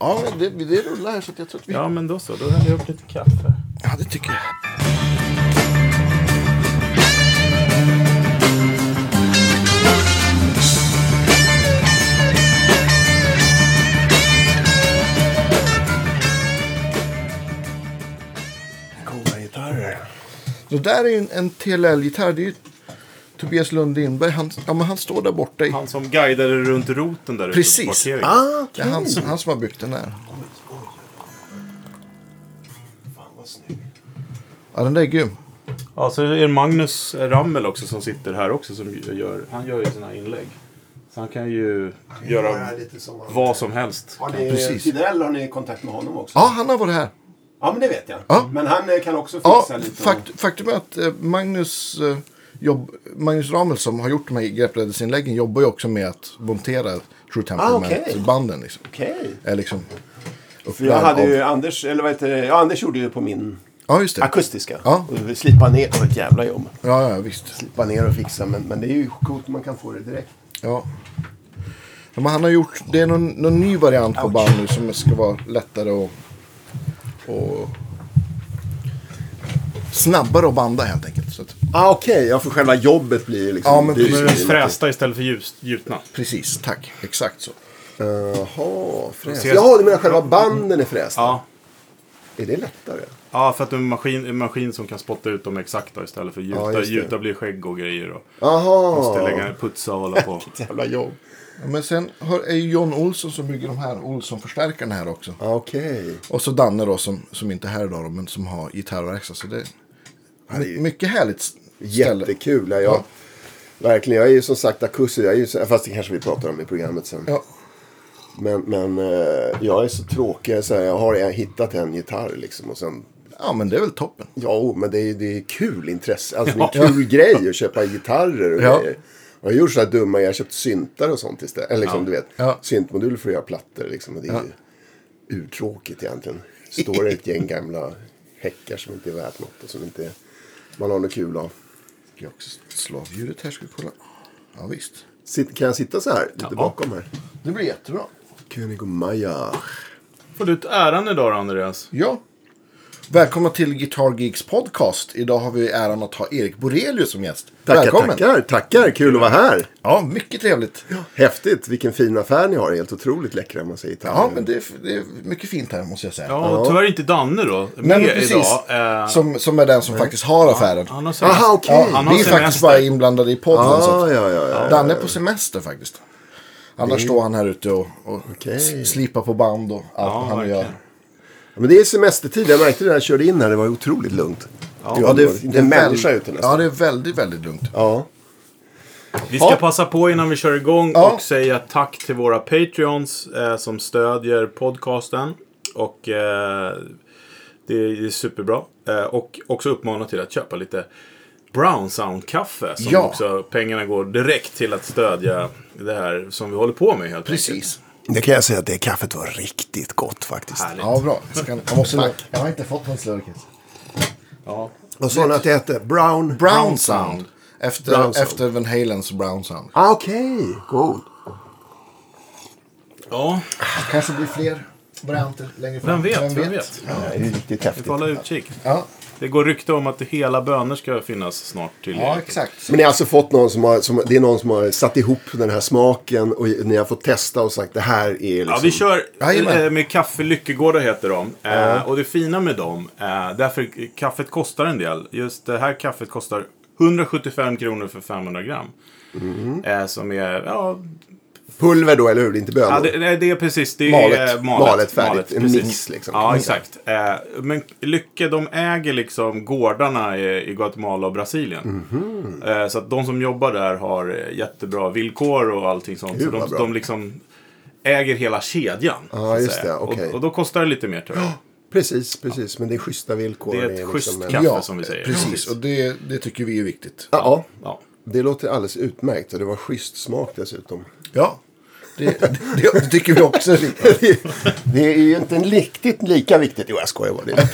Ja, men det, det rullar här så att jag tror att vi... Ja, men då så. Då häller jag upp lite kaffe. Ja, det tycker jag. Coola gitarrer. Det där är ju en, en TLL-gitarr. Det är ju Tobias Lund Lindberg. Han, ja, men han står där borta. I, Han som guidade runt roten där ute på Precis. parkeringen. Ah, det är han, som- han som har byggt den där. Ja, den där är grym. Ja, så är det Magnus Rammel också som sitter här också. Som gör, han gör ju sina här inlägg. Så han kan ju göra Det är lite som vad som helst. Har ni, Precis. Tidell, har ni kontakt med honom också? Ja, han har varit här. Ja, men det vet jag. Ja. Men han kan också fixa Ja, lite. fakt, faktum är att eh, Magnus, eh, jobb, Magnus Ramel som har gjort de här greppräddesinläggen jobbar ju också med att montera True Ah, okej. Temperament-banden. Liksom. Är liksom För jag hade av- ju Anders, eller vad heter det? Ja, Anders gjorde ju på min Ja, just det. akustiska. Ja. Och slipa ner, det var ett jävla jobb. Ja, ja, visst. Slipa ner och fixa, men, men det är ju coolt man kan få det direkt. Ja. Men han har gjort, det är någon, någon ny variant på band nu som ska vara lättare och, och snabbare att banda helt enkelt. Så att, Ah, Okej, ja för själva jobbet blir liksom... Ja, men det stiligt. frästa istället för ljus, gjutna. precis, tack. Exakt så. Jaha, fräs. Ser- Jaha, du menar själva banden är frästa? Ja. Är det lättare? Ja, för att det är en maskin, en maskin som kan spotta ut dem exakta istället för Ja, gjuta. det. gjuta blir skägg och grejer. Och Jaha. måste lägga putsa och hålla på. Ett jävla jobb. Ja, Men sen är ju John Olsson som bygger de här Olsson-förstärkarna här också. Ah, Okej. Och så Danne då som, som inte är här idag då, men som har gitarrverkstad. Så det mycket härligt. Jättekul. Ja, jag, Verkligen. Jag är ju som sagt akustisk. Jag är ju, fast det kanske vi pratar om i programmet sen. Ja. Men, men eh, jag är så tråkig. Så här, jag har hittat en gitarr liksom. Och sen, ja, men det är väl toppen. ja, men det är, det är kul intresse. Alltså det är en kul grej att köpa gitarrer och Ja. grejer. Jag har gjort så här dumma. Jag har köpt syntar och sånt istället. Eller liksom, Ja. du vet. Ja. Syntmoduler för att göra plattor liksom. Och det är ju urtråkigt egentligen. Står det ett gäng gamla häckar som inte är värt något. Och som inte man har något kul av. Ska jag också slå av ljudet här? Ska vi kolla? Ja, visst. Sitt, kan jag sitta så här? Lite Ja. bakom här. Det blir jättebra. König och Maja. Får du ut äran idag då, Andreas? Ja. Välkomna till Guitar Geeks podcast. Idag har vi äran att ha Erik Borelius som gäst. Tackar, Välkommen. tackar, tackar. Kul att vara här. Ja, mycket trevligt. Ja, Häftigt. Vilken fin affär ni har. Helt otroligt läckra man säger. men det är, det är mycket fint här måste jag säga. Ja, och tyvärr inte Danne då. Med Nej, men precis. idag. Eh, Som, som är den som faktiskt har affären. han har semester. Aha, okej. Ja, Han vi har är faktiskt semester. bara inblandade i podden. så Ah, att ja, ja, ja. Danne är på semester faktiskt. Annars står han här ute och, och Okej. s- slipar på band och allt Ja, han verkligen. gör. Ja, Men det är semestertid. Jag märkte det när jag körde in här. Det var otroligt lugnt. Ja, det, är- det är människa ute nästan. Ja, det är väldigt, väldigt lugnt. Ja. Vi ska Ja. passa på innan vi kör igång Ja. och säga tack till våra Patreons eh, som stödjer podcasten. Och eh, det är superbra. Eh, och också uppmana till att köpa lite Brown Sound-kaffe. Som Ja. också pengarna går direkt till att stödja det här som vi håller på med helt Precis. Det kan jag säga att det kaffet var riktigt gott faktiskt. Härligt. Ja, bra. Jag, ska, jag, måste, Tack. jag har inte fått någon slurkis. Ja. Vad sa ni att det hette? Brown? Brown Sound. Efter, Brown Sound. efter Van Halens Brown Sound. Ah, Okej, cool. ja, Kanske blir fler varianter längre fram. vem vet? Vem vet? Ja, det är riktigt Vi häftigt. får hålla utkik. Ja, Det går rykte om att hela bönor ska finnas snart till ja exakt. Men ni har alltså fått någon som har, som, det är någon som har satt ihop den här smaken och ni har fått testa och sagt det här är liksom... Ja, vi kör Jajamän. eh, med Kaffe Lyckegårda heter de. Eh, och det fina med dem, eh, därför kaffet kostar en del. Just det här kaffet kostar 175 kronor för 500 gram. Mhm. Eh, som är, ja, Pulver då, eller hur? Det är inte bönor? ja det, nej, det är precis, det är Malet. eh, malet. Malet färdigt. En mix, liksom. Ja, exakt. Eh, men Lycke, de äger liksom gårdarna i, i Guatemala och Brasilien. Mhm. Eh, så att de som jobbar där har eh, jättebra villkor och allting sånt. Gud, så de, bra. de liksom äger hela kedjan. Ja, just det, okej. och, och då kostar det lite mer tyvärr. Precis, precis. Men det är schyssta villkor. Det är ett liksom schysst en- kaffe. ja, som vi säger. Precis, och det, det tycker vi är viktigt. Ja, Ja. det låter alldeles utmärkt. Och det var schysst smak dessutom. Ja, det, det, det tycker vi också viktigt. Det är ju inte riktigt lika viktigt. Jo, jag skojar bara. Det.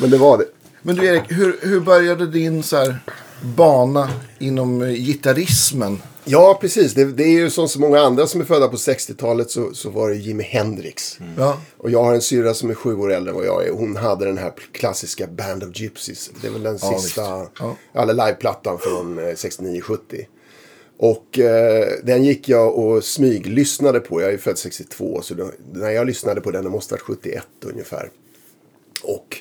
Men det var det. Men du Erik, hur, hur började din så här, bana inom eh, gitarrismen? Ja, precis. Det, det är ju som så många andra som är födda på 60-talet så, så var det Jimi Hendrix. Ja. Och jag har en syrra som är sju år äldre än vad jag är. Hon hade den här klassiska Band of Gypsies. Det är väl den Ja, sista. Ja. eller liveplattan från eh, 69-70. Och eh, den gick jag och smyglyssnade på. Jag är född 62, så då, när jag lyssnade på den, det måste ha varit 71 ungefär. Och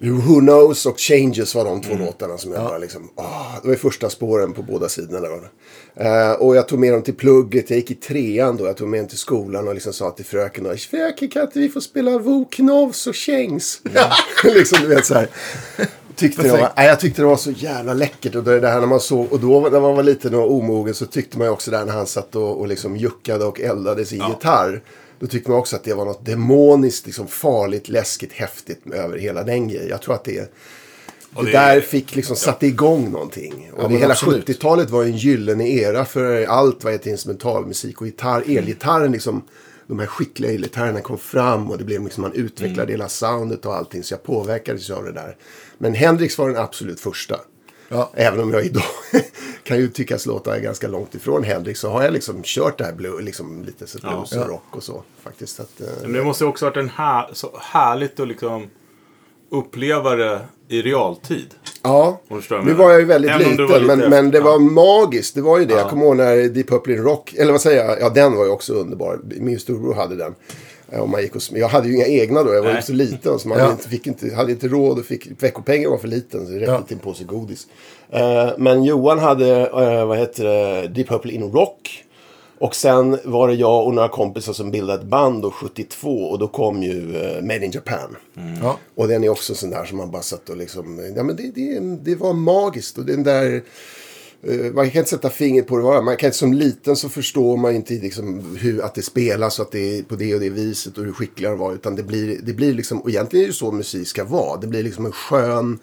Who Knows och Changes var de två låtarna som jag bara liksom, ah, det var första spåren på båda sidorna. Där. Eh, och jag tog med dem till plugget, jag gick i trean då, jag tog med dem till skolan och liksom sa till fröken fröken kan inte vi få spela Who Knows och Changes? liksom du vet så här. Tyckte det var, nej, jag tyckte det var så jävla läckert. Och det, det här när man såg, och då när man var liten och omogen så tyckte man ju också där när han satt och, och liksom juckade och eldade sin gitarr. Då tyckte man också att det var något demoniskt, liksom farligt, läskigt, häftigt över hela den grejen. Jag tror att det, det, det- där fick liksom satte igång någonting. Och det, men hela absolut. 70-talet var en gyllene era för allt vad heter instrumentalmusik och gitarr. Elgitarren liksom, de här skickliga elgitarrerna kom fram och det blev liksom, man utvecklade Mm. hela soundet och allting. Så jag påverkades av det där. Men Hendrix var den absolut första. Ja. Även om jag idag kan ju tyckas låta ganska långt ifrån Hendrix så har jag liksom kört det här blue, liksom lite så blues Ja. och rock och så. Faktiskt. Att, eh, Men det måste ju också varit en här, så härligt att liksom uppleva det i realtid. Ja, nu var jag ju väldigt Även liten. lite men, men det ja. var magiskt. Det var ju det. Jag kommer ihåg när Deep Purple in Rock, eller vad säger jag? Ja, den var ju också underbar. Min storbror hade den. Eh, Och man gick och, jag hade ju inga egna då. Jag var ju så liten. Så man Ja. inte, fick inte, hade inte råd. Och fick, veckopengen var för liten. Så det räckte Ja. till en påse godis. Eh, men Johan hade, eh, vad heter det, Deep Purple in Rock. Och sen var det jag och några kompisar som bildade ett band då, 72. Och då kom ju eh, Made in Japan. Ja. Och den är också sån där som man bara satt och liksom, ja men det, det, det var magiskt. Och den där, eh, man kan inte sätta fingret på det. Var. Man kan inte, som liten så förstår man inte liksom hur, att det spelas och att det är på det och det viset och hur skickliga de var. Utan det blir, det blir liksom, och egentligen är det så musik ska vara. Det blir liksom en skön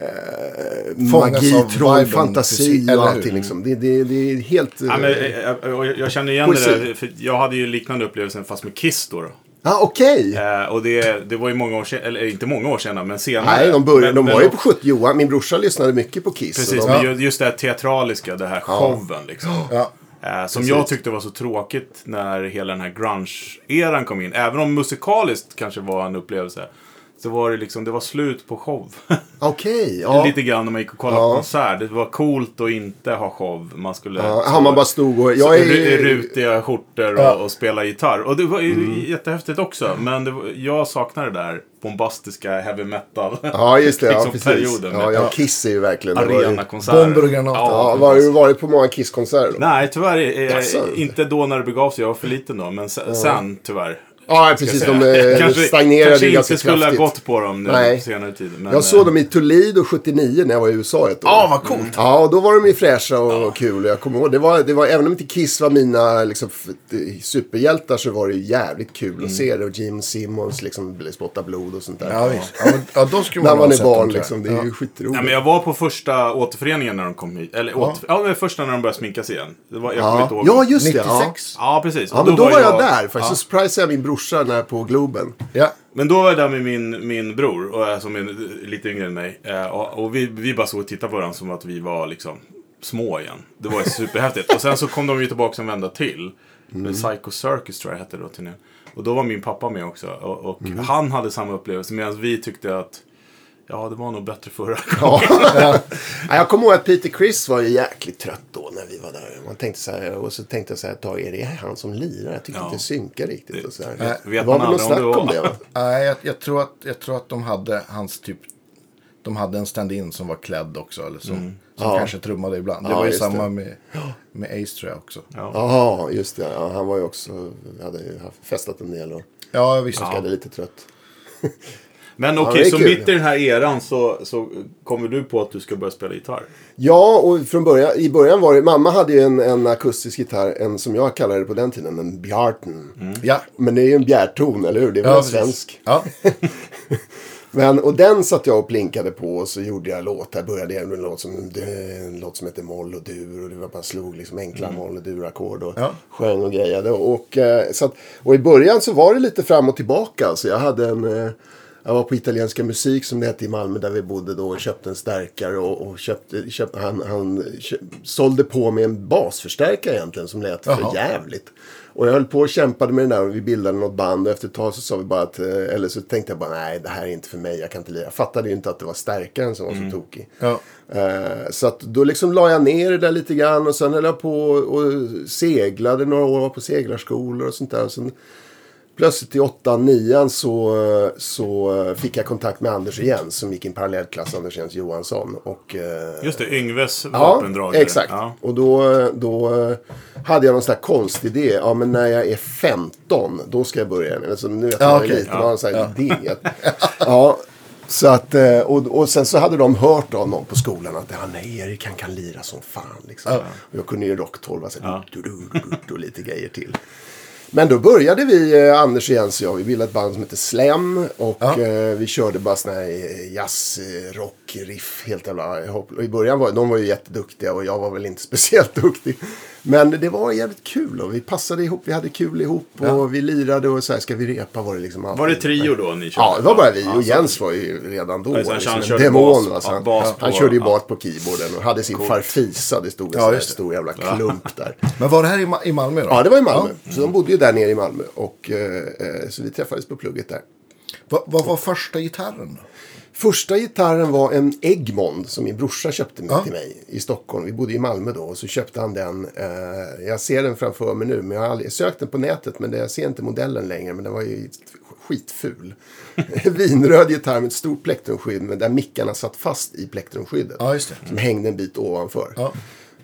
eh, magi, troll, fantasi och allting. Liksom. Det, det, det är helt... eh, Ja, men, eh, jag, jag känner igen Poesi. det där. För jag hade ju liknande upplevelsen fast med Kiss då. då. Ah, Okej! Eh, och det, det var ju många år sedan, eller inte många år sedan men senare. Nej, de, började, Men- de men var ju på 70 Johan, min brorsa lyssnade mycket på Kiss. Precis, de, men ju- just det här teatraliska, det här showen liksom. Ja. Eh, som jag tyckte var så tråkigt när hela den här grunge-eran kom in. Även om musikaliskt kanske var en upplevelse. Så var det liksom, det var slut på show. Okej, ja. Lite grann när man gick och kollade Ja. på konsert. Det var coolt att inte ha show. Man skulle... Ja, man bara stod och... Jag är, ru- Rutiga skjortor och, Ja. och spela gitarr. Och det var ju Mm. jättehäftigt också. Men det var, jag saknar det där bombastiska heavy metal. Ja, just det. Ja, liksom precis. perioden Ja, ja, Kiss är ju verkligen... arenakonserter. Bomber och granater. Ja, var har du varit på många Kiss-konserter? Nej, tyvärr. Eh, inte då när det begav sig. Jag var för liten då. Men sen, sen tyvärr. Ja, precis. jag De eh, kanske, stagnerade kanske ganska inte skulle ha kraftigt. gått på dem nu Nej. senare tid. Men, Jag såg eh, dem i Toledo 79 när jag var i USA ett år. Ja, vad coolt. Ja, och då var de ju fräscha och kul. Och Jag kommer ihåg, det var, det var, även om inte Kiss var mina liksom, superhjältar så var det ju jävligt kul Mm. att se det. Och Jim Simmons liksom spotta blod och sånt där. Ja, visst. Ja, ja, då skulle När man man ha är barn jag. liksom. Det är ju skitroligt. Ja, men jag var på första återföreningen när de kom hit. Eller ja. Åter, ja, första när de började sminkas igen. Det var, jag kommer inte ja. ihåg. ja, just det. Ja. 96. Ja, precis. Ja, men då var jag där. Faktiskt så surprisade jag min brorsa när på Globen. Ja. Men då var jag där med min, min bror, och, som är lite yngre än mig. Eh, och och vi, vi bara såg och tittade på varandra som att vi var liksom små igen. Det var superhäftigt. Och sen så kom de ju tillbaka en vända till. Mm. Psycho Circus tror jag hette då turnén. Och då var min pappa med också. Och, och Mm. han hade samma upplevelse medan vi tyckte att Ja, det var nog bättre förra Ja. Ja, jag kommer ihåg att Peter Chris var ju jäkligt trött då när vi var där. Man tänkte så här, och så tänkte jag så här ett tag, är det han som lirar? Jag tycker Ja. inte det synkar riktigt. och så här. vet- det vet var man väl något om snack det om det va? Nej, jag, jag, tror att, jag tror att de hade hans typ... De hade en stand-in som var klädd också. Eller som, som Ja. kanske trummade ibland. Det Ja, var ju samma det. med, med Ace tror jag också. Ja. Jaha, just det. Ja, han var ju också, hade ju festat en del och Ja, visst. verkade lite trött. Men Ja, okej, det är så kul. mitt i den här eran så, så kommer du på att du ska börja spela gitarr? Ja, och från början, i början var det, mamma hade ju en, en akustisk gitarr, en som jag kallade det på den tiden, en Bjarten. Ja. Men det är ju en bjärton, eller hur? Det är väl Ja, svensk. Ja. Men, och den satt jag och plinkade på och så gjorde jag låtar. Började jag med en låt som, en låt som heter Moll och dur. Och det var bara slog liksom enkla moll och dur-ackord och Ja. sjöng och grejade. Och, eh, så att, och i början så var det lite fram och tillbaka. Så jag hade en, eh, Jag var på Italienska musik som det hette i Malmö där vi bodde då och köpte en stärkare och, och köpte, köpte, han, han kö, sålde på med en basförstärkare egentligen som lät för Jaha. jävligt. Och jag höll på och kämpade med den där och vi bildade något band och efter ett tag så sa vi bara att, eh, eller så tänkte jag bara nej det här är inte för mig, jag kan inte lira. Jag fattade ju inte att det var stärkaren som var så tokig. Ja. Eh, så att då liksom la jag ner det där lite grann och sen höll jag på och seglade några år, var på seglarskolor och sånt där. Och sen plötsligt i åttan, nian så, så fick jag kontakt med Anders Jens som gick i en parallellklass, Anders Jens Johansson. Och, eh, Just det, Yngves Ja, vapendragare. exakt. Ja. Och då, då hade jag någon sån här konstig idé. Ja, men när jag är 15, då ska jag börja. Alltså, nu vet Ja, liten och har en sån här idé. Att, ja, så att, eh, och, och sen så hade de hört av någon på skolan att ja, nej, Erik han kan lira som fan. Liksom. Och jag kunde ju rock 12, alltså, Ja. du, du, du, du, och lite grejer till. Men då började vi, eh, Anders och Jens och jag, vi bildade ett band som heter Slem. Och Ja. eh, vi körde bara sån här eh, jazz, eh, rock, riff, helt jävla hopp. Och i början var de var ju jätteduktiga och jag var väl inte speciellt duktig. Men det var jävligt kul och vi passade ihop, vi hade kul ihop och Ja. vi lirade och så här, ska vi repa var det liksom alltid. Var det trio då ni körde? Ja, det var bara vi. Och Jens var ju redan då Ja, så han- liksom han en körde demon. bas- alltså. han, bas han på- körde ju bas på keyboarden och hade sin farfisa. Det stod en Ja, stor jävla klump där. Men var det här i, Ma- i Malmö då? Ja, det var i Malmö. Så de bodde ju där nere i Malmö. Och, eh, eh, så vi träffades på plugget där. Va- Vad var första gitarren? Första gitarren var en Egmont som min brorsa köpte Ja. till mig i Stockholm. Vi bodde i Malmö då och så köpte han den. Eh, jag ser den framför mig nu men jag har aldrig sökt den på nätet men det, jag ser inte modellen längre men den var ju skitful. Vinröd gitarr med ett stort plektrumskydd men där mickarna satt fast i plektrumskyddet. Ja. Som hängde en bit ovanför. Ja.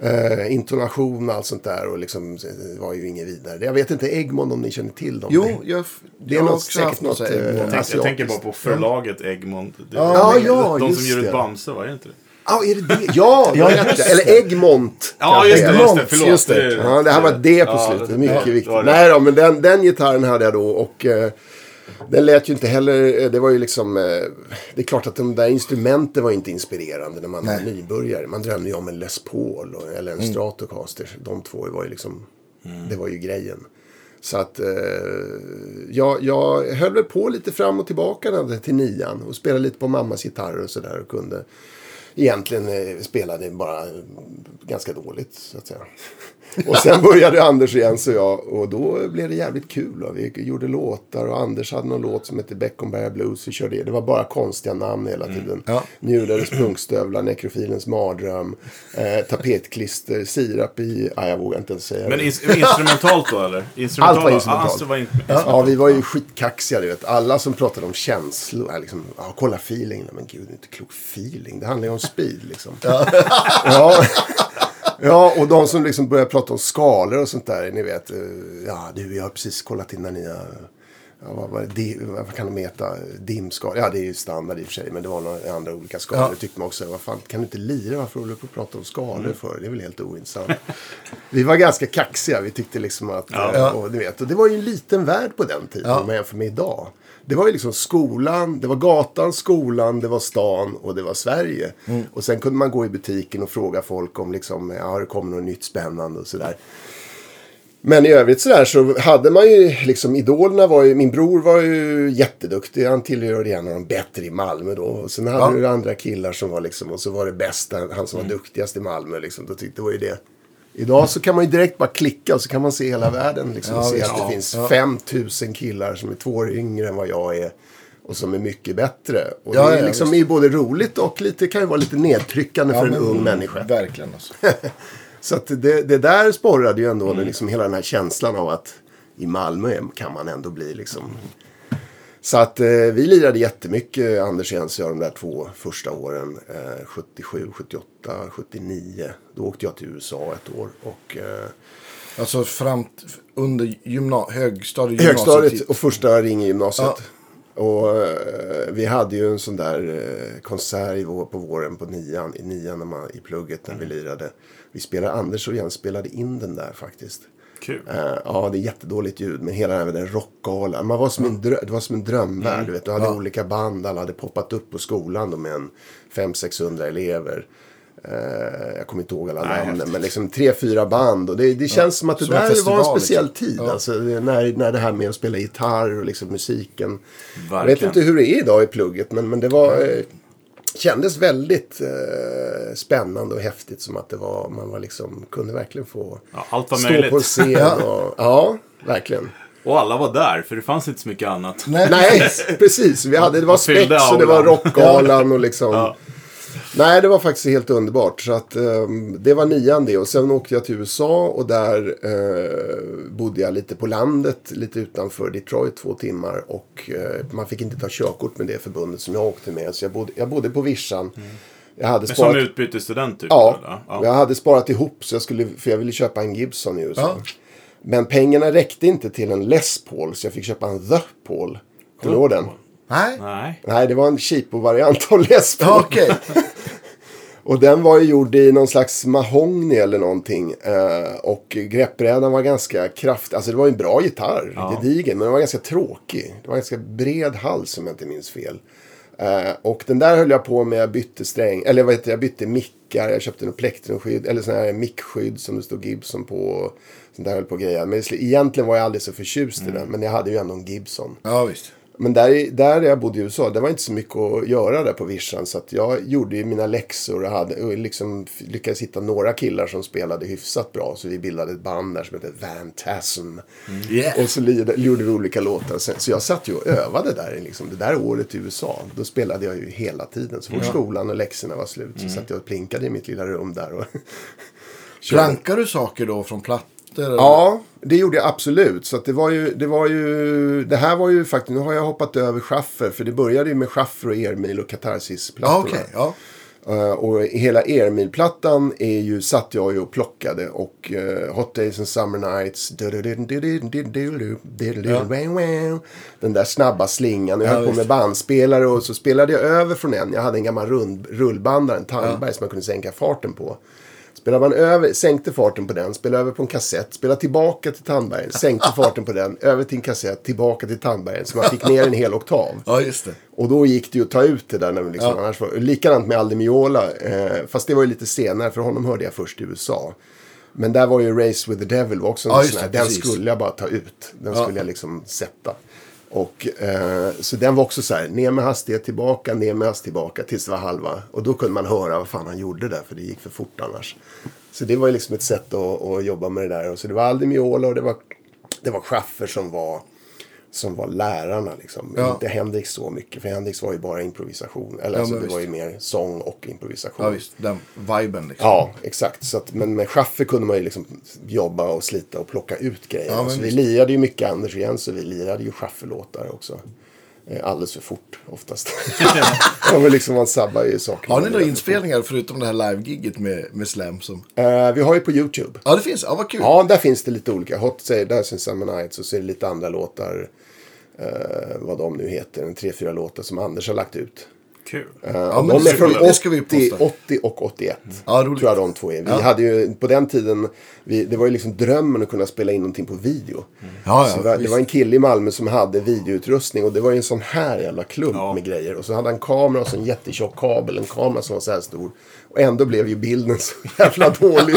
Eh, intonation och allt sånt där och liksom eh, var ju inget vidare. Jag vet inte Egmont om ni känner till dem. Jo, jag, Det är jag har något- också säkert haft något här eh, Egmont. Jag, tänker bara Asiatiskt. på förlaget Egmont. Det, Ja, de, ja, de just som ger ut det. Bamse, var det inte det? Ja, är det det? Ja, det Ja, Eller Egmont. Ja, just det. är. Just det Egmont, förlåt. just det. Ja, det här var det på Ja, slutet. det- Mycket ja, viktigt. det det. Nej då, men den, den gitarren hade jag då. Och eh, den lät ju inte heller... eh, Det var ju liksom... Eh, det är klart att de där instrumenten var inte inspirerande när man var Nej. nybörjare. Man drömde ju om en Les Paul och, eller en Stratocaster. De två var ju liksom... Det var ju grejen. Så att eh, jag, jag höll väl på lite fram och tillbaka till nian. Och spelade lite på mammas gitarr och sådär. Och kunde egentligen eh, spelade bara ganska dåligt så att säga. Och sen började Anders Jens och jag och då blev det jävligt kul. Och vi gjorde låtar och Anders hade någon låt som hette Beckomberga Blues. Vi körde, det var bara konstiga namn hela tiden. Ja. Njurades punkstövlar, nekrofilens mardröm, eh, tapetklister, sirap i... Ah, jag vågar inte ens säga Men det. ins- instrumentalt då eller? Instrumentalt, Allt var Ja, instrumentalt. alltså, var in, Ja, vi var ju skitkaxiga, du vet. Alla som pratade om känslor, liksom, ja, kolla feeling. Men gud, det är inte klok feeling. Det handlar ju om speed, liksom. Ja. ja, och de som liksom började prata om skalor och sånt där, ni vet. eh, Ja, du, jag har precis kollat in när ni har... Ja, vad, var det, Di- vad kan de heta? Dimskala? Ja, det är ju standard i och för sig. Men det var några andra olika skalor. Ja. Tyckte man också. Vad fan, kan du inte lira? Varför håller du på att prata om skalor för? Det är väl helt ointressant. vi var ganska kaxiga. Vi tyckte liksom att... Ja. Och, du vet, och det var ju en liten värld på den tiden Ja. om man jämför med idag. Det var ju liksom skolan, det var gatan, skolan, det var stan och det var Sverige. Och sen kunde man gå i butiken och fråga folk om liksom, ja, har det kommit något nytt spännande och sådär. Men i övrigt sådär så hade man ju liksom idolerna var ju, min bror var ju jätteduktig. Han tillhörde en av de bättre i Malmö då. Och sen hade Ja. du andra killar som var liksom, och så var det bästa, han som var duktigast i Malmö liksom. Då tyckte det var ju det. Idag så kan man ju direkt bara klicka och så kan man se hela världen liksom. Ja, se att det Ja. finns Ja. 5000 killar som är två år yngre än vad jag är. Och som är mycket bättre. Och Ja, det är liksom är både roligt och lite, kan ju vara lite nedtryckande för en men- ung människa. Verkligen alltså. Så att det, det där sporrade ju ändå liksom hela den här känslan av att i Malmö kan man ändå bli liksom. Så att eh, vi lirade jättemycket, Anders Jens och jag, de där två första åren. Eh, 77, 78, 79. Då åkte jag till USA ett år. Och eh, Alltså fram under gymna- högstadiet, högstadiet och första ringgymnasiet. Och eh, vi hade ju en sån där eh, konsert i vår, på våren på nian, i nian när man, i plugget när vi lirade. Vi spelade, Anders och Jens spelade in den där faktiskt. Kul. Eh, ja, det är jättedåligt ljud, men hela den där rockgalan. Man var som en drö- det var som en drömvärld. Du, vet. du hade olika band, alla hade poppat upp på skolan då med en 500-600 elever. Eh, jag kommer inte ihåg alla Nej, namnen, men liksom tre, fyra band. Och det, det känns som att det som där festival, var en speciell liksom. tid. Ja. Alltså, när, när det här med att spela gitarr och liksom musiken. Jag vet Verkligen. inte hur det är idag i plugget, men, men det var... Eh, kändes väldigt eh, spännande och häftigt. Som att det var, man var liksom, kunde verkligen få Ja, allt var stå möjligt. på en scen. Och, ja, verkligen. Och alla var där, för det fanns inte så mycket annat. Nej. Nej, precis. Vi hade, det var Spex och det var. Rockgalan och liksom. Ja. Nej, det var faktiskt helt underbart. Så att, ehm, det var nian det. Och sen åkte jag till USA och där eh, bodde jag lite på landet, lite utanför Detroit två timmar. Och eh, man fick inte ta körkort med det förbundet som jag åkte med. Så jag bodde, jag bodde på vischan. Jag hade Men sparat... som utbytesstudent typ? Ja, eller? jag hade sparat ihop så jag skulle, för jag ville köpa en Gibson i USA. Ja. Men pengarna räckte inte till en Les Paul så jag fick köpa en The Paul. Kommer du ihåg den? Nej. Nej. Nej, det var en cheapo-variant av. Ja, okej. Och den var ju gjord i någon slags mahogny eller någonting. Eh, och greppbrädan var ganska kraftig. Alltså det var ju en bra gitarr, Ja. gedigen. Men den var ganska tråkig. Det var ganska bred hals om jag inte minns fel. Eh, och den där höll jag på med. Jag bytte sträng. Eller vad heter? Jag bytte mickar. Jag köpte något plektrumskydd. Eller sån här mickskydd som det stod Gibson på. Sånt där höll på greja. Men egentligen var jag aldrig så förtjust i den. Men jag hade ju ändå en Gibson. Ja, visst. Men där, där jag bodde i USA, det var inte så mycket att göra där på vischan. Så jag gjorde ju mina läxor och, hade, och liksom lyckades hitta några killar som spelade hyfsat bra. Så vi bildade ett band där som hette Vantasm. Yeah. Och så gjorde vi olika låtar. Så jag satt ju och övade där. Liksom, det där året i USA, då spelade jag ju hela tiden. Så fort skolan och läxorna var slut så satt jag och plinkade i mitt lilla rum där. Och Plankar du saker då från plattor? eller? Ja, det gjorde jag absolut. Så det var ju, det var ju, det här var ju faktiskt, nu har jag hoppat över Schaffer. För det började ju med Schaffer och Ermil och Ja, Katarsis-plattorna. okej. Ja. Eh, och hela Ermil-plattan är ju, satt jag ju och plockade. Och eh, Hot Days and Summer Nights. Den där snabba slingan. Jag Ja, höll på med bandspelare och så spelade jag över från en. Jag hade en gammal rund, rullbandare, en Tandberg som man kunde sänka farten på. Spelade man över, sänkte farten på den, spelade över på en kassett, spelade tillbaka till Tandbergen, sänkte farten på den, över till en kassett, tillbaka till Tandbergen. Så man fick ner en hel oktav. ja, just det. Och då gick det ju att ta ut det där. När liksom, Ja. annars var, likadant med Aldi Miola. Eh, fast det var ju lite senare, för honom hörde jag först i USA. Men där var ju Race with the Devil också en Ja, sån här, Den skulle jag bara ta ut. Den Ja. skulle jag liksom sätta. Och, eh, så den var också så här, ner med hastighet tillbaka, ner med hastighet tillbaka tills det var halva. Och då kunde man höra vad fan han gjorde där, för det gick för fort annars. Så det var ju liksom ett sätt att, att jobba med det där. Och så det var aldrig Miola och det var, det var Schaffer som var som var lärarna. Liksom. Ja. Inte Hendrix så mycket, för Hendrix var ju bara improvisation. Eller Ja, alltså, det var ju visst. mer sång och improvisation. Ja, visst. Den viben liksom. Ja, exakt. Så att, men med Schaffer kunde man ju liksom jobba och slita och plocka ut grejer. Ja, så vi visst. lirade ju mycket Anders och Jens och vi lirade ju Schaffer-låtar också. Eh, Alldeles för fort oftast. ja, men liksom man sabbar ju saker. Har ni några inspelningar förutom det här live-giget med, med Slam? Som... Eh, vi har ju på YouTube. Ja, det finns. Ja, vad kul. Ja, där finns det lite olika. Hot Say, där är Summer Nights och så är det lite andra låtar. Eh, vad de nu heter. En tre, fyra låtar som Anders har lagt ut. Kul. Ja, men de är från vi- det ska vi 80, posta. 80 och 81. Ja, roligt. tror jag de två är. Vi Ja. hade ju på den tiden, vi, det var ju liksom drömmen att kunna spela in någonting på video. Ja, Så ja, det, var, det visst. var en kille i Malmö som hade videoutrustning och det var ju en sån här jävla klump Ja. med grejer. Och så hade han kamera och så en jättetjock kabel, en kamera som var så här stor. Och ändå blev ju bilden så jävla dålig.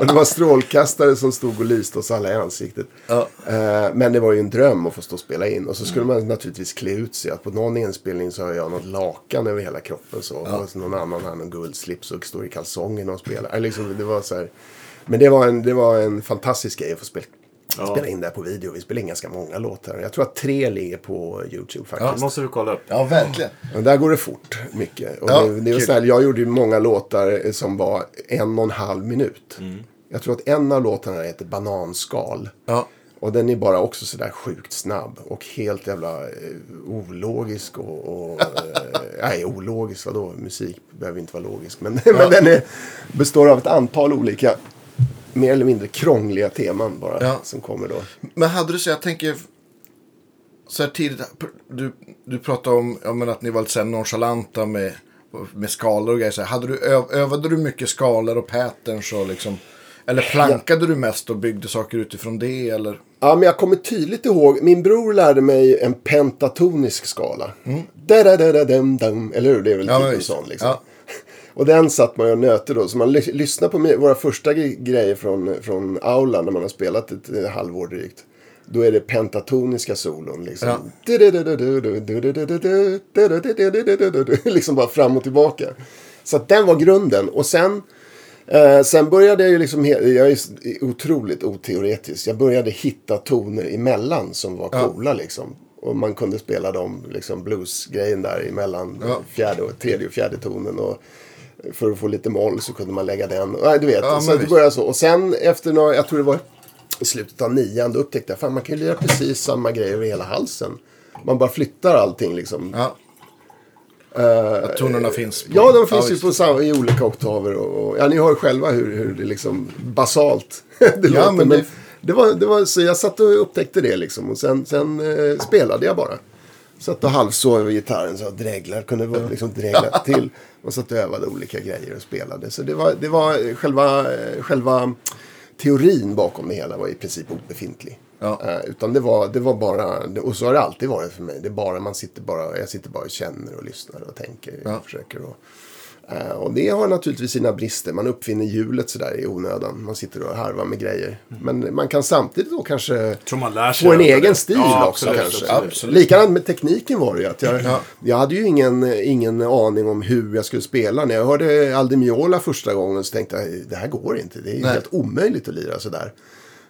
och det var strålkastare som stod och lyste oss alla i ansiktet. Ja. Eh, men det var ju en dröm att få stå och spela in. Och så skulle man naturligtvis klä ut sig. Att på någon inspelning så har jag något lakan över hela kroppen. Så. Och så någon annan har någon guldslips och står i kalsongerna och spelar. Liksom, det var så här. Men det var, en, det var en fantastisk grej att få spela, Ja. spela in det här på video. Vi spelade in ganska många låtar. Jag tror att tre ligger på YouTube faktiskt. måste vi kolla upp. Ja, verkligen. Men där går det fort mycket. Och Ja, det, det är kul. så här, jag gjorde ju många låtar som var en och en halv minut. Jag tror att en av låtarna heter Bananskal. Ja. Och den är bara också sådär sjukt snabb. Och helt jävla eh, ologisk och... och eh, nej, ologisk vadå? Musik behöver inte vara logisk. Men, men den är, består av ett antal olika mer eller mindre krångliga teman bara. Ja. Som kommer då. Men hade du så, jag tänker så här tidigt, du, du pratade om ja, men att ni var lite så här nonchalanta med, med skalor och grejer. Så här. Hade du, öv, övade du mycket skalor och patterns och liksom, eller plankade du mest och byggde saker utifrån det eller? Ja, men jag kommer tydligt ihåg. Min bror lärde mig en pentatonisk skala. Da-da-da-da-dum-dum. Eller hur? Det är väl Mm. Ja, typ en sån liksom. Ja. Och den satt man ju och nötte då. Så man ly- lyssnar på våra första gre- grejer från, från Aula när man har spelat ett, eh, halvår drygt. Då är det pentatoniska solon liksom. Liksom bara fram och tillbaka. Så att den var grunden. Och sen, eh, sen började jag ju liksom, jag är otroligt oteoretisk. Jag började hitta toner emellan som var coola liksom. Och man kunde spela dem, liksom bluesgrejen där emellan Ja. fjärde och, tredje och fjärde tonen. Och för att få lite moll så kunde man lägga den. Nej, du vet, Ja, så det började så. Och sen efter några, jag tror det var i slutet av nian, då upptäckte jag att man kan ju lira precis samma grejer över hela halsen. Man bara flyttar allting liksom. Ja. att tonerna finns. på- Ja, de finns ju visst. på samma, i olika oktaver. Och, och, ja, ni hör ju själva hur, hur det liksom basalt det låter. men Men det- det, var, det var, så jag satt och upptäckte det liksom. Och sen, sen eh, spelade jag bara. Satt och halvsov över gitarren så dreglar, kunde liksom dregla till. Och satt och övade olika grejer och spelade. Så det var, det var själva, själva teorin bakom det hela var i princip obefintlig. Ja. Eh, utan det var, det var bara, och så har det alltid varit för mig. Det bara, man sitter bara, jag sitter bara och känner och lyssnar och tänker. Ja. Och försöker och, och det har naturligtvis sina brister. Man uppfinner hjulet sådär i onödan. Man sitter och harvar med grejer. Men man kan samtidigt då kanske tror man lär sig få en egen det. stil Ja, också absolut, kanske. absolut. Likadant med tekniken var det ju. Att jag, Ja. jag hade ju ingen, ingen aning om hur jag skulle spela. När jag hörde Aldi Miola första gången så tänkte jag det här går inte. Det är Nej. helt omöjligt att lira sådär.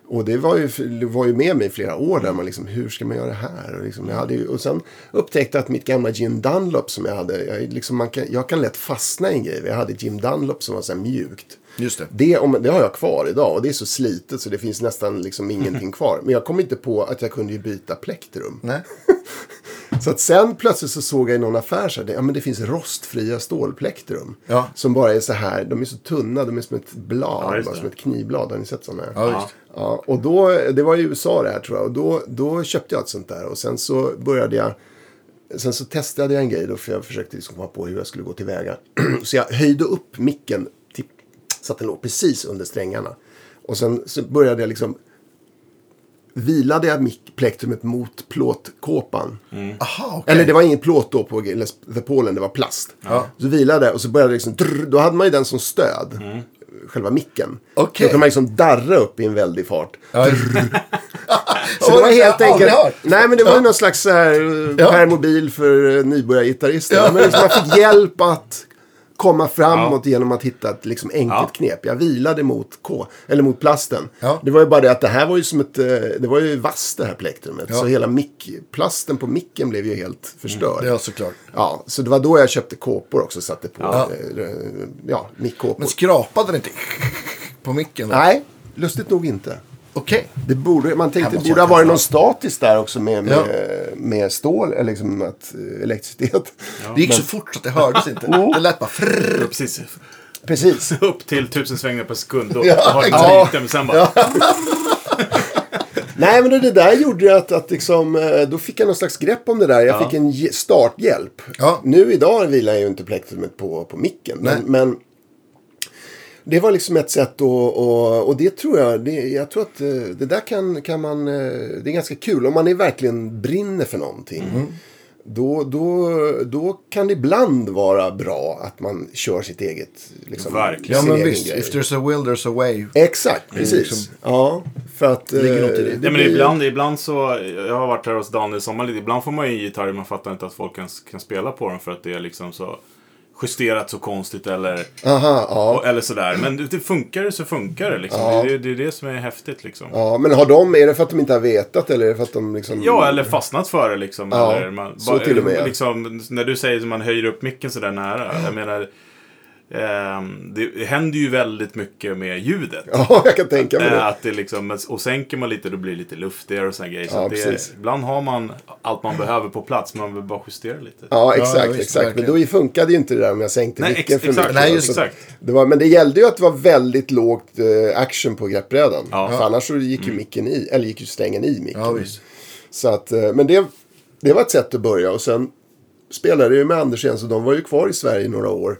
Och det var ju, var ju med mig i flera år där man liksom, hur ska man göra det här? Och, liksom, jag hade ju, och sen upptäckte jag att mitt gamla Jim Dunlop som jag hade, jag, liksom, man kan, jag kan lätt fastna i en grej. Jag hade Jim Dunlop som var så mjukt. Just det. Det, om, det har jag kvar idag och det är så slitet så det finns nästan liksom ingenting kvar. Men jag kom inte på att jag kunde byta plektrum. Nej. Så att sen plötsligt så såg jag i någon affär så här, det, ja, men det finns rostfria stålplektrum. Ja. Som bara är så här, de är så tunna, de är som ett blad, Ja, som ett knivblad. Har ni sett sådana? Ja. Ja, och då, det var i USA det här tror jag. Och då, då köpte jag ett sånt där. Och sen så började jag. Sen så testade jag en grej då. För jag försökte liksom komma på hur jag skulle gå tillväga. så jag höjde upp micken. Till, så att den låg precis under strängarna. Och sen så började jag liksom. Vilade jag plektrumet mot plåtkåpan. Aha, okej. Eller det var ingen plåt då på The Polen, det var plast. Så vilade och så började det liksom, drr, då hade man ju den som stöd. Själva micken. Okej. Då kan man liksom darra upp i en väldig fart. Ja, Så det var jag helt enkelt. Nej men det var ju någon slags så här, eh, Ja. permobil för eh, nybörjargitarrister. Ja. Men liksom, man fick hjälp att komma framåt genom att hitta ett liksom enkelt Ja. knep. Jag vilade mot K, eller mot plasten. Ja. Det var ju bara det att det här var ju som ett, eh, det var ju vasst det här plektrumet. Ja. Så hela mick, plasten på micken blev ju helt förstörd. Ja, såklart. Ja, så det var då jag köpte kåpor också. Satte på, Ja. ja, eh, ja mickkåpor. Men skrapade den inte på micken? då? Nej, lustigt nog inte. Okej. Det borde, man tänkte det borde ha varit testa. någon statisk där också med, med, Ja. med stål, eller liksom att, eh, elektricitet. Det gick så fort så att det hördes inte. Det lät bara frrrr. Precis. Precis. Upp till tusen svängar per sekund. Då Ja, har det lite, men sen bara... Nej, men det där gjorde ju att, att liksom, eh, då fick jag någon slags grepp om det där. Jag Ja. fick en starthjälp. Ja. Nu idag vilar jag ju inte plektrumet på, på micken. Men, men det var liksom ett sätt att, och, och det tror jag, det, jag tror att eh, det där kan, kan man, eh, det är ganska kul. Om man är verkligen brinner för någonting. Mm. Då, då, då kan det ibland vara bra att man kör sitt eget. Liksom, Verkligen. Ja, men egen visst. grej. If there's a will, there's a way. Exakt, precis. liksom- Ja, för att... eh, Ligger något i det. Ja, men blir- ibland, ibland så, jag har varit här hos Daniel i sommar lite, ibland får man ju gitarrer man fattar inte att folk kan, kan spela på dem för att det är liksom så justerat så konstigt eller, Aha, ja. eller sådär. Men det, funkar det så funkar det liksom. Ja. Det, är- det är det som är häftigt liksom. Ja, Ja, men har de, är det för att de inte har vetat eller är det för att de liksom... eller fastnat för det liksom. Ja, eller man, så till och med. Liksom, när du säger att man höjer upp micken sådär nära. Jag menar, det händer ju väldigt mycket med ljudet. Ja, jag kan tänka mig Eh, det. Att det liksom, och sänker man lite då blir det lite luftigare och såna grejer. Så Ja, det, ibland har man allt man behöver på plats, men man vill bara justera lite. Ja, exakt, ja, visst, exakt. verkligen. Men då funkade ju inte det där om jag sänkte Nej, micken för mycket. Nej, just exakt. Det var, men det gällde ju att det var väldigt lågt eh, action på greppbrädan. Ja. För annars så gick ju micken i, eller gick ju strängen i micken. Ja, visst. Så att, eh, men det, det var ett sätt att börja. Och sen spelade jag ju med Anders igen, så de var ju kvar i Sverige några år.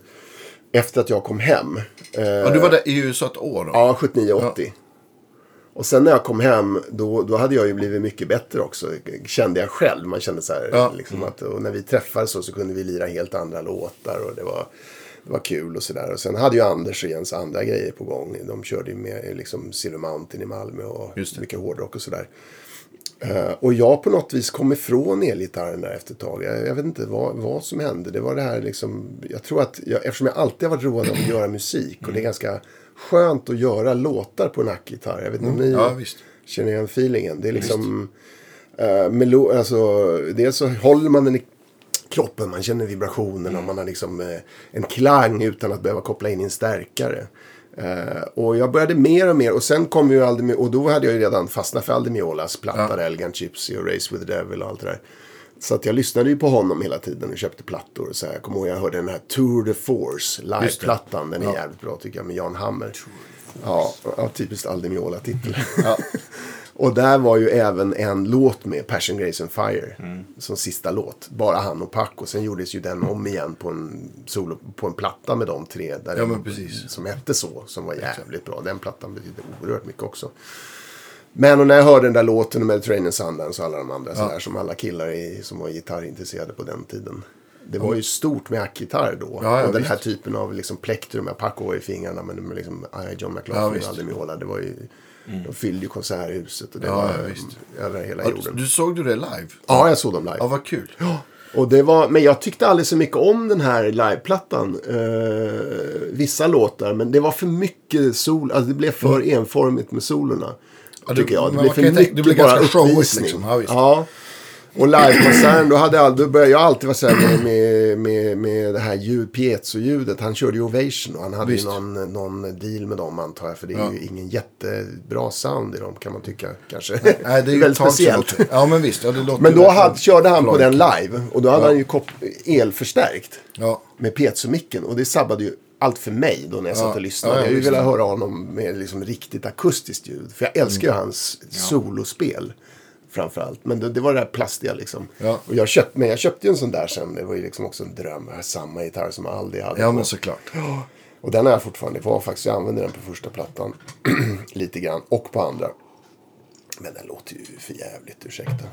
Efter att jag kom hem. Eh, Ja, du var där i USA ett år då? Ja, 79-80. Och sen när jag kom hem, då, då hade jag ju blivit mycket bättre också. Kände jag själv. Man kände så här, Ja. liksom att, och när vi träffades så, så kunde vi lira helt andra låtar. Och det var, Det var kul och sådär. Och sen hade ju Anders och Jens andra grejer på gång. De körde ju med liksom Silver Mountain i Malmö och mycket hårdrock och sådär. Eh, och jag på något vis kom ifrån elgitarren där efter ett tag. Jag, jag vet inte vad, vad som hände. Det var det här liksom. Jag tror att jag, eftersom jag alltid har varit road av att göra musik. Och det är ganska skönt att göra låtar på en ackgitarr. Jag vet inte om ni Ja, känner igen feelingen. Det är liksom. Uh, melo, alltså, dels så håller man den i kroppen. Man känner vibrationen och man har liksom eh, en klang utan att behöva koppla in en stärkare. Eh, och jag började mer och mer och sen kom ju Aldi och då hade jag ju redan fastnat för Aldi Miolas platta, Elgan Gypsy och Race with the Devil och allt det där. Så att jag lyssnade ju på honom hela tiden och köpte plattor. Så jag kommer ihåg jag hörde den här Tour de Force live-plattan. Den är jävligt bra tycker jag med Jan Hammer. Ja, ja, typiskt Aldi Miola-titel. och där var ju även en låt med Passion Grace and Fire. Som sista låt. Bara han och Paco. Sen gjordes ju den om igen på en, solo, på en platta med de tre. Där Ja, men precis. Som hette så. Som var jävligt bra. Den plattan betydde oerhört mycket också. Men och när jag hörde den där låten med Mediterranean Sundance och alla de andra sådär som alla killar i, som var gitarrintresserade på den tiden. Det var ju stort med ackgitarr då. Ja, ja, och den visst. här typen av liksom plektrum med Paco i fingrarna med liksom John Ja, McLaughlin visst. och Aldi Miola. Det var ju, De fyllde ju konserthuset och det Ja, var ja, visst. över hela Ja, jorden. Du såg du det live? Ja, jag såg dem live. Ja, vad kul. Och det var, men jag tyckte aldrig så mycket om den här liveplattan. Eh, vissa låtar, men det var för mycket sol. Alltså det blev för enformigt med solorna. Ja, det- tycker jag. Det blev för tänka- mycket det bara ganska uppvisning. liksom. Ja. Ja. Och livekonserten, då, hade jag, då började jag alltid vara så med, med, med, med det här ljud, piezo-ljudet. Han körde ju Ovation och han hade Visst. ju någon, någon deal med dem antar jag. För det är Ja. ju ingen jättebra sound i dem kan man tycka kanske. Nej, det är ju väldigt speciellt. Ja, men visst. Ja, det låter Men då hade, körde han på den live och då hade han ju kop- elförstärkt Ja. med piezomicken och det sabbade ju allt för mig då när jag Ja. satt och lyssnade. Ja, ja, jag hade ju velat höra honom med liksom riktigt akustiskt ljud. För jag älskar ju hans solospel framförallt. Men det, det var det där plastiga liksom. Ja. Och jag köpte, men jag köpte ju en sån där sen. Det var ju liksom också en dröm. Samma gitarr som Aldi hade. Ja, men såklart. Och den har jag fortfarande kvar faktiskt. Jag använder den på första plattan. lite grann. Och på andra. Men den låter ju för jävligt, ursäkta.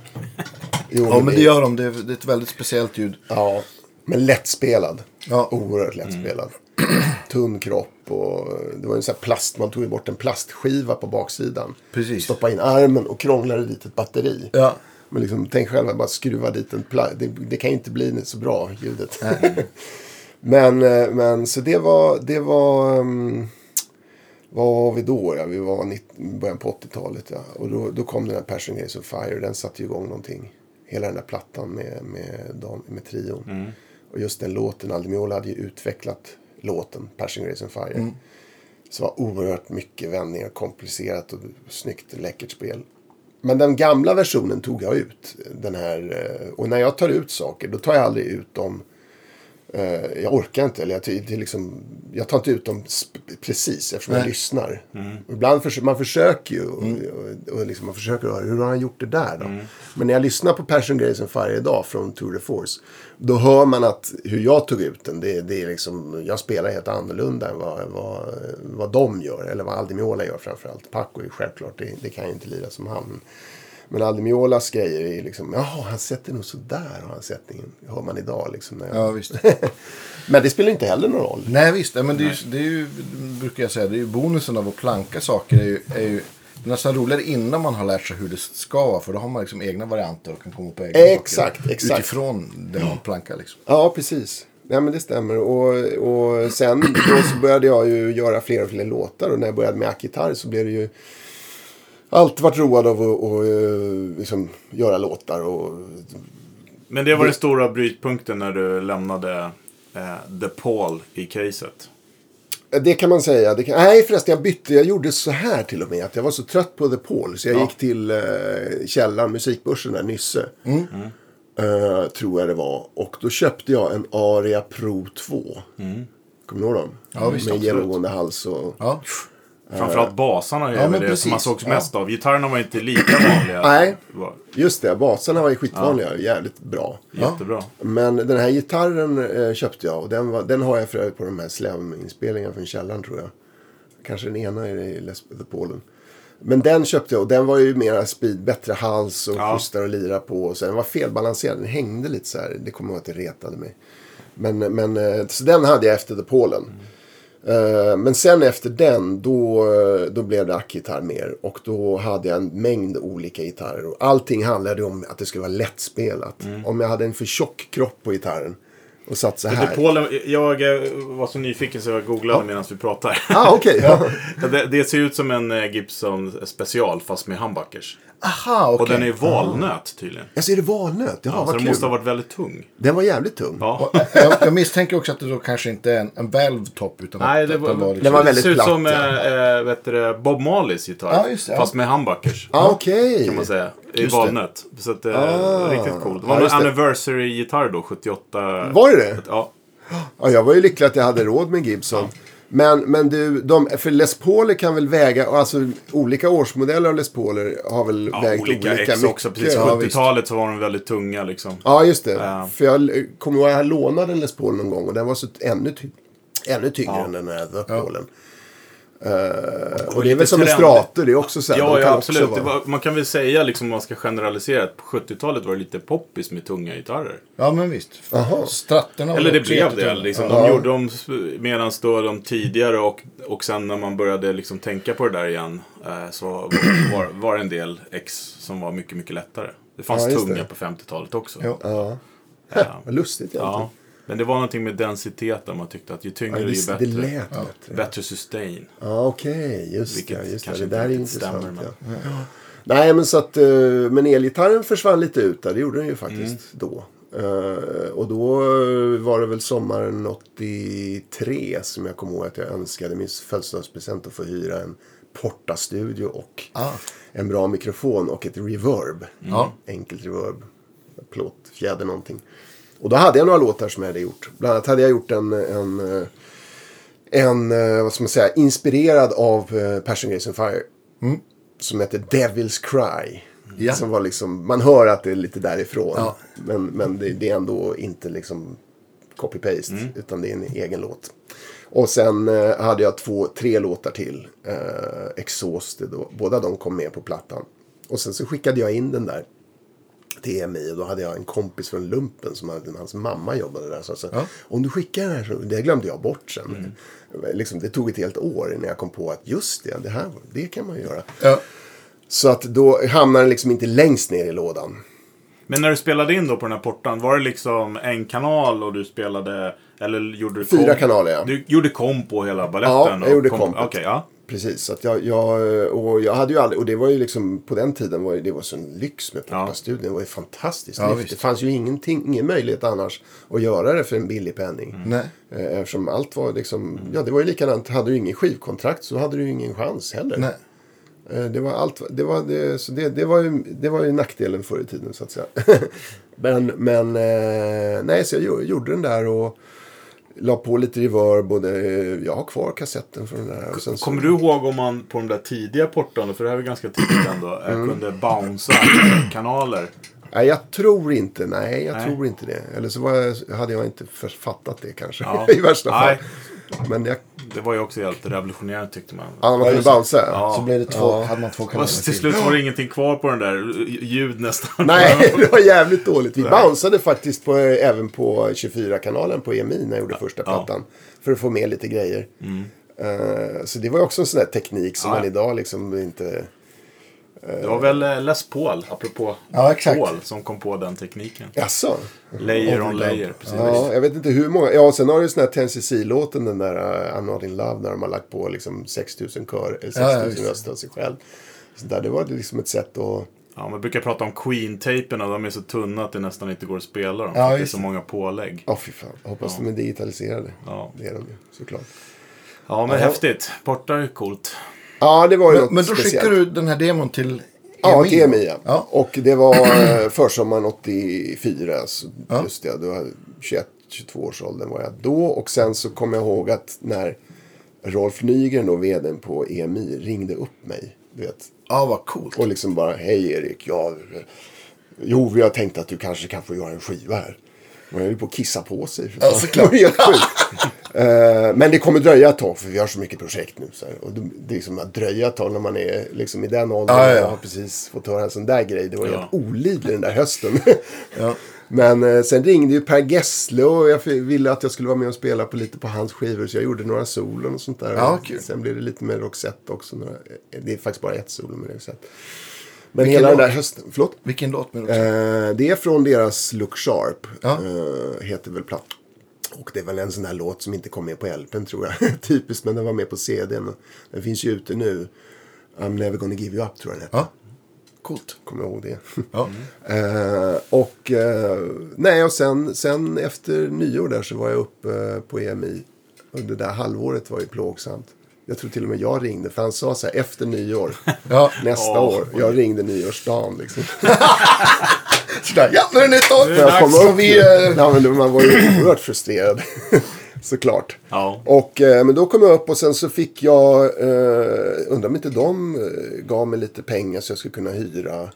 Jo, Ja, men det gör de. Det är, det är ett väldigt speciellt ljud. Ja, men lättspelad. Ja. Oerhört lättspelad. Tunn kropp och det var en sån här plast. Man tog ju bort en plastskiva på baksidan. Precis. Stoppa in armen och krånglade dit ett batteri. Ja. Men liksom, tänk själv att bara skruva dit en plast. Det, det kan ju inte bli så bra ljudet. men, eh, men så det var, det var, um, vad var vi då? Ja, vi var nitt- början på 80-talet. Ja. Och då, då kom den här Passion Gaze of Fire. Den satte ju igång någonting. Hela den där plattan med, med, Dan- med trion. Och just den låten, Aldi Meola hade ju utvecklat låten Passion Grace and Fire. Så det var oerhört mycket vändningar, komplicerat och snyggt, läckert spel. Men den gamla versionen tog jag ut. Den här, eh, och när jag tar ut saker, då tar jag aldrig ut dem. Eh, Jag orkar inte. Eller jag, det liksom, jag tar inte ut dem precis eftersom jag Nej. lyssnar. Ibland förs- man försöker ju. Och, och, och liksom man försöker höra, hur har han gjort det där då? Men när jag lyssnar på Passion Grace and Fire idag från Tour de Force. Då hör man att hur jag tog ut den. Det, det är liksom, jag spelar helt annorlunda än vad, vad, vad de gör. Eller vad Aldi Meola gör framförallt. Paco är självklart, det, det kan jag inte lira som han. Men Aldi Meolas grejer är liksom, jaha, han sätter nog sådär har han sättningen. Hör man idag liksom. När jag... Ja, visst. Men det spelar inte heller någon roll. Nej, visst. Men det är, ju, det är ju, brukar jag säga, det är ju bonusen av att planka saker. Är ju, är ju det är nästan roligare innan man har lärt sig hur det ska vara. För då har man liksom egna varianter och kan komma på egna Exakt, saker. exakt. Utifrån det man plankar liksom. Ja, precis. Nej, men det stämmer. Och, och sen då så började jag ju göra fler och fler låtar. Och när jag började med ackgitarr så blev det ju alltid varit road av att och, liksom, göra låtar. Och, Men det var den stora brytpunkten när du lämnade eh, The Paul i caset. det kan man säga. Det kan, nej, förresten, jag bytte. Jag gjorde så här till och med. Att jag var så trött på The Paul. Så jag gick till eh, källaren, musikbörsen där, Nysse. Eh, tror jag det var. Och då köpte jag en Aria Pro 2. Kommer du ihåg dem? Ja, visst, Med genomgående hals och... Ja, Framförallt basarna är Ja, väl det precis. som man sågs Ja. mest av. Gitarrerna var inte lika vanliga. Nej. Just det, basarna var ju skitvanliga. Jävligt bra. Jättebra. Men den här gitarren eh, köpte jag och den, var, den har jag för övrigt på de här Slam-inspelningarna från källaren tror jag. Kanske den ena är i Les Polen. Men den köpte jag och den var ju mera speed, bättre hals och Ja. schysstare att lira på. Och så den var felbalanserad, den hängde lite så här. Det kommer jag ihåg att det retade mig. Men, men eh, så den hade jag efter The Polen. Eh, Men sen efter den, då, eh, då blev det ackgitarr mer. Och då hade jag en mängd olika gitarrer. Och allting handlade om att det skulle vara lättspelat. Om jag hade en för tjock kropp på gitarren och satt så här. Polen, jag eh, var så nyfiken så jag googlade medan vi pratade. Ah, okej. ja. det, det ser ut som en eh, Gibson special fast med humbuckers. Aha, okej. Och den är valnöt tydligen. Jag ser det valnöt. Ja, Ja, så vad den kul. måste ha varit väldigt tung. Den var jävligt tung. Ja. jag, jag misstänker också att det då kanske inte är en, en valve top utan Nej, det att var, den var liksom... Den var väldigt det ser ut platt, som ja. äh, vet du, Bob Marleys gitarr. Ja, just ja. Fast med humbuckers. Ah, okej. Kan man säga. I Just det. valnöt. Så att, Ah. riktigt coolt. Det Ja, var just en anniversary-gitarr då, 78. Var det det? Ja. Ja, jag var ju lycklig att jag hade råd med Gibson. Men, men du, de, för Les Pauler kan väl väga, alltså olika årsmodeller av Les Pauler har väl Ja, vägt olika, olika, X mycket. också. Precis, Ja, 70-talet så var de väldigt tunga liksom. Ja, just det. Ja. För jag kommer ihåg att jag lånade en Les Paul någon gång och den var så ännu, ty ännu tyngre Ja. än den här The Paulen. Eh, och det är väl som trend. strator, det är också så här. Ja, kan ja absolut. vara- man kan väl säga, liksom, om man ska generalisera, att på 70-talet var det lite poppis med tunga gitarrer. Ja, men visst. Jaha. Stratterna var Eller det blev det. Liksom. Ja. De gjorde dem medan då de tidigare och, och sen när man började liksom tänka på det där igen eh, så var, var det en del X som var mycket, mycket lättare. Det fanns Ja, tunga det. på 50-talet också. Ja. Ja. Vad lustigt egentligen. Ja. Men det var någonting med densiteten. Man tyckte att ju tyngre Ja, ju det, bättre. det lät bättre. Bättre sustain. Ja, okej. Just Vilket det. Just det. kanske det där är inte intressant. stämmer, men- ja. Nej, men så att... eh, Men elgitarren försvann lite ut där. Det gjorde den ju faktiskt Mm. då. Eh, och då var det väl sommaren 83 som jag kommer ihåg att jag önskade min födelsedagspresent att få hyra en Porta-studio och Ah. en bra mikrofon och ett reverb. Ja. Enkelt reverb. Plåt, fjäder någonting. Och då hade jag några låtar som jag hade gjort. Bland annat hade jag gjort en, en, en eh, vad ska man säga, inspirerad av eh, Passion Grace and Fire. Som heter Devil's Cry. Ja. Som var liksom, man hör att det är lite därifrån. Ja. Men, men det, det är ändå inte liksom copy-paste. Utan det är en egen låt. Och sen eh, hade jag två, tre låtar till. Eh, Exhausted och båda de kom med på plattan. Och sen så skickade jag in den där till EMI och då hade jag en kompis från Lumpen som hade, hans mamma jobbade där. Så jag sa, om du skickar den här så, det glömde jag bort sen. Liksom, det tog ett helt år innan jag kom på att just det, det här det kan man göra. Ja. Så att då hamnar den liksom inte längst ner i lådan. Men när du spelade in då på den här portan, var det liksom en kanal och du spelade, eller gjorde du Fyra kanaler, ja. Du gjorde komp på hela baletten? Ja, jag gjorde komp-. Okej, ja. Precis, att jag, jag, och jag hade ju aldrig, och det var ju liksom på den tiden var det, det var sån lyx med Ja. Porta-studion. Det var ju fantastiskt. Ja, det, fanns ju ingenting, ingen möjlighet annars att göra det för en billig penning. Nej. Eh, Eftersom allt var liksom, ja det var ju likadant. Hade du ingen skivkontrakt så hade du ju ingen chans heller. Nej. Eh, Det var allt, det var, det, så det, det, var ju, det var ju nackdelen förr i tiden så att säga. men, men, eh, nej så jag gjo- gjorde den där och la på lite reverb och det, jag har kvar kassetten från den där. Så- Kommer du ihåg om man på de där tidiga portarna, för det här var ganska tidigt ändå, eh, Mm. kunde bouncea kanaler? Nej, jag tror inte. Nej, jag Nej. tror inte det. Eller så jag, hade jag inte fattat det kanske. I värsta fall. Nej. Men jag, Det var ju också helt revolutionerande tyckte man. ja, man kunde bouncea. Ja. Så blev det två, hade man två kanaler Och till slut var det ingenting kvar på den där, ljud nästan. Nej, det var jävligt dåligt. Vi bounceade faktiskt på, även på 24-kanalen på EMI när jag gjorde första Ja. Mm. plattan. För att få med lite grejer. Eh, så det var ju också en sån där teknik som Ja. man idag liksom inte... Det var väl eh, Les Paul, apropå Ja, exakt. Paul, som kom på den tekniken. Jaså? Layer on Overdub. layer, precis. Ja, jag vet inte hur många. Ja, sen har du ju sån här 10cc-låten, den där uh, I'm Not In Love, när de har lagt på liksom 6000 kör, eller 6000 Ja, ja, röster av sig själv. Så där, det var liksom ett sätt att... Ja, man brukar prata om Queen-tejperna, de är så tunna att det nästan inte går att spela dem. Ja, det är så många pålägg. Ja, fy fan. Jag hoppas de är digitaliserade. Ja. Det är de ju, såklart. Ja, men Ja. häftigt. Porta är coolt. Ja, det var ju Men, något men då speciellt. skickar du den här demon till Ja, EMI, till? EMI ja. Och det var eh, försommaren 84. Så Ja. Just det, då var jag 21-22 års åldern var jag då. Och sen så kommer jag ihåg att när Rolf Nygren, då vdn på EMI, ringde upp mig. Du vet, Ja, vad coolt. och liksom bara, hej Erik, ja, jo, vi har tänkt att du kanske kan få göra en skiva här. Jag höll på att kissa på sig. Ja, såklart. Eh, men det kommer dröja ett tag för vi har så mycket projekt nu. Så här. Och det det är liksom att dröja ett tag när man är liksom i den åldern Ja, ja, ja. och har precis fått höra en sån där grej. Det var Ja. helt olidlig den där hösten. Ja. Men eh, sen ringde ju Per Gessle och jag ville att jag skulle vara med och spela på lite på hans skivor. Så jag gjorde några solon och sånt där. Ja, kul. Sen blev det lite med Roxette också. Några, det är faktiskt bara ett solo med Roxette. Men Vilken hela den låt? där hösten... Förlåt? Vilken låt med också? Eh, det är från deras Look Sharp. Ja. Eh, heter väl platt. Och det är väl en sån här låt som inte kom med på LPn tror jag. Typiskt, men den var med på CDn. Den finns ju ute nu. I'm never gonna give you up tror jag den heter. Ja. Coolt. Kommer ihåg det. Ja. Eh, och eh, nej, och sen, sen efter nyår där så var jag uppe på EMI. Och det där halvåret var ju plågsamt. Jag tror till och med jag ringde, för han sa så här efter nyår, Ja. nästa Åh. år. Jag ringde nyårsdagen liksom. Sådär, ja, nu är det nytt år. Nu är det jag dags. upp, vi, eh, ja, men man var ju oerhört frustrerad. Såklart. Ja. Och, eh, men då kom jag upp och sen så fick jag, eh, undrar om inte de eh, gav mig lite pengar så jag skulle kunna hyra.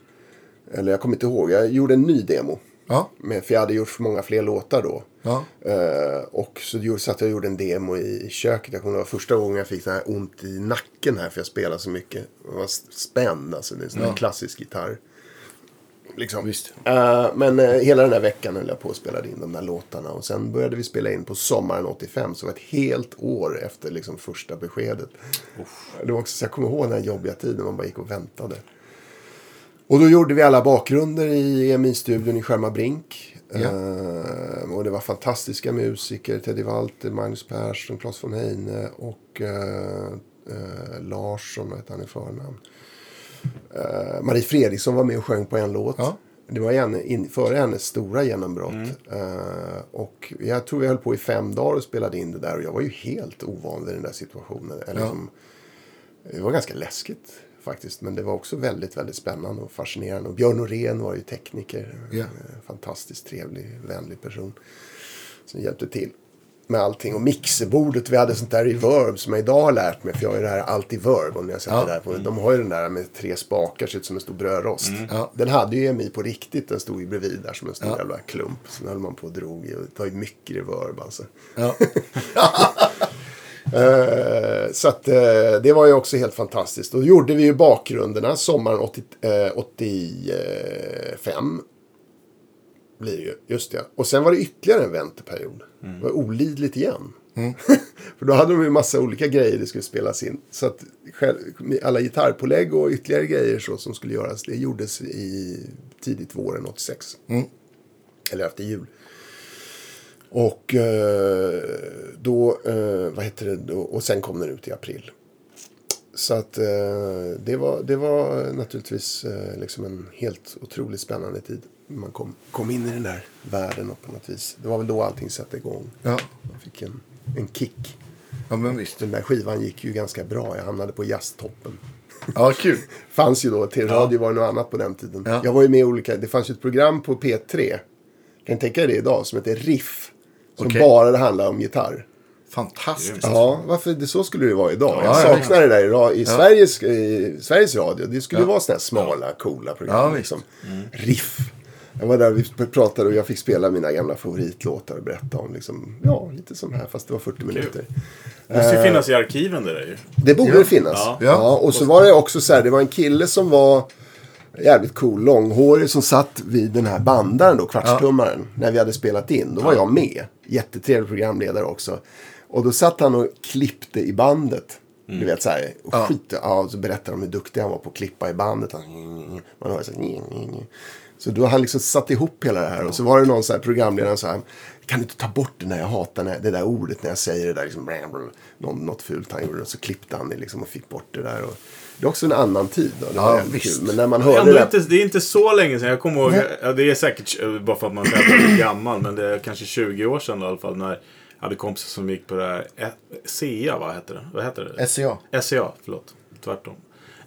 Eller jag kommer inte ihåg, jag gjorde en ny demo. Ja. Med, för jag hade gjort för många fler låtar då. Ja. Eh, och så gjorde- satt jag och gjorde en demo i, i köket. Jag kommer ihåg första gången jag fick så här ont i nacken här för jag spelar så mycket. Jag var spänd, alltså det är en sån här klassisk gitarr. Liksom. Eh, men eh, hela den här veckan höll jag på och spelade in de där låtarna. Och sen började vi spela in på sommaren 85. Så det var ett helt år efter liksom, första beskedet. Det var också, så jag kommer ihåg den här jobbiga tiden. Man bara gick och väntade. Och då gjorde vi alla bakgrunder i EMI-studion i Skärma Brink. Eh, och det var fantastiska musiker. Teddy Walter, Magnus Persson, Claes von Heine och eh, eh, Larsson, vad hette han i förnamn? Eh, Marie Fredriksson var med och sjöng på en låt. Ja. Det var henne, in, före hennes stora genombrott. Eh, och jag tror vi höll på i fem dagar och spelade in det där. Och jag var ju helt ovan vid den där situationen. Eller Ja. liksom, det var ganska läskigt faktiskt. Men det var också väldigt, väldigt spännande och fascinerande. Och Björn Norén var ju tekniker. Eh, Fantastiskt trevlig, vänlig person. Som hjälpte till med allting. Och mixerbordet, vi hade sånt där reverb som jag idag har lärt mig. För jag har ju det här Alti-verb, om ni har sett Ja. det där. På. De har ju den där med tre spakar, ser ut som en stor brödrost. Ja. Den hade ju EMI på riktigt, den stod ju bredvid där som en stor Ja. jävla klump. Sen höll man på och drog i och det var ju mycket reverb alltså. Ja. Eh, så att eh, det var ju också helt fantastiskt. Då gjorde vi ju bakgrunderna sommaren 80, eh, 85. Blir ju, just det. Och sen var det ytterligare en vänteperiod. Det var olidligt igen. För då hade de ju massa olika grejer det skulle spelas in. Så att själv, alla gitarrpålägg och ytterligare grejer så som skulle göras, det gjordes i tidigt våren 86. Eller efter jul. Och eh, då, eh, vad heter det, då, och sen kom den ut i april. Så att eh, det, var, det var naturligtvis liksom en helt otroligt spännande tid. Man kom, kom in i den där världen och på något vis. Det var väl då allting satte igång. Ja. Jag fick en, en kick. ja, men visst. Den där skivan gick ju ganska bra. Jag hamnade på jazztoppen. Ja, kul. Fanns ju då, till radio var det något annat på den tiden. Ja. Jag var ju med i olika, det fanns ju ett program på P3. Kan ni tänka er det idag? Som heter Riff. Som Okej. bara handlar om gitarr. Fantastiskt. Ja, varför det, så skulle det vara idag. Ja, jag ja, saknar det där i, i, Sveriges, i Sveriges Radio. Det skulle vara sådana här smala, coola program. Ja, liksom. Riff. Jag var där och vi pratade och jag fick spela mina gamla favoritlåtar och berätta om liksom, ja, lite som här fast det var 40 minuter. Det måste ju finnas i arkiven det där ju. Det borde Ja. det finnas. Ja. Ja. Ja. och så var det också så här, det var en kille som var jävligt cool, långhårig, som satt vid den här bandaren då, kvartstummaren, när vi hade spelat in. Då var jag med. Jättetrevlig programledare också. Och då satt han och klippte i bandet. Du vet så här, och skit, ja, och så berättade de hur duktig han var på att klippa i bandet. Han, man hör så här, så då har han liksom satt ihop hela det här. Och så var det någon så här programledare som sa, kan du inte ta bort det när jag hatar när, det där ordet när jag säger det där. Liksom, någon, något fult han gjorde. Och så klippte han det liksom och fick bort det där. Och, det är också en annan tid. Då. Det Ja, visst. kul. Men när man hörde det. inte, det är inte så länge sedan. Jag kommer ihåg, ja, det är säkert bara för att man är gammal, men det är kanske 20 år sedan i alla fall. När jag hade kompisar som gick på det här, eh, SEA, vad heter det? Vad heter det? SCA. SCA, förlåt. Tvärtom.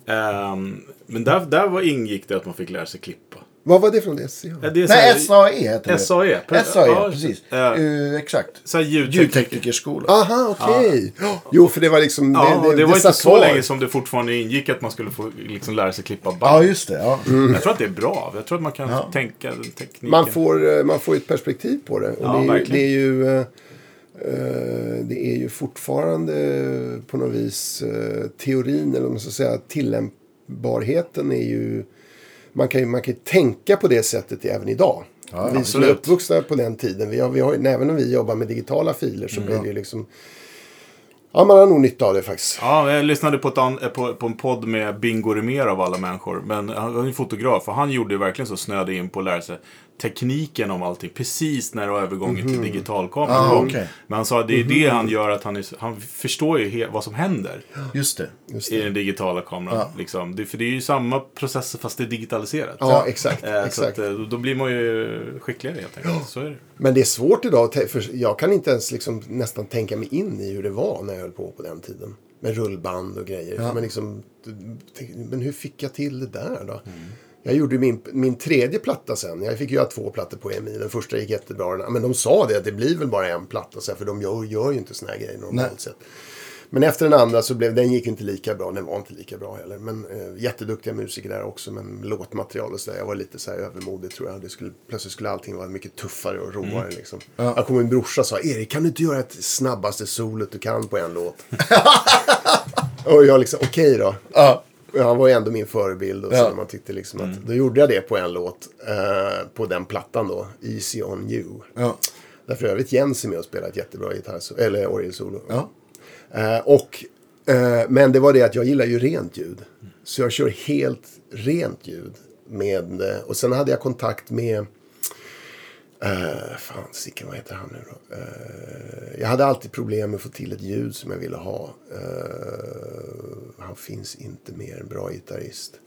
Ehm, men där, där var ingick det att man fick lära sig klippa. Vad var det från det? SCA? Ja, det Nej, SAE heter det. SAE. pre- SAE, ja, precis. eh, Eh, exakt. Så. Ljudteknikerskola. Aha, okej. Jo, för det var liksom... Ja, det, det var inte så kvar. länge som det fortfarande ingick att man skulle få liksom, lära sig klippa band. Ja, just det. Ja. Jag tror att det är bra. Jag tror att man kan tänka tekniken. Man får, eh, man får ett perspektiv på det. Och Ja, det, är, ju- verkligen. det är ju... eh, det är ju fortfarande på något vis teorin, eller vad man ska säga, tillämpbarheten är ju... Man kan ju man kan tänka på det sättet även idag. Ja, vi som är absolut. uppvuxna på den tiden, vi har, vi har, även om vi jobbar med digitala filer så blir det ju liksom... Ja, man har nog nytta av det faktiskt. Ja, jag lyssnade på, ett eh, på, på en podd med Bingo Rimér av alla människor. Men han han är fotograf och han gjorde verkligen så snöade in på att lära sig tekniken om allting. Precis när övergången till digitalkameran Ah, kom. okej. Men han sa att det är det han gör att han, är, han förstår ju vad som händer Just det. Just i det. den digitala kameran. Liksom. Det, för det är ju samma processer fast det är digitaliserat. Ja, exakt. Eh, exakt. att, eh, då blir man ju skickligare helt enkelt. Så är det. Men det är svårt idag, för jag kan inte ens liksom nästan tänka mig in i hur det var när jag höll på på den tiden. Med rullband och grejer. Men, liksom, men hur fick jag till det där då? Jag gjorde min, min tredje platta sen. Jag fick göra två plattor på EMI. Den första gick jättebra. Men de sa det att det blir väl bara en platta. Så här, för de gör, gör ju inte såna här grejer normalt Nej. sett. Men efter den andra så blev den gick inte lika bra. Den var inte lika bra heller. Men eh, jätteduktiga musiker där också. Men låtmaterial och sådär. Jag var lite så här övermodig tror jag. Det skulle, plötsligt skulle allting vara mycket tuffare och roligare liksom. Jag kommer min brorsa och sa Erik kan du inte göra ett snabbaste solot du kan på en låt? och jag liksom okej då. Ja. Han var ju ändå min förebild. Och så Ja. man tyckte liksom att, Då gjorde jag det på en låt. Eh, på den plattan då. Easy on you. Ja. Där för övrigt Jens är med och spelar ett jättebra gitarr, eller orgelsolo. Ja. Eh, och, eh, men det var det att jag gillar ju rent ljud. Så jag kör helt rent ljud. Med, eh, och sen hade jag kontakt med... Uh, fan, Sicken, vad heter han nu då? Uh, jag hade alltid problem med att få till ett ljud som jag ville ha. Uh, han finns inte mer en bra gitarrist.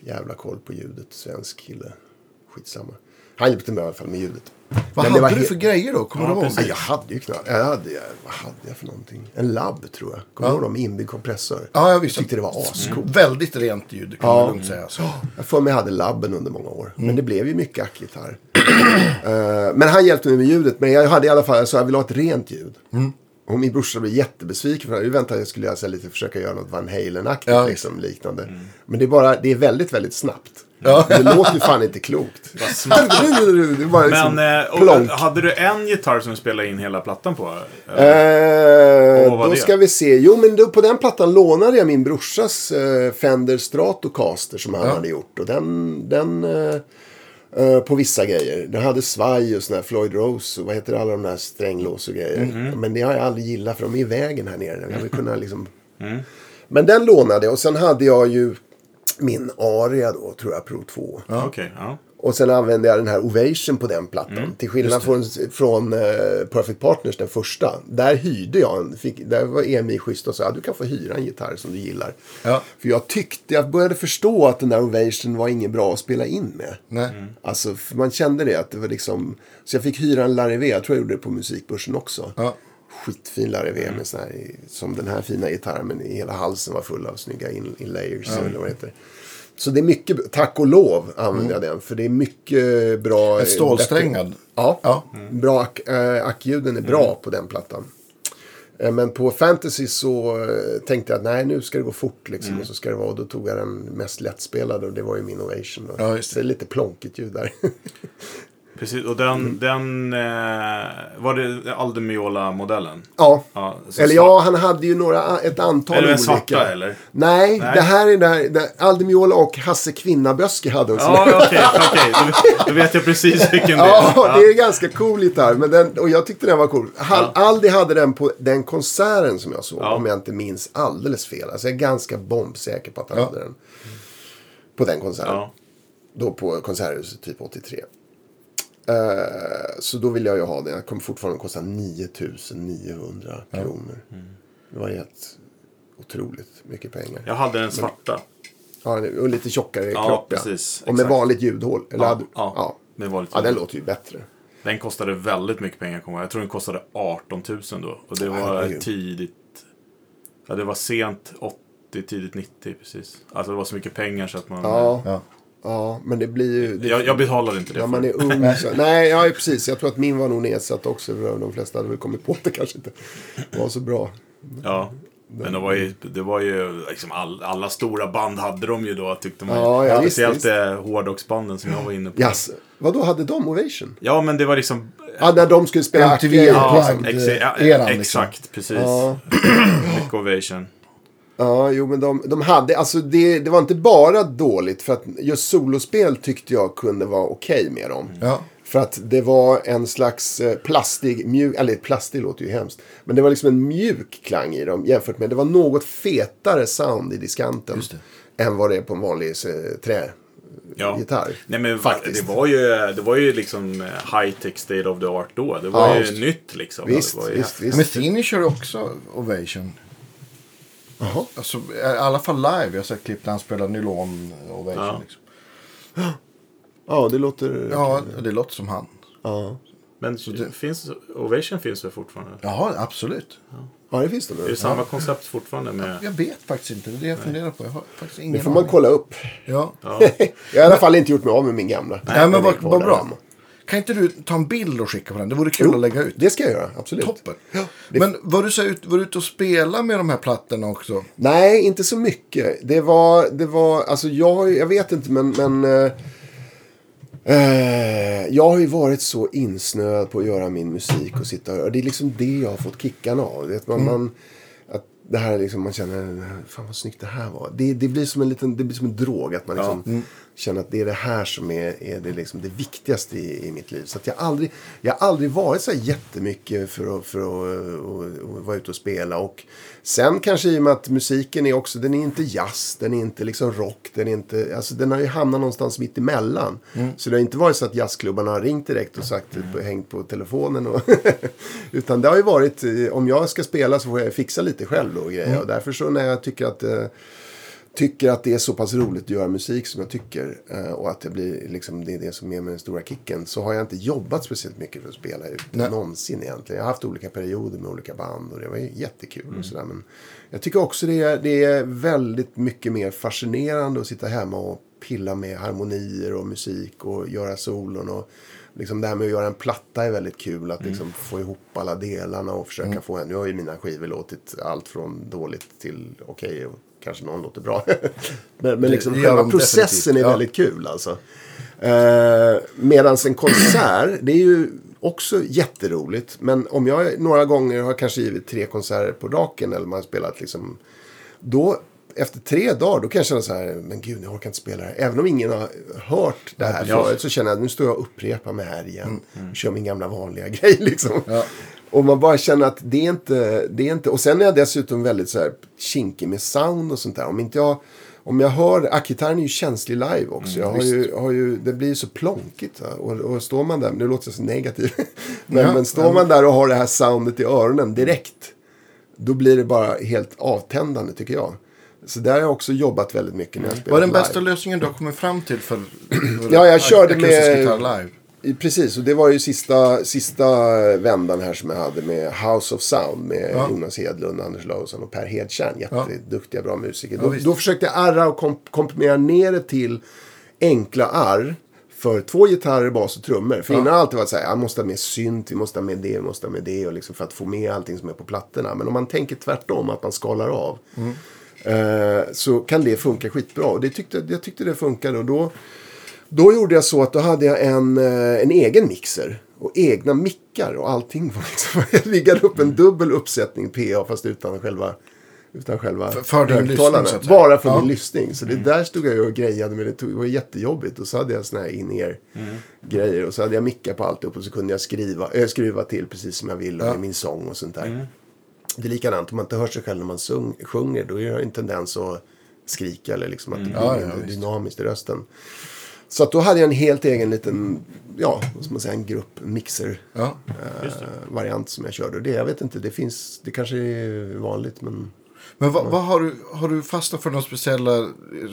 Jävla koll på ljudet, svensk kille. Skitsamma. Han hjälpte mig i alla fall med ljudet. Vad Men det var hade du för grejer då? Kommer Ja, du ihåg? Nej, jag hade ju knappt. Jag hade, jag, vad hade jag för någonting? En labb tror jag. Kommer du ihåg dem? Inbyggd kompressor. Ja, jag visste. tyckte det var ascoolt. Väldigt rent ljud, kan man lugnt säga. Så. Jag får mig hade labben under många år. Men det blev ju mycket ackgitarr. Eh, men han hjälpte mig med ljudet. Men jag hade i alla fall, jag sa jag vill ha ett rent ljud. Och min brorsa blev jättebesviken för. Jag väntade att jag skulle göra lite, försöka göra något Van Halen-aktigt. Ja. liksom, liknande. Men det är bara, det är väldigt, väldigt snabbt. Ja. Det låter ju fan inte klokt. det bara liksom Men eh, och, hade du en gitarr som du spelade in hela plattan på? Eh, var då det? ska vi se. Jo, men då, på den plattan lånade jag min brorsas eh, Fender Stratocaster som han hade gjort. Och den, den eh, eh, på vissa grejer. Den hade svaj och sån här Floyd Rose och vad heter alla de där stränglås och grejer. Mhm. Men det har jag aldrig gillat för de är i vägen här nere. Jag vill kunna liksom... Mm. Men den lånade jag och sen hade jag ju min Aria då, tror jag, Pro 2. Okej, ja. Och sen använde jag den här Ovation på den plattan. Mm, Till skillnad från, från eh, Perfect Partners, den första. Där hyrde jag en. Fick, där var EMI schysst och sa att du kan få hyra en gitarr som du gillar. Ja. För jag tyckte, jag började förstå att den där Ovation var inget bra att spela in med. Nej. Mm. Alltså, man kände det att det var liksom. Så jag fick hyra en Larry Jag tror jag gjorde det på musikbörsen också. Ja. Skitfin Larry med sån här, som den här fina gitarren. Men hela halsen var full av snygga in, inlayers. Eller vad det heter. Så det är mycket, tack och lov använder jag den. För det är mycket bra. Mm. Ett stålsträngad. Ja, Ja. bra ack, äh, ackljuden är bra på den plattan. Eh, Men på Fantasy så eh, tänkte jag att nej nu ska det gå fort liksom. Och så ska det vara, och då tog jag den mest lättspelade och det var ju min Ovation. Då. Ja, det. Så det är lite plonkigt ljud där. Precis, och den, den eh, var det Aldemiola-modellen? ja. Ja, Eller ja, han hade ju några, ett antal den olika. svarta eller? Nej, Nej. det här är där, där Aldemiola och Hasse Kvinnaböske hade här. Ja, okej, okej. Då, då vet jag precis vilken det är. Ja, det är ganska cool gitarr. Men den, och jag tyckte den var cool. Hal, Ja. Aldi hade den på den konserten som jag såg. Ja. Om jag inte minns alldeles fel. Alltså jag är ganska bombsäker på att han hade den. På den konserten. Då på Konserthuset typ 83. Eh, så då ville jag ju ha den. Jag kommer fortfarande att kosta 9900 kronor. Det var helt otroligt mycket pengar. Jag hade den svarta. Ja, och lite tjockare Ja, klocka. precis. Och med Exakt. vanligt ljudhål. Eller Ja, hade, ja. ja. Det var lite ja, den låter ju bättre. Den kostade väldigt mycket pengar, jag tror den kostade 18 000 då. Och det var Herregud. tidigt. Ja, det var sent 80, tidigt 90 precis. Alltså det var så mycket pengar så att man... Ja, Ja. men det blir ju... Det, Jag, jag betalade inte det. när man är ung så, Nej, ja precis. Jag tror att min var nog nedsatt också. För de flesta hade väl kommit på att det kanske inte var så bra. Ja. Men det var ju, det var ju liksom all, alla stora band hade de ju då tyckte man. Ja, ja, visst, Speciellt visst. eh, hårdrocksbanden som jag var inne på. Yes. Vad då hade de Ovation? Ja, men det var liksom... Ja, när de skulle spela MTV Unplugged, ja, eh, eran, liksom. exakt, precis. Ja. Mycket Ovation. Ja, jo men de, de hade, alltså det, det var inte bara dåligt för att just solospel tyckte jag kunde vara okej med dem. Ja. För att det var en slags eh, plastig, mjuk, eller plastig låter ju hemskt. Men det var liksom en mjuk klang i dem jämfört med, det var något fetare sound i diskanten. Just det. Än vad det är på en vanlig eh, trä. Ja. Gitarr, Nej, men faktiskt. Det var ju, det var ju liksom eh, high-tech state of the art då. Det var Ja, ju visst. nytt liksom. Visst, det var ju visst, visst. Men ju också Ovation. Jaha. Alltså, I alla fall live. Jag har sett klipp där han spelar nylon Ovation. Ja. Liksom. Ja, det låter... ja, det låter som han. Ja, Men finns, Ovation finns väl fortfarande? Jaha, absolut. ja det finns det Det är nu. samma koncept fortfarande med... Jag vet faktiskt inte. Det är det jag funderar på. Jag har faktiskt ingen Det får man aning. kolla upp. Ja. jag har i alla fall inte gjort mig av med min gamla. Nej, men vad, bra. Kan inte du ta en bild och skicka på den? Det vore kul Jo, att lägga ut. Det ska jag göra, absolut. Toppen. det- Men var du, så ut, var du ute och spela med de här plattorna också? Nej, inte så mycket. Det var, det var alltså jag, jag vet inte men, men eh, eh, jag har ju varit så insnöad på att göra min musik och sitta och. Det är liksom det jag har fått kickarna av. Det, man, man, att det här är liksom, man känner, fan vad snyggt det här var. Det, det blir som en liten, det blir som en drog. Att man liksom känner att det är det här som är, är det, liksom det viktigaste i, i mitt liv. Så jag aldrig, jag har aldrig varit så här jättemycket för att, för att, att, att vara ute och spela. Och sen kanske i och med att musiken är också, den är inte jazz, den är inte liksom rock, den är inte, alltså den har ju hamnat någonstans mitt emellan. Så det har inte varit så att jazzklubbarna har ringt direkt och sagt, hängt på telefonen. Och utan det har ju varit, eh, om jag ska spela så får jag fixa lite själv då och grejer. Och därför så när jag tycker att eh, tycker att det är så pass roligt att göra musik som jag tycker eh, och att det blir liksom det är det som är med den stora kicken så har jag inte jobbat speciellt mycket för att spela ut Nej. någonsin egentligen. Jag har haft olika perioder med olika band och det var jättekul och sådär men jag tycker också det är, det är väldigt mycket mer fascinerande att sitta hemma och pilla med harmonier och musik och göra solon och liksom det här med att göra en platta är väldigt kul att liksom få ihop alla delarna och försöka få en. Nu har ju mina skivor låtit allt från dåligt till okej och kanske någon låter bra. men men liksom själva de processen definitivt, är ja. väldigt kul alltså. Eh, Medan en konsert, det är ju också jätteroligt. Men om jag några gånger har kanske givit tre konserter på raken eller man har spelat liksom. Då efter tre dagar då kan jag känna så här, men gud jag orkar inte spela det här. Även om ingen har hört det här Ja. förut så känner jag nu står jag och upprepar mig här igen. Kör min gamla vanliga grej liksom. Ja. Och man bara känner att det är inte, det är inte. Och sen är jag dessutom väldigt så här kinkig med sound och sånt där. Om inte jag, om jag hör, ackgitarren är ju känslig live också. jag har ju, har ju, det blir så plonkigt. Va? Och, och står man där, nu låter jag så negativ. men, Ja, men står ja. man där och har det här soundet i öronen direkt. Då blir det bara helt avtändande tycker jag. Så där har jag också jobbat väldigt mycket när jag spelat Vad är den live. bästa lösningen du har kommit fram till för, för Ja, jag körde akustisk med- live? Precis, och det var ju sista, sista vändan här som jag hade med House of Sound med Ja. Jonas Hedlund, Anders Lausson och Per Hedtjärn. Ja. Jätteduktiga, bra musiker. Ja, då, då försökte jag arra och komp- komprimera ner det till enkla arr för två gitarrer, bas och trummor. För innan har alltid varit så här, jag måste ha med synt, vi måste ha med det, vi måste ha med det. Och liksom för att få med allting som är på plattorna. Men om man tänker tvärtom, att man skalar av. Eh, så kan det funka skitbra. Och det tyckte, jag tyckte det funkade. Och då, då gjorde jag så att då hade jag en, eh, en egen mixer. Och egna mickar och allting. Liksom, jag riggade upp en dubbel uppsättning PA fast utan själva utan själva För- för din lyssning. Bara för Ja. min lyssning. Så det där stod jag och grejade med. Det tog- det var jättejobbigt. Och så hade jag såna här in-ear grejer. Och så hade jag mickar på alltihop. Och så kunde jag skriva, äh, skruva till precis som jag ville Ja. med min sång och sånt där. Det är likadant. Om man inte hör sig själv när man sung, sjunger. Då är det en tendens att skrika. Eller liksom att det blir Ja, ja, dynamiskt i rösten. Så att då hade jag en helt egen liten, ja, vad ska man säga, en grupp mixer Ja. eh, variant som jag körde. Det, jag vet inte, det finns, det kanske är vanligt men. Men vad, vad har, du, har du fastnat för några speciella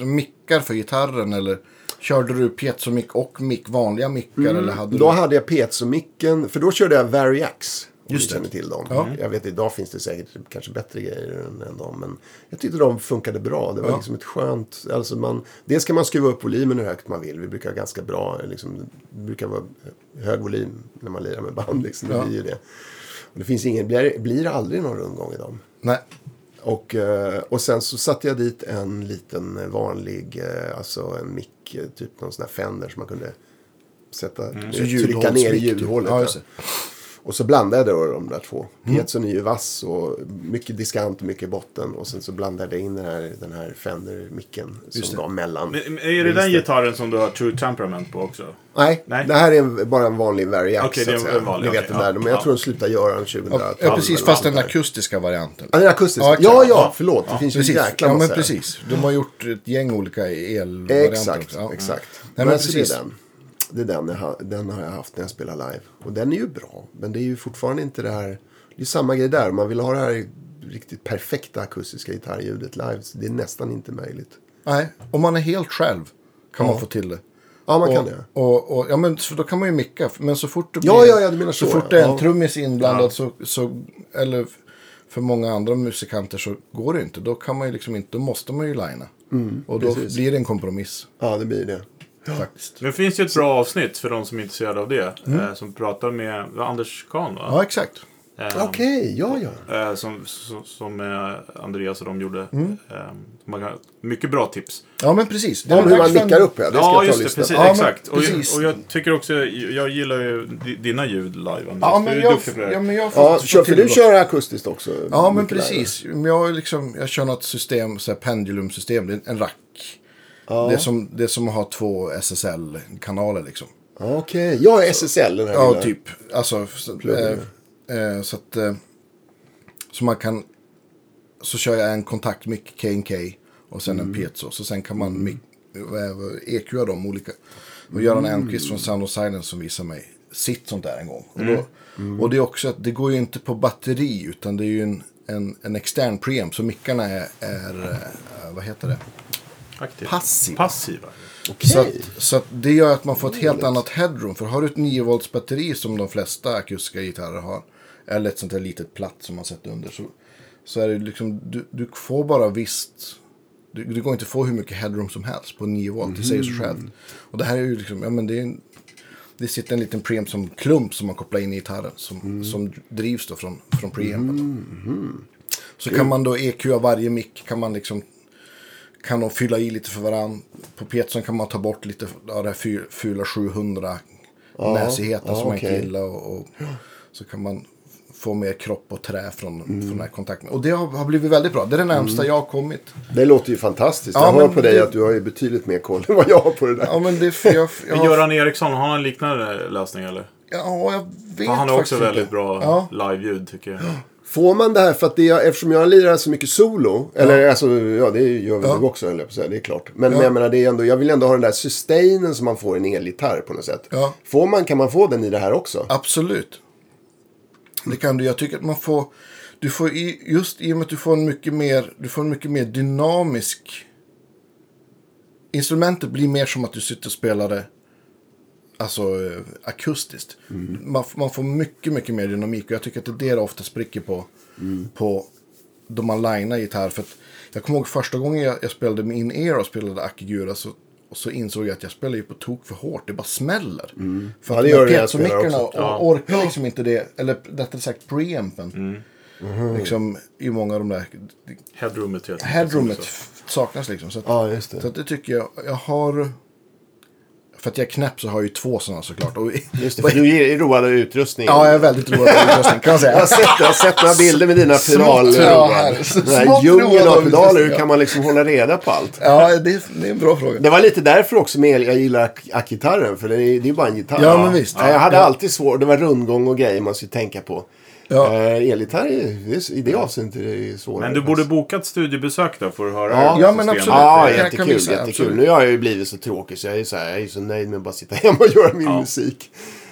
mickar för gitarren? Eller körde du piezomick och mick, vanliga mickar? Eller hade Mm. Då du... hade jag piezo-micken, för då körde jag Variax. Just det. känner till dem. Ja. Jag vet idag finns det säkert kanske bättre grejer än, än dem. Men jag tyckte de funkade bra. Det var Ja. liksom ett skönt... Alltså man, dels kan man skruva upp volymen hur högt man vill. Vi brukar ha ganska bra, liksom, det brukar vara hög volym när man lirar med band. Liksom, det Ja. blir ju det. Och det finns ingen, blir, blir aldrig någon rundgång i dem. Nej. Och, eh, och sen så satte jag dit en liten vanlig, eh, alltså en mick, eh, typ någon sån här Fender som man kunde sätta, Så trycka ner i typ. ljudhålet. Ja, ja. det. Och så blandade jag då de där två. Mm. Pietson är ju vass och mycket diskant och mycket botten. Och sen så blandade jag in den här, den här Fender-micken som var mellan. Men, är det den gitarren som du har True Temperament på också? Nej, Nej. det här är en, bara en vanlig variant. Okej, så det är en vanlig, Ni vet okej, den där. ja. Men jag Ja. tror de slutade göra den 2012. Ja, precis. Fast den akustiska varianten. Ja, den akustiska. Ja, Ja, exakt. ja, förlåt. Det finns ju en jäkla Ja, men massa. precis. De har gjort ett gäng olika elvarianter. Exakt, också. Ja. exakt. Nej, men men precis. den. Det är den jag, den har jag haft när jag spelar live. Och den är ju bra. Men det är ju fortfarande inte det här. Det är samma grej där. Man vill ha det här riktigt perfekta akustiska gitarrljudet live. Så det är nästan inte möjligt. Nej, om man är helt själv kan man få till det. Ja, man kan och, det. Och, och, ja, men för då kan man ju micka. Men så fort det blir, Ja, ja, ja, menar så, så fort ja. det är en Ja. trummis inblandad så, så, eller för många andra musikanter så går det inte. Då kan man ju liksom inte, då måste man ju linea. och då Mm, precis. blir det en kompromiss Ja, det blir det. Faktiskt. Det finns ju ett bra avsnitt för de som är intresserade av det. Mm. Eh, som pratar med Anders Kahn va? Ja, exakt. Eh, Okej, ja, ja. eh, som som, som eh, Andreas och de gjorde. Mm. Eh, man kan, mycket bra tips. Ja, men precis. Det är Om hur man nickar upp, ja. Det ska Ja, jag ta just det. Precis. Ja, men exakt. Och, precis. och jag tycker också, jag gillar ju di- dina ljud live Andreas. Ja, Du men är jag, duktig på det. ja, men jag får, Ja, får kör, för du kör akustiskt också. Ja, men där. precis. Jag, liksom, jag kör något system, så här pendulumsystem, det är en rack. Det, är som, det är som att ha två SSL-kanaler liksom. Ja, Okej, jag har SSL den här Ja, lilla. typ. Alltså, så, eh, eh, så att... Eh, så man kan... Så kör jag en kontaktmick K&K och sen Mm. en piezo. Så sen kan man mic, eh, EQa dem olika. Och Göran Mm. Elmqvist från Sound of Silence som visade mig sitt sånt där en gång. Och, Mm. då, och det är också att det går ju inte på batteri utan det är ju en, en, en extern preamp. Så mickarna är, är vad heter det? Aktiv. Passiva. Passiva. Så, Okej. att, så att det gör att man får ett helt annat headroom. För har du ett 9 volts batteri som de flesta akustiska gitarrer har. Eller ett sånt här litet platt som man sätter under. Så, så är det liksom, du, du får bara visst. Du, det går inte få hur mycket headroom som helst på 9 volt. Det säger sig självt. Och det här är ju liksom, ja men det är en, det sitter en liten preamp som klump som man kopplar in i gitarren. Som, som drivs då från, från preampen. Så kan man då EQa varje mick. Kan man liksom kan de fylla i lite för varann. På Peterson kan man ta bort lite av det här fula 700 näsigheten ja, som man okej. gillar. Och, och så kan man få mer kropp och trä från, Mm. från den här kontakten. Och det har, har blivit väldigt bra. Det är det närmsta jag har kommit. Det låter ju fantastiskt. Ja, jag hör på dig det- att du har ju betydligt mer koll än vad jag har på det där. Ja, men det, jag, jag, har, Göran Eriksson, har han en liknande lösning eller? ja, jag vet För han har också faktiskt väldigt inte. bra Ja. live-ljud tycker jag. Får man det här för att det är, eftersom jag lirar så mycket solo. Eller alltså, ja det gör väl Ja. också höll jag på att säga. Det är klart. Men, Ja. men jag menar, det är ändå, jag vill ändå ha den där sustainen som man får i en elgitarr på något sätt. Ja. Får man, kan man få den i det här också? Absolut. Det kan du. Jag tycker att man får... Du får i, just i och med att du får en mycket mer, du får en mycket mer dynamisk... Instrumentet blir mer som att du sitter och spelar det alltså, eh, akustiskt. Man, f- man får mycket, mycket mer dynamik. Och jag tycker att det är det det ofta spricker på. På då man linar gitarr. För att jag kommer ihåg första gången jag, jag spelade med in-ear och spelade Akigura. Så, så insåg jag att jag spelar ju på tok för hårt. Det bara smäller. För Ja, det gör det också. Ja. och orkar liksom inte det. Eller rättare sagt preampen. Liksom i många av de där. Headroomet Headroomet saknas liksom. Så att, Ja, just det. så att det tycker jag. Jag har. För att jag är knäpp så har jag ju två sådana såklart. Och, Just det, för du är road av utrustning. ja, jag är väldigt road av utrustning kan man Jag har säga. sett, jag har sett några bilder med dina pedal. ja. Den här djungeln av pedaler. Hur kan man liksom hålla reda på allt? Ja, det är, det är en bra fråga. Det var lite därför också med jag gillar ackgitarren. För det är, det är ju bara en gitarr. Ja, men visst. Ja, jag hade Ja. alltid svårt. Det var rundgång och grejer man skulle tänka på. Ja. Eh, elgitarr är- i det avseendet är det svårare. Men du borde boka ett studiebesök då för att höra Ja. Ja, men absolut. Ja, Jag kan jättekul. visa, jättekul. absolut. Nu har jag ju blivit så tråkig så jag är, så här, jag är så nöjd med att bara sitta hemma och göra min musik.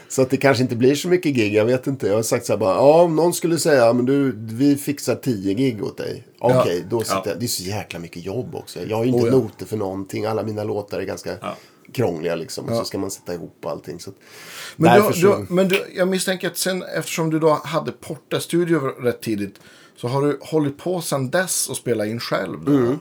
Så att det kanske inte blir så mycket gig, jag vet inte. Jag har sagt så här bara, ja om någon skulle säga, men du, vi fixar 10 gig åt dig. Okej, då sitter Ja. jag, det är så jäkla mycket jobb också. Jag har ju inte Oh, ja. noter för någonting, alla mina låtar är ganska Ja. Krångliga liksom. Och så ska man sätta ihop allting. Så att, Men, du, så, du, men du, jag misstänker att sen eftersom du då hade Porta Studio rätt tidigt. Så har du hållit på sedan dess och spelat in själv. Då, Mm.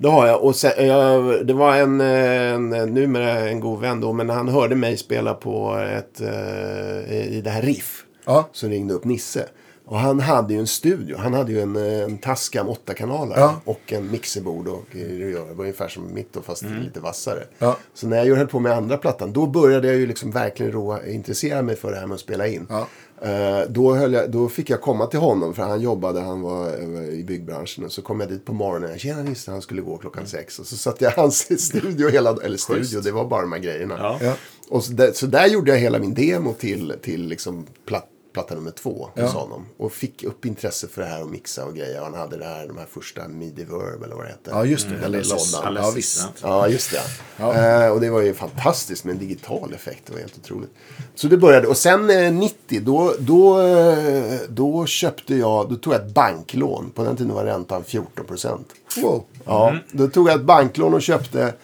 Det har jag. Och sen, jag, det var en, en, numera en god vän då, men han hörde mig spela på ett, eh, i det här Riff. Ja. Som ringde upp Nisse. Och han hade ju en studio. Han hade ju en, eh, en Tascam 8-kanalare. Ja. Och en mixerbord. Och, det var ungefär som mitt då, fast lite vassare. Ja. Så när jag höll på med andra plattan, då började jag ju liksom verkligen roa, intressera mig för det här med att spela in. Ja. Eh, då, höll jag, då fick jag komma till honom, för han jobbade, han var eh, i byggbranschen. Och så kom jag dit på morgonen. Tjena Nisse, han skulle gå klockan sex. Och så satt jag i hans studio, hela, eller studio, det var bara de här grejerna. Ja. Ja. Och så där, så där gjorde jag hela min demo till, till liksom platt, platta nummer två hos honom. Och fick upp intresse för det här och mixa och grejer. Och han hade det här, de här första midi verb eller vad det hette. Ja, just det. Den Eller lådan. lådan. Alessis, Ja, visst. ja. Ja, just det. Eh, och det var ju fantastiskt med en digital effekt. Det var helt otroligt. Så det började. Och sen eh, 90, då, då, eh, då köpte jag, då tog jag ett banklån. På den tiden var räntan 14 procent. Wow. Ja, då tog jag ett banklån och köpte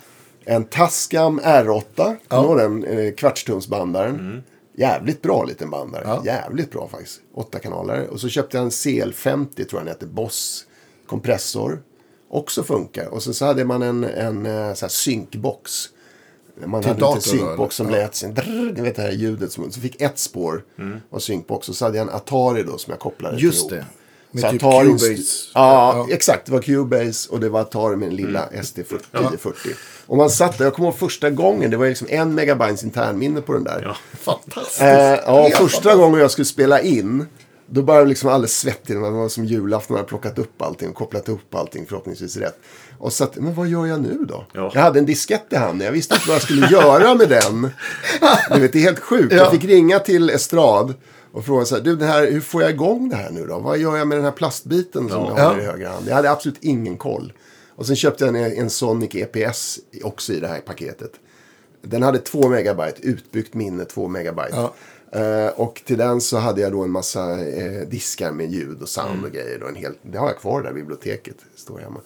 en Tascam R8. Ja. Den eh, kvartstumsbandaren. Jävligt bra liten bandare. Ja. Jävligt bra faktiskt. Åtta kanaler. Och så köpte jag en CL50 tror jag den heter. Boss kompressor. Också funkar. Och sen så hade man en, en eh, så här synkbox. Man Till hade en synkbox som eller? lät sin ni vet det här ljudet. Som, så fick ett spår och synkbox. Och så hade jag en Atari då som jag kopplade Just till det. Med Så typ Atari- Cubase. Ja, Ja. exakt. Det var Cubase och det var Atari med den lilla SD1040. 1040. Och man satt där, jag kommer ihåg första gången, det var liksom en megabytes internminne på den där. Ja. Fantastiskt. Eh, ja, första gången jag skulle spela in, då började jag liksom alldeles svettig. Det var som julafton, jag hade plockat upp allting och kopplat upp allting förhoppningsvis rätt. Och så att, men vad gör jag nu då? Ja. Jag hade en diskett i handen, jag visste inte vad jag skulle göra med den. Du vet, det är helt sjukt. Ja. Jag fick ringa till Estrad och fråga så här, du, det här, hur får jag igång det här nu då? Vad gör jag med den här plastbiten som jag Ja. har i höger hand? Jag hade absolut ingen koll. Och sen köpte jag en, en Sonic EPS också i det här paketet. Den hade 2 megabyte, utbyggt minne 2 megabyte. Ja. Eh, och till den så hade jag då en massa eh, diskar med ljud och sound och grejer. Då en hel, det har jag kvar där i biblioteket. Står hemma.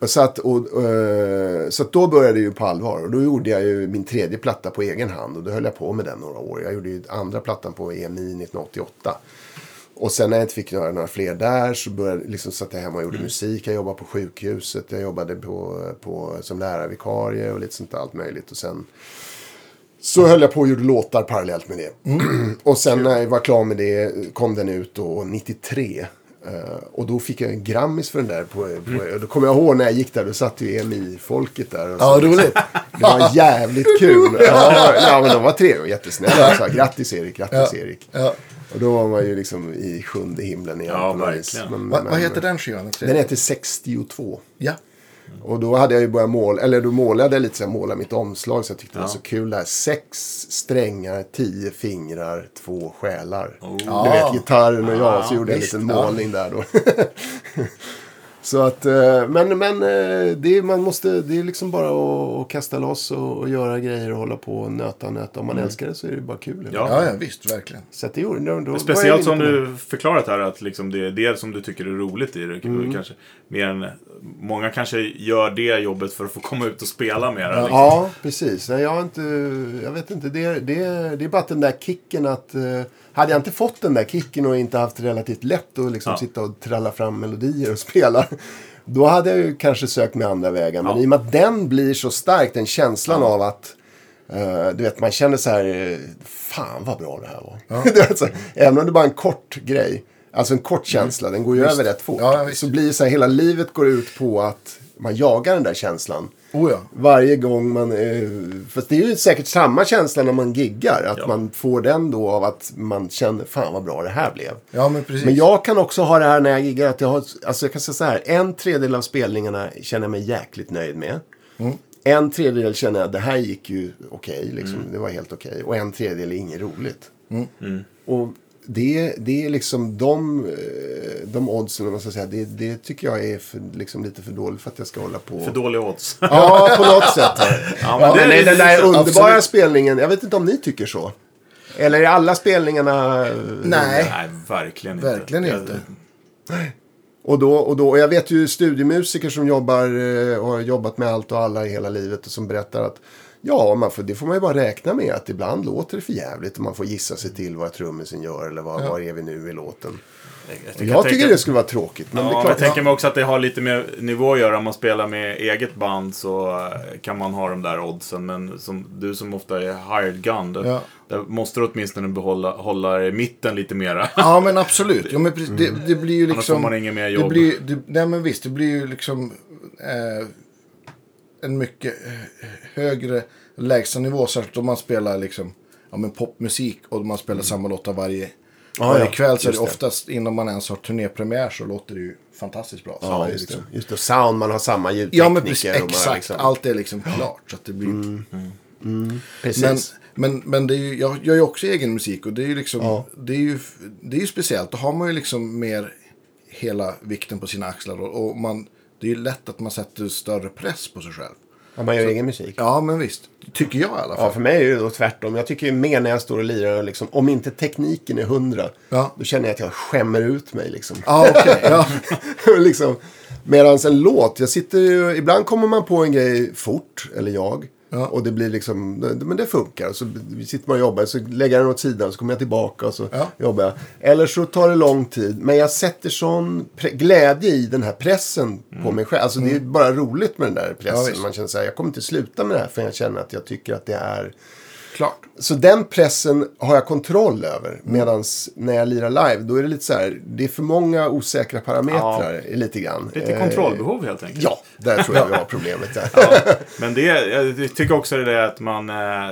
Så, att, och, eh, så att då började det ju på allvar. Och då gjorde jag ju min tredje platta på egen hand. Och då höll jag på med den några år. Jag gjorde ju andra plattan på EMI 1988. Och sen när jag inte fick göra några fler där så började, liksom satt jag hemma och gjorde musik. Jag jobbade på sjukhuset. Jag jobbade på, på, som lärarvikarie och lite sånt där, allt möjligt. Och sen så höll jag på och gjorde låtar parallellt med det. och sen när jag var klar med det kom den ut då 93. Eh, och då fick jag en Grammis för den där. På, på, och då kommer jag ihåg när jag gick där, då satt ju EMI-folket där. Och Ja, så, roligt. det var jävligt kul. Ja, ja men de var trevliga och jättesnälla. Jag sa, grattis Erik, grattis Ja. Erik. Ja. Och då var man ju liksom i sjunde himlen igen. Ja. Men, men- vad heter den skivan? Den heter 62. Ja. Och då hade jag ju börjat måla, eller då målade jag lite så här, måla mitt omslag så jag tyckte det var så kul det här. Sex strängar, tio fingrar, två själar. Du vet, gitarren och jag, så gjorde jag en liten ja. målning där då. så att, eh, men, men eh, det, är- man måste, det är liksom bara att, att kasta loss och, och göra grejer och hålla på och nöta och nöta. Om man älskar det så är det bara kul. Ja. Ja, ja, visst, verkligen. Så det gjorde, då, då Speciellt som du förklarat här att liksom det är det som du tycker är roligt i det. Mm. Kanske, mer än, många kanske gör det jobbet för att få komma ut och spela mer. Liksom. Ja, precis. Nej, Jag, har inte, jag vet inte. Det, det, det är bara den där kicken att... hade jag inte fått den där kicken och inte haft relativt lätt att liksom Ja. sitta och tralla fram melodier och spela. Då hade jag ju kanske sökt mig andra vägar. Men Ja. i och med att den blir så stark, den känslan av att... eh, du vet, man känner så här... Fan vad bra det här var. du vet, så, här, även om det bara är en kort grej. Alltså en kort känsla, den går ju över rätt fort. Ja, ja, så blir det så här, hela livet går ut på att man jagar den där känslan. Oh ja. Varje gång man... Eh, fast det är ju säkert samma känsla när man giggar. Att Ja. man får den då av att man känner fan vad bra det här blev. Ja, men precis. Men jag kan också ha det här när jag giggar. Att jag, har, alltså jag kan säga så här. En tredjedel av spelningarna känner jag mig jäkligt nöjd med. Mm. En tredjedel känner jag det här gick ju okej. liksom, Mm. Det var helt okej. Och en tredjedel är inget roligt. Och det, det är liksom de, eh, de oddsen, om man ska säga, det, det tycker jag är för, liksom lite för dåligt för att jag ska hålla på. För dåliga odds. Ja, på något sätt. Ja, Ja, det men den där underbara absolut. spelningen, jag vet inte om ni tycker så. Eller är alla spelningarna... Nej, Nej, verkligen inte. verkligen inte. Och då, och då, och jag vet ju studiemusiker som jobbar eh, och har jobbat med allt och alla i hela livet och som berättar att ja, man får, det får man ju bara räkna med att ibland låter det för jävligt och man får gissa sig till vad trummisen gör eller vad, Ja. var är vi nu i låten. Jag, Jag tycker tänka- det skulle vara tråkigt. Men Ja, det är jag klart. tänker mig också att det har lite med nivå att göra. Om man spelar med eget band så eh, kan man ha de där oddsen. Men som, du som ofta är hired gun, då, Ja. där måste du åtminstone behålla, hålla i mitten lite mera. Ja, men absolut. Ja, men precis, det, det blir ju Annars liksom... får man inget mer Det jobb. blir, det, nej, men visst. Det blir ju liksom eh, en mycket eh, högre lägstanivå. Särskilt om man spelar liksom, ja, men popmusik och man spelar samma låtar varje, Ja, varje ja, kväll. Så är det oftast innan man ens har turnépremiär så låter det ju fantastiskt bra. Ja, är just det. liksom, Just det. Sound, man har samma ljudtekniker. Ja, men precis. har Exakt. liksom- Allt är liksom klart. Så att det blir... Precis. Men, men, men det är ju, jag gör ju också egen musik och det är ju liksom, Ja. det är ju, det är ju speciellt. Då har man ju liksom mer hela vikten på sina axlar och, och man, det är lätt att man sätter större press på sig själv. Ja, man gör egen musik. Ja, men visst. Tycker jag i alla fall. Ja, för mig är det då tvärtom. Jag tycker ju mer när jag står och lirar, liksom, om inte tekniken är hundra, Ja. då känner jag att jag skämmer ut mig. Liksom. Ja, okej. ja. liksom, Medan en låt, jag sitter ju, ibland kommer man på en grej fort, eller jag. Ja. Och det blir liksom, men det funkar. Så sitter man och jobbar, så lägger jag den åt sidan, så kommer jag tillbaka och så Ja. jobbar jag. Eller så tar det lång tid. Men jag sätter sån glädje i den här pressen på mig själv. Alltså det är bara roligt med den där Ja, pressen. visst. man känner så här, jag kommer inte sluta med det här förrän jag känner att jag tycker att det är Klart. så den pressen har jag kontroll över. Medan när jag lirar live, då är det lite så här, det är för många osäkra parametrar lite grann. Lite Eh, kontrollbehov helt enkelt. Ja, där tror jag vi har problemet där. Ja, men det, jag tycker också det är att man... Eh,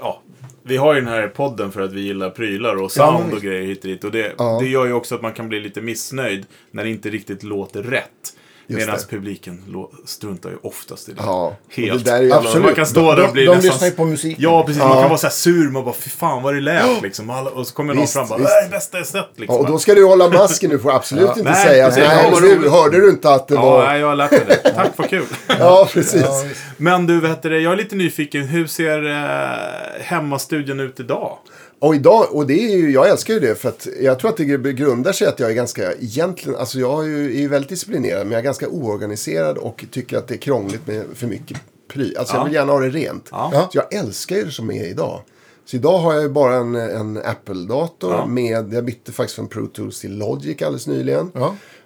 ja, vi har ju den här podden för att vi gillar prylar och Ja, sound och grejer hit och dit. Och det, Ja. det gör ju också att man kan bli lite missnöjd när det inte riktigt låter rätt. Medan publiken struntar ju oftast i det. Ja, Helt. det där är Absolut. Man kan stå där De- och bli de nästan... lyssnar ju på musik. Ja, precis. Man Ja. kan vara så här sur. Man bara, fy fan vad det lät liksom. Och så kommer någon Visst, fram och bara, det är bästa jag sett liksom. Ja, och då ska du hålla masken, du får absolut inte Nej, säga precis. nej, Ja, vad du, hörde du inte att det Ja, var... nej, jag har lärt mig det. Tack, vad kul. Ja, precis. Ja. Men du, vet det, jag är lite nyfiken. Hur ser eh, hemmastudion ut idag? Och idag, och det är ju, jag älskar ju det för att jag tror att det grundar sig att jag är ganska, egentligen, alltså jag är ju är väldigt disciplinerad men jag är ganska oorganiserad och tycker att det är krångligt med för mycket pry. Alltså Ja. jag vill gärna ha det rent. Ja. Så jag älskar ju det som är idag. Så idag har jag ju bara en, en Apple-dator Ja. med, jag bytte faktiskt från Pro Tools till Logic alldeles nyligen.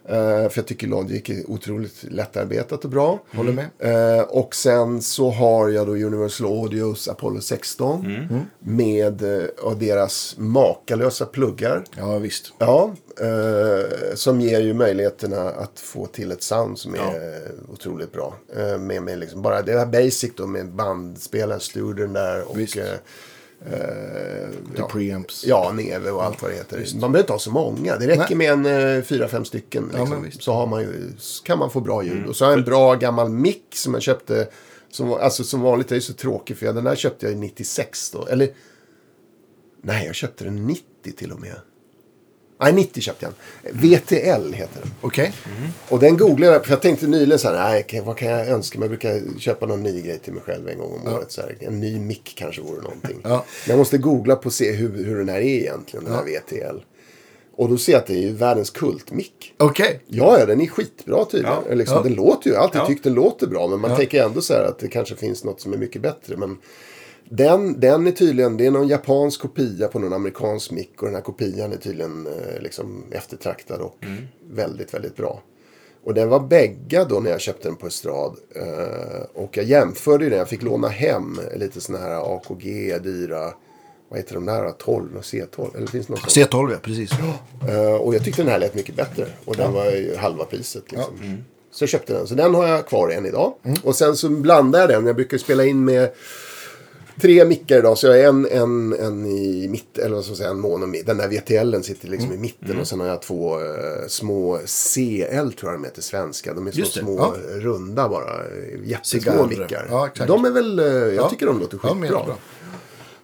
Ja. Eh, för jag tycker Logic är otroligt lättarbetat och bra. Håller med. Eh, och sen så har jag då Universal Audios Apollo 16. Mm. Med eh, deras makalösa pluggar. Ja, visst. Ja, som ger ju möjligheterna att få till ett sound som är eh, otroligt bra. Med, med liksom bara det här basic då med bandspelaren, studien där och Visst. The ja, preamps. Ja, Neve och allt vad det heter. Man behöver inte ha så många. Det räcker Nej. med en eh, fyra, fem stycken. Ja, Liksom. men visst. så har man ju, kan man få bra ljud. Och så har jag en bra gammal mick som jag köpte. Som, alltså, som vanligt är ju så tråkig för jag, den där köpte jag i 96 då. Eller nej, jag köpte den 90 till och med. Nej, 90 köpte jag den. VTL heter den. Okej. Och den googlade jag, för jag tänkte nyligen så här, nej, vad kan jag önska mig? Jag brukar köpa någon ny grej till mig själv en gång om året. Så här. En ny mick kanske vore någonting. Ja. Men jag måste googla på och se hur, hur den här är egentligen, den här VTL. Och då ser jag att det är ju världens kultmick. Okej. Ja, ja, den är skitbra tydligen. Ja. Liksom, Ja. Den låter ju, jag har alltid Ja. tyckt den låter bra. Men man Ja. tänker ändå så här att det kanske finns något som är mycket bättre. Men den, den är tydligen, det är någon japansk kopia på någon amerikansk mick. Och den här kopian är tydligen eh, liksom eftertraktad och Mm. väldigt, väldigt bra. Och den var bägga då när jag köpte den på Estrad. Eh, och jag jämförde ju den, jag fick låna hem lite sådana här AKG, dyra, vad heter de där, 12 och C12? Eller finns det något sånt? C12, ja. Precis. Eh, och jag tyckte den här lät mycket bättre. Och den var ju halva priset. Liksom. Så jag köpte den. Så den har jag kvar än idag. Och sen så blandar jag den. Jag brukar spela in med tre mickar idag. Så jag har en, en, en i mitt, eller vad ska man säga, en mono. Den där VTLen sitter liksom i mitten. Och sen har jag två eh, små CL tror jag de heter svenska. De är så små ja. runda bara. Jättesmå mickar. Ja, de är väl, eh, jag Ja. tycker de låter Ja, skitbra. jättebra.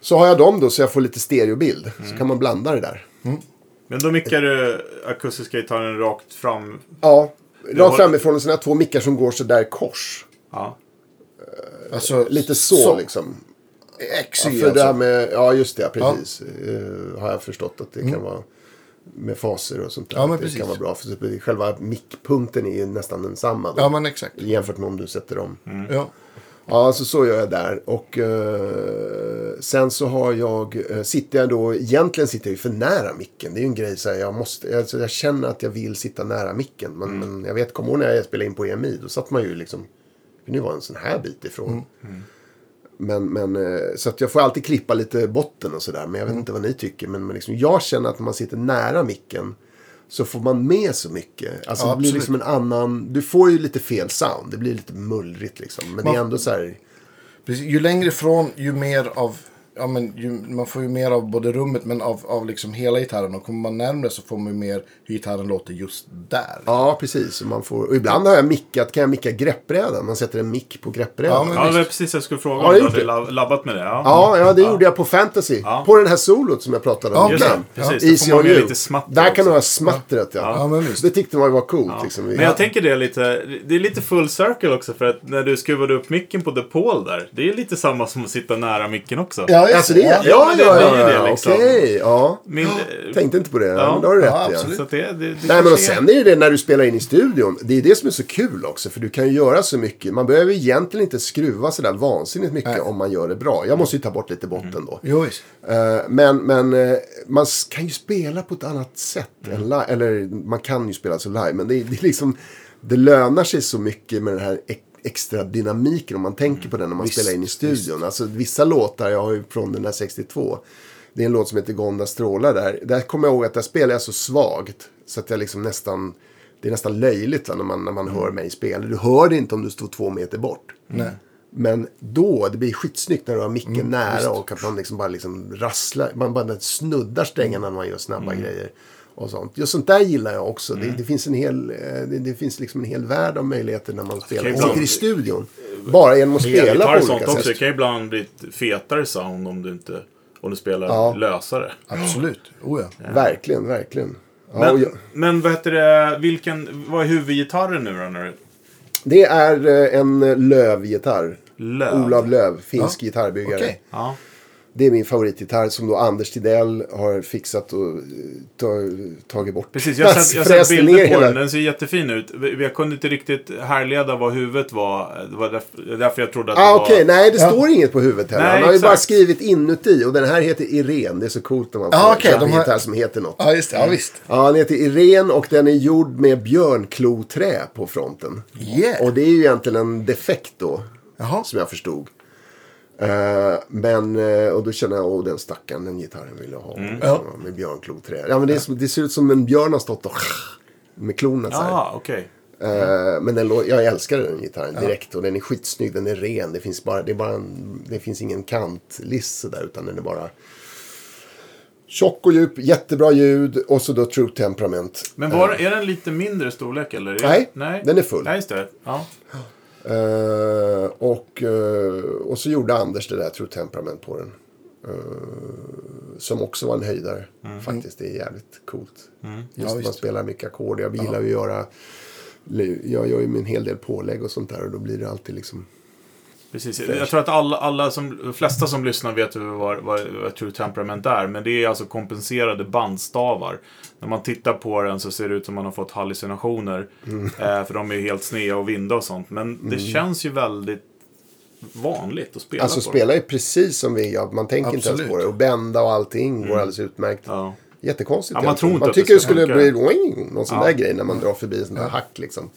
så har jag dem då så jag får lite stereobild. Så kan man blanda det där. Men då mickar du akustiska gitarren rakt fram. Ja, har- rakt framifrån och sen har jag två mickar som går så där kors. Ja. Alltså, Lite så, liksom. XY Ja, för det här alltså. med, ja just det, precis. Eh, har jag förstått att det kan vara med faser och sånt där. Mm. Ja, men att det precis. kan vara bra. För själva mickpunkten är ju nästan densamma. Då, Ja, men exakt. Jämfört med om du sätter dem. Ja. Ja, så så gör jag där. Och eh, sen så har jag, eh, sitter jag då, egentligen sitter jag ju för nära micken. Det är ju en grej så här, jag måste, alltså, jag känner att jag vill sitta nära micken. Men, men jag vet, kommer ihåg när jag spelade in på EMI, då satt man ju liksom, nu var en sån här bit ifrån. Men, men, eh, så att jag får alltid klippa lite botten och sådär. Men jag vet inte vad ni tycker. Men, men liksom, jag känner att när man sitter nära micken så får man med så mycket. Alltså Ja, det blir absolut. liksom en annan... Du får ju lite fel sound. Det blir lite mullrigt liksom. Men det är ändå så här... Precis, ju längre ifrån, ju mer av... Ja, men ju, man får ju mer av både rummet men av, av liksom hela gitarren. Och kommer man närmare så får man ju mer hur gitarren låter just där. Ja, precis. Man får, och ibland har jag mickat, kan jag micka greppbrädan. Man sätter en mick på greppbrädan. Ja, Ja, men- Ja, det var precis jag skulle fråga Har om du hade lab- labbat med det. Ja, ja, det gjorde jag på Fantasy. Ja. På den här solot som jag pratade om Ja, Just innan. det, precis. Ja. Då Easy får man on you. lite smatter Där kan du ha smattret, ja. Ja. Det tyckte man var coolt. Liksom. Men jag tänker det är lite, det är lite full circle också för att när du skruvade upp micken på The Paul där. Det är lite samma som att sitta nära micken också. Ja, just Alltså det är, ja, ja, ja, ja, det ja, liksom. okej, ja. Min, Tänkte inte på det. Ja, Ja. men då har du rätt Ja, ja. absolut. Så det, det, det Nej men och sen är det det när du spelar in i studion. Det är det som är så kul också. För du kan ju göra så mycket. Man behöver egentligen inte skruva sådär vansinnigt mycket Nej. om man gör det bra. Jag måste ju ta bort lite botten då. Jo. Eh, men men eh, man kan ju spela på ett annat sätt. Live. Eller man kan ju spela så live. Men det, det är liksom. Det lönar sig så mycket med den här extra dynamiken om man tänker på den när man Visst, spelar in i studion. Alltså vissa låtar, jag har ju från den där 62. Det är en låt som heter Gonda strålar där. Där kommer jag ihåg att där spelar jag så svagt. Så att jag liksom nästan, det är nästan löjligt va, när man, när man hör mig spela. Du hör det inte om du står två meter bort. Nej. Men då, det blir skitsnyggt när du har micken Mm, nära och att man liksom bara liksom rasslar, man bara snuddar strängarna när man gör snabba Mm. grejer. Och sånt. Just sånt där gillar jag också. Det, det finns en hel, eh, det, det finns liksom en hel värld av möjligheter när man spelar. ibland- sitter i studion. Bara genom att spela på och sånt olika också. Det sätt. kan ibland bli ett fetare sound om du inte om du spelar Ja. lösare. Absolut. Oh, ja. Verkligen, verkligen. Ja, Men, jag, men vad heter det, vilken, vad är huvudgitarren nu då? När du, det är eh, en Löv-gitarr. Löv? Olav Löv, finsk gitarrbyggare. Okej. Det är min favoritgitarr som då Anders Tidell har fixat och eh, ta, tagit bort. Precis, jag har sett, jag sett bilder på hela- den. Den ser jättefin ut. Vi- Jag kunde inte riktigt härleda vad huvudet var. Det var därför, därför jag trodde att Ah, det var... Okej, nej det Ja. står inget på huvudet heller. Nej, Han har ju bara skrivit inuti och den här heter Irene. Det är så coolt när man får Ah, okej, köpa de en har- gitarr som heter något. Ja, just det. Ja, visst. Ja, den heter Irene och den är gjord med björnkloträ på fronten. Yeah. Och det är ju egentligen en defekt då. Jaha. Som jag förstod. Eh, men, eh, och då känner jag, åh den stackaren, den gitarren vill jag ha. Mm. Liksom, Med björnkloträ. Ja, men det, är som, det ser ut som en björn har stått och med klorna så här. Ja, okej. Eh, men den, jag älskar den gitarren direkt och den är skitsnygg, den är ren. Det finns, bara, det är bara en, det finns ingen kantlist sådär utan den är bara tjock och djup, jättebra ljud och så då True Temperament. Men var, är den lite mindre storlek eller? Är- Nej, nej, den är full. Nej, just det. Ja. Eh, och, eh, och så gjorde Anders det där True Temperament på den. Eh, som också var en höjdare. Faktiskt, det är jävligt coolt. Just Ja, när man spelar mycket ackord. Jag gillar ju att göra, jag gör ju en hel del pålägg och sånt där och då blir det alltid liksom Precis. Jag tror att alla, alla som, de flesta som lyssnar vet vad, vad, vad True Temperament är. Men det är alltså kompenserade bandstavar. När man tittar på den så ser det ut som man har fått hallucinationer. Mm. Eh, för de är helt sneda och vinda och sånt. Men det känns ju väldigt vanligt att spela Alltså på. spela är precis som vi gör. Man tänker inte ens Absolut. på det. Och bända och allting går alldeles utmärkt. Ja. Jättekonstigt. Ja, man tror inte man att det tycker det ska skulle funka. bli wing, någon sån Ja. där grej när man drar förbi en sån där hack liksom.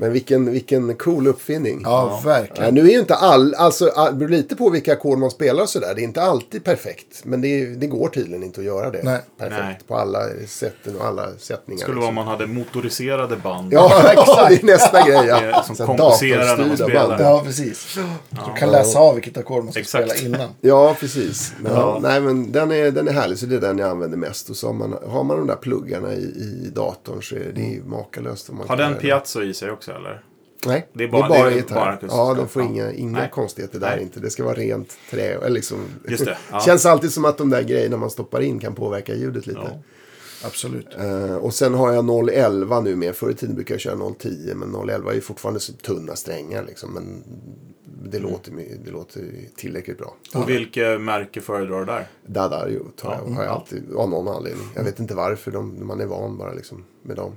Men vilken, vilken cool uppfinning. Ja, Ja, verkligen. nu är ju inte all, alltså all- det beror lite på vilka ackord man spelar och sådär. Det är inte alltid perfekt. Men det, det går tydligen inte att göra det Nej. perfekt Nej. på alla sätten och alla sättningar. Det skulle vara om man hade motoriserade band. Ja, exakt. det är nästa grej. Ja. som kompenserar när man spelar. band. Ja, precis. Du kan läsa av vilket ackord man ska Exakt. spela innan. Ja, precis. Ja, Ja. Nej, men den är, den är härlig, så det är den jag använder mest. Och så har man, har man de där pluggarna i, i datorn så är det ju makalöst. Har den piazzo i sig också eller? Nej, Det är bara- det är gitarr. bara ja, den får Ja. inga, inga Nej. konstigheter där Nej. inte. Det ska vara rent trä. Eller liksom, Just det, ja. Känns alltid som att de där grejerna man stoppar in kan påverka ljudet lite. Ja. Absolut. Eh, och sen har jag 011 nu med. Förr i tiden brukade jag köra 010. Men 011 är ju fortfarande så tunna strängar. Liksom, men det, Mm. låter, det låter tillräckligt bra. Och vilket märke föredrar du där? Dadario tar jag, har jag alltid, av någon anledning. Jag vet inte varför, de, man är van bara liksom med dem.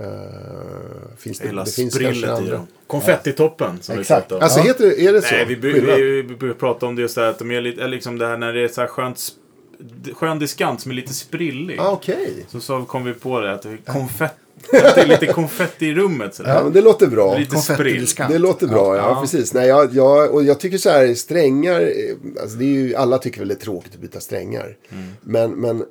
Eh, finns det, gillar det finns kanske sprillet i andra. dem. Konfettitoppen som Exakt. vi om. Alltså Ja. heter det, är det så? Nej, vi, vi, vi, om det just det här att de är lite, eller liksom det här när det är så här skönt, skön diskant som är lite sprillig. Ah, Okej. Så, så kom vi på det att det är konfetti, att det är lite konfetti i rummet. Sådär. Ja, men det låter bra. Lite sprill. Det låter bra, ja, Ja. precis. Nej, jag, jag, och jag tycker så här, strängar, eh, alltså det är ju, alla tycker väl det är tråkigt att byta strängar. Mm. Men, men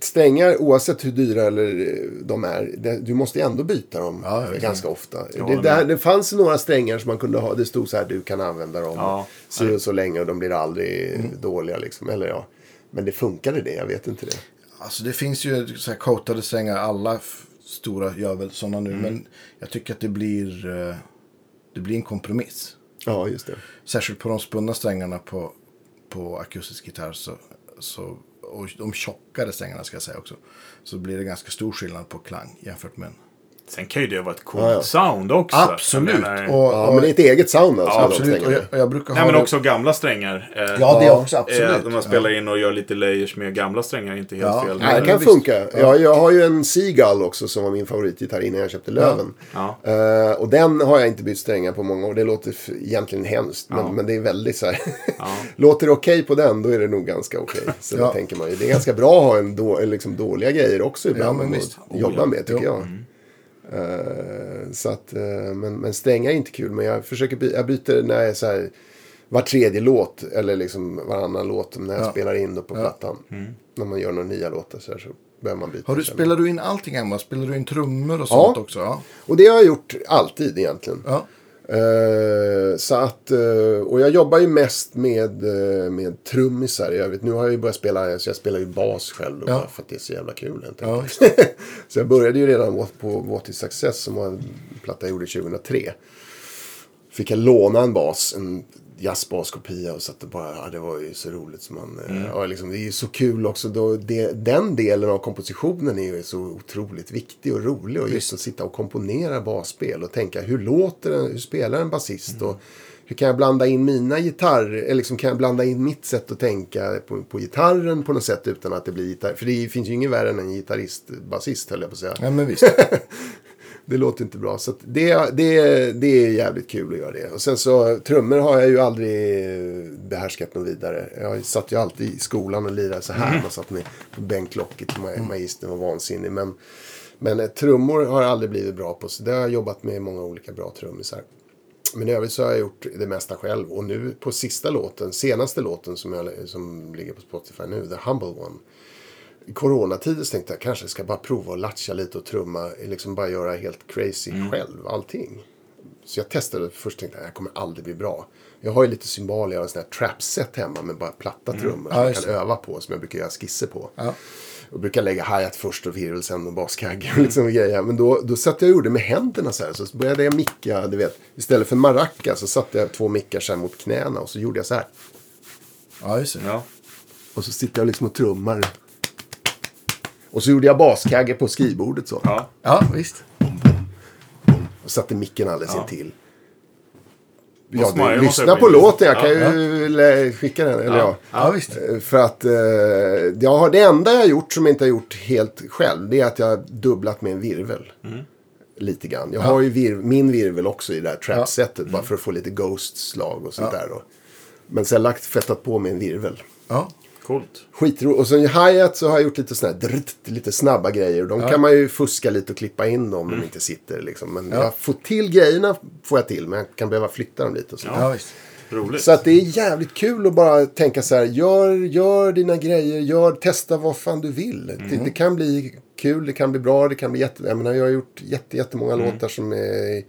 strängar, oavsett hur dyra eller eh, de är, det, du måste ju ändå byta dem Ja, ganska ofta. Det, med. det fanns några strängar som man kunde ha, det stod så här, du kan använda dem Ja. så och så länge och de blir aldrig Mm. dåliga liksom. Eller ja, men det funkade det, jag vet inte det. Alltså det finns ju så här coatade strängar. Alla stora gör väl sådana nu. Men jag tycker att det blir, eh, det blir en kompromiss. Ja, just det. Särskilt på de spunna strängarna på, på akustisk gitarr. Så, så, och de tjockare strängarna ska jag säga också. Så blir det ganska stor skillnad på klang jämfört med en. Sen kan ju det vara ett coolt Ja, ja. sound också. Absolut. Menar- Och, Ja, men det är ett eget sound alltså. Ja, absolut. Och jag, och jag brukar Nej, ha men det- också gamla strängar. Eh, Ja, det Ja, också. eh, Absolut. när man spelar in och gör lite layers med gamla strängar inte helt Ja. fel. Nej, det men kan visst. funka. Jag, jag har ju en Seagull också som var min favoritgitarr innan jag köpte Löven. Ja. Eh, och den har jag inte bytt strängar på många år. Det låter egentligen hemskt. Men, Ja. men det är väldigt så här. Ja. låter det okej på den, då är det nog ganska okej. Så Ja. det tänker man ju. Det är ganska bra att ha en då, liksom dåliga grejer också ibland. men att visst. jobba med, tycker jag. Eh, så att, eh, men, men strängar är inte kul. Men jag försöker by- jag byter när jag är så här. Var tredje låt, eller liksom varannan låt när jag Ja. spelar in då på Ja. plattan. När man gör några nya låtar så, här, så behöver man byta. Har du, spelar du in allting hemma? Spelar du in trummor och sånt också? Ja. Och det har jag gjort alltid egentligen. ja. Eh, så att, eh, och jag jobbar ju mest med, eh, med trummisar i övrigt. Nu har jag ju börjat spela, så jag spelar ju bas själv då, Ja. för att det är så jävla kul. Ja, så jag började ju redan på What is Success som var en platta jag gjorde 2003. Fick jag låna en bas, en jazzbaskopia och satt och bara, ja, det var ju så roligt som man, mm. ja, liksom, det är ju så kul också då, det, den delen av kompositionen är ju så otroligt viktig och rolig och just att sitta och komponera basspel och tänka hur låter den, hur spelar en basist och hur kan jag blanda in mina gitarr, eller liksom kan jag blanda in mitt sätt att tänka på, på gitarren på något sätt utan att det blir gitarr, för det finns ju inget värre än en gitarrist, basist höll jag på att säga. ja, men visst. Det låter inte bra. Så det, det, det är jävligt kul att göra det. Och sen så trummor har jag ju aldrig behärskat något vidare. Jag satt ju alltid i skolan och lirade så här. Man satt med på bänklocket. Ma- Magistern var vansinnig. Men, men eh, trummor har jag aldrig blivit bra på. Så det har jag jobbat med många olika bra trummisar. Men i övrigt så har jag gjort det mesta själv. Och nu på sista låten, senaste låten som, jag, som ligger på Spotify nu, The Humble One. I coronatider så tänkte jag kanske ska bara prova att latcha lite och trumma. Liksom bara göra helt crazy själv, allting. Så jag testade först tänkte jag här kommer aldrig bli bra. Jag har ju lite symboler, jag har en sån här trap-set hemma med bara platta trummor Ja, som jag just kan öva på. Som jag brukar göra skisser på. Ja. Jag brukar lägga hi-hat först och virvel sen och baskagge och liksom grejer. Men då, då satt jag och gjorde med händerna så här. Så började jag micka, du vet. Istället för maracas så satte jag två mickar så här mot knäna och så gjorde jag så här. Ja, just det. Ja. Och så sitter jag liksom och trummar. Och så gjorde jag baskagge på skrivbordet så. Ja. Ja, visst. Och satte micken alldeles Ja. intill. Ja, du, jag måste lyssna på låten. Jag kan Ja, ju lä- skicka den. Eller ja. Ja, visst. Eh, För att eh, jag har, det enda jag har gjort som jag inte har gjort helt själv. Det är att jag har dubblat med en virvel. Mm. Lite grann. Jag har ju vir, min virvel också i det här trap-setet. Mm. Bara för att få lite ghost-slag och sånt där. Då. Men sen lagt fettat på med en virvel. Ja. Coolt. Skitro. Och sen i hi-hat så har jag gjort lite såna här drrt, lite snabba grejer. De kan man ju fuska lite och klippa in om de inte sitter. Liksom. Men jag får till grejerna får jag till. Men jag kan behöva flytta dem lite och sånt. ja. Roligt. Så att det är jävligt kul att bara tänka så här. Gör, gör dina grejer. Gör, testa vad fan du vill. Det, det kan bli kul, det kan bli bra, det kan bli jätte... Jag menar, jag har gjort jätte, jättemånga låtar som är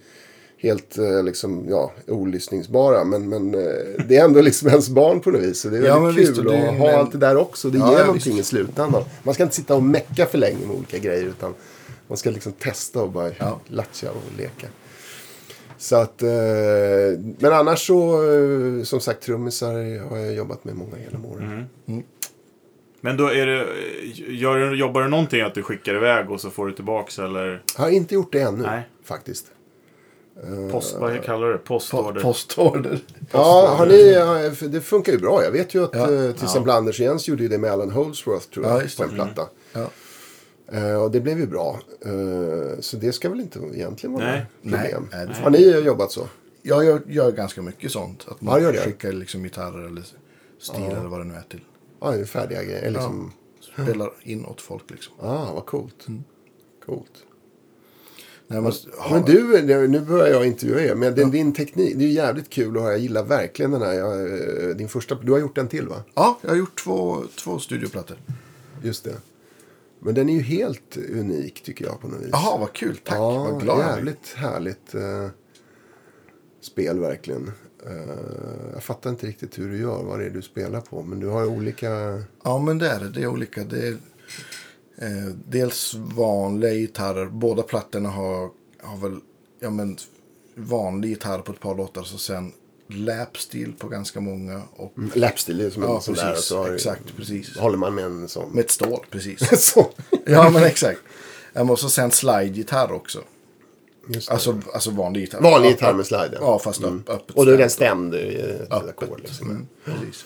helt eh, liksom, ja, olyssningsbara. Men, men eh, det är ändå liksom ens barn på något vis. Så det är Ja, väldigt men kul visst, att ha allt det där också. Det Ja, ger ja, någonting visst. i slutändan. Man ska inte sitta och mecka för länge med olika grejer. Utan man ska liksom testa och bara Ja. latcha och leka. Så att, eh, men annars så, eh, som sagt, trummisar har jag jobbat med många genom åren. Men då är det... Gör, du- jobbar du någonting att du skickar iväg och så får du tillbaks eller? Jag har inte gjort det ännu, Nej. faktiskt. Post, vad kallar du det? Postorder? Po- Postorder. Ja, har ni, ja, för det funkar ju bra. Jag vet ju att Ja. eh, till exempel Anders Jens gjorde ju det med Alan Holdsworth, tror jag, Ja, på det. en platta. Ja. Eh, och det blev ju bra. Eh, så det ska väl inte egentligen vara Nej. problem. Nej, Har ni jobbat så? Jag gör, gör ganska mycket sånt. Att man Ja, skickar liksom gitarrer eller stil eller vad det nu är till. Ja, det är färdiga grejer. Eller Liksom, Spelar in åt folk liksom. Ah, vad coolt. Coolt. Nej, men, Men du, nu börjar jag intervjua er, men din, din teknik, det är ju jävligt kul höra. Jag gillar verkligen den här. Jag, eh, din första, du har gjort en till va? Ja, jag har gjort två, två studioplattor. Just det. Men den är ju helt unik tycker jag på något vis. Jaha, vad kul. Tack. ja, vad glad jävligt härligt eh, spel verkligen. Eh, jag fattar inte riktigt hur du gör, vad det är du spelar på. Men du har olika... Ja, men det är det. Det är olika. Det är, eh, dels vanliga gitarrer. Båda plattorna har, har väl ja, men, vanlig gitarr på ett par låtar. Så sen lapstil på ganska många. Och, Lapstil, det är som en ja, sån där. Så har, Exakt, precis. håller man med en sån. Med ett stål, precis. så. ja, men exakt. Och så sen slide-gitarr också. Alltså, alltså vanlig gitarr. Vanlig gitarr med slide, ja. Fast upp, öppet. Och då är den stämd i ett Öppet, ackord. Liksom. Mm, precis.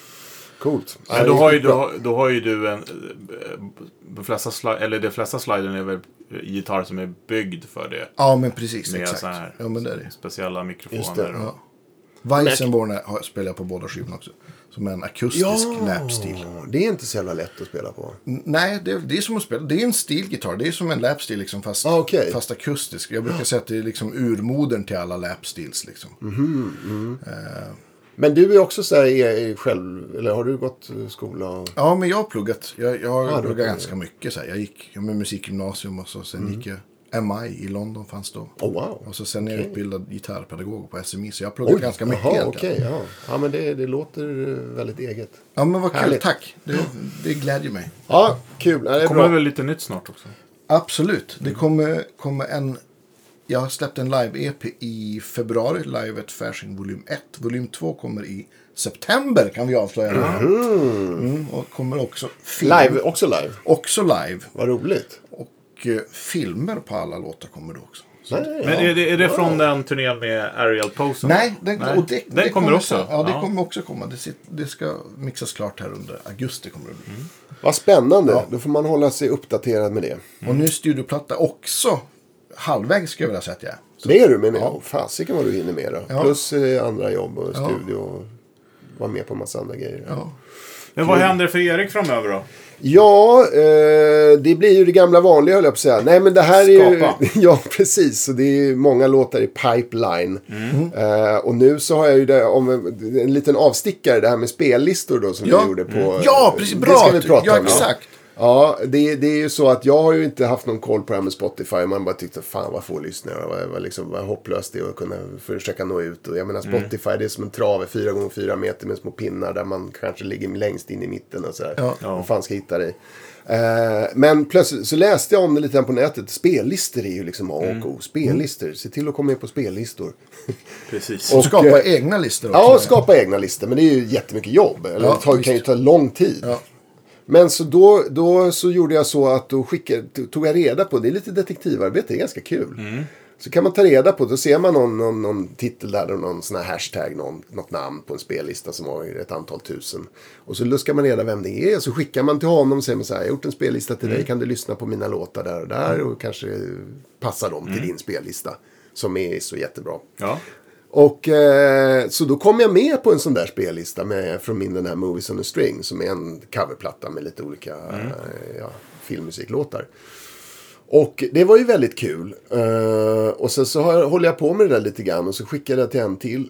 Coolt. Ja, då har, ju, då, då har ju du en... eh, De flesta, sli- eller de flesta sliden är väl gitarr som är byggd för det. Ja, men precis. Med exakt. här Ja, men det är det. speciella mikrofoner. Just det, Ja. Weissenborn spelar jag på båda skivorna också. Som en akustisk lapstil. det är inte så jävla lätt att spela på. N- Nej, det, det är som att spela. Det är en stilgitarr. Det är som en lapstil liksom, fast, Ah, okej. fast akustisk. Jag brukar säga att det är liksom urmodern till alla lapstils. Liksom. Mhm. Men du är också så här är, själv, eller har du gått skola? Ja, men jag har pluggat. Jag, jag har har pluggat pluggat. ganska mycket. Så här. Jag gick jag med musikgymnasium och så sen gick jag MI i London fanns då. Oh, wow. Och så sen är jag utbildad gitarrpedagog på SMI. Så jag har pluggat ganska mycket egentligen. okej. ja. ja, men det, det låter eh, väldigt eget. Ja, men vad kul. Härligt. Tack. Det, det glädjer mig. Ja, kul. Ja, det är kommer bra. väl lite nytt snart också? Absolut. Det kommer, kommer en... Jag har släppt en live-EP i februari. Live at Fasching volym 1. Volym 2 kommer i september kan vi avslöja. Mm, och kommer också film. Live, också live. Också live. Vad roligt. Och eh, filmer på alla låtar kommer då också. Så- Nej, Men ja. är det, är det från den turnén med Ariel Posen? Nej, den, Nej. Och det, den det kommer också? så- Ja, det kommer också komma. Det, sit- det ska mixas klart här under augusti. kommer det bli. Vad spännande. Då får man hålla sig uppdaterad med det. Och nu är studioplatta också halvvägs skulle jag vilja säga att jag är. Så- Det är du, men ja. fasiken vad du hinner med då. Ja. Plus eh, andra jobb och Ja. studio och vara med på en massa andra grejer. Ja. Men vad händer för Erik framöver då? Ja, eh, det blir ju det gamla vanliga höll jag på att säga. Nej men det här Skapa. är ju... Ja, precis. Så det är ju många låtar i pipeline. Eh, och nu så har jag ju det, om en, en liten avstickare, det här med spellistor då som Ja. vi gjorde på... Ja, precis. Det Bra. ska vi prata ja, om. exakt. Ja, det, det är ju så att jag har ju inte haft någon koll på det här med Spotify. Man bara tyckte, fan vad få lyssnare. Vad, vad, liksom, vad hopplöst det är att kunna försöka nå ut. Och jag menar Spotify, det är som en trave, fyra gånger fyra meter med små pinnar där man kanske ligger längst in i mitten och sådär. Ja. Ja. Vad fan ska hitta dig? Eh, men plötsligt så läste jag om det lite på nätet. Spellistor är ju liksom A och O. Spellistor. Se till att komma med på spellistor. Precis. Och, Skapa eh, egna listor också. Ja, skapa egna listor. Men det är ju jättemycket jobb. Eller Ja, det tar, kan ju ta lång tid. Ja. Men så då, då så gjorde jag så att då skickade, tog jag reda på, det är lite detektivarbete, det är ganska kul. Så kan man ta reda på, då ser man någon, någon, någon titel där, och någon sån här hashtag, någon, något namn på en spellista som har ett antal tusen. Och så luskar man reda vem det är, så skickar man till honom och säger så här, jag har gjort en spellista till dig, kan du lyssna på mina låtar där och där och kanske passa dem till din spellista. Som är så jättebra. Ja. Och eh, så då kom jag med på en sån där spellista med, från min den här Movies on a String. Som är en coverplatta med lite olika eh, ja, filmmusiklåtar. Och det var ju väldigt kul. Eh, och sen så har håller jag på med det där lite grann och så skickade jag till en till.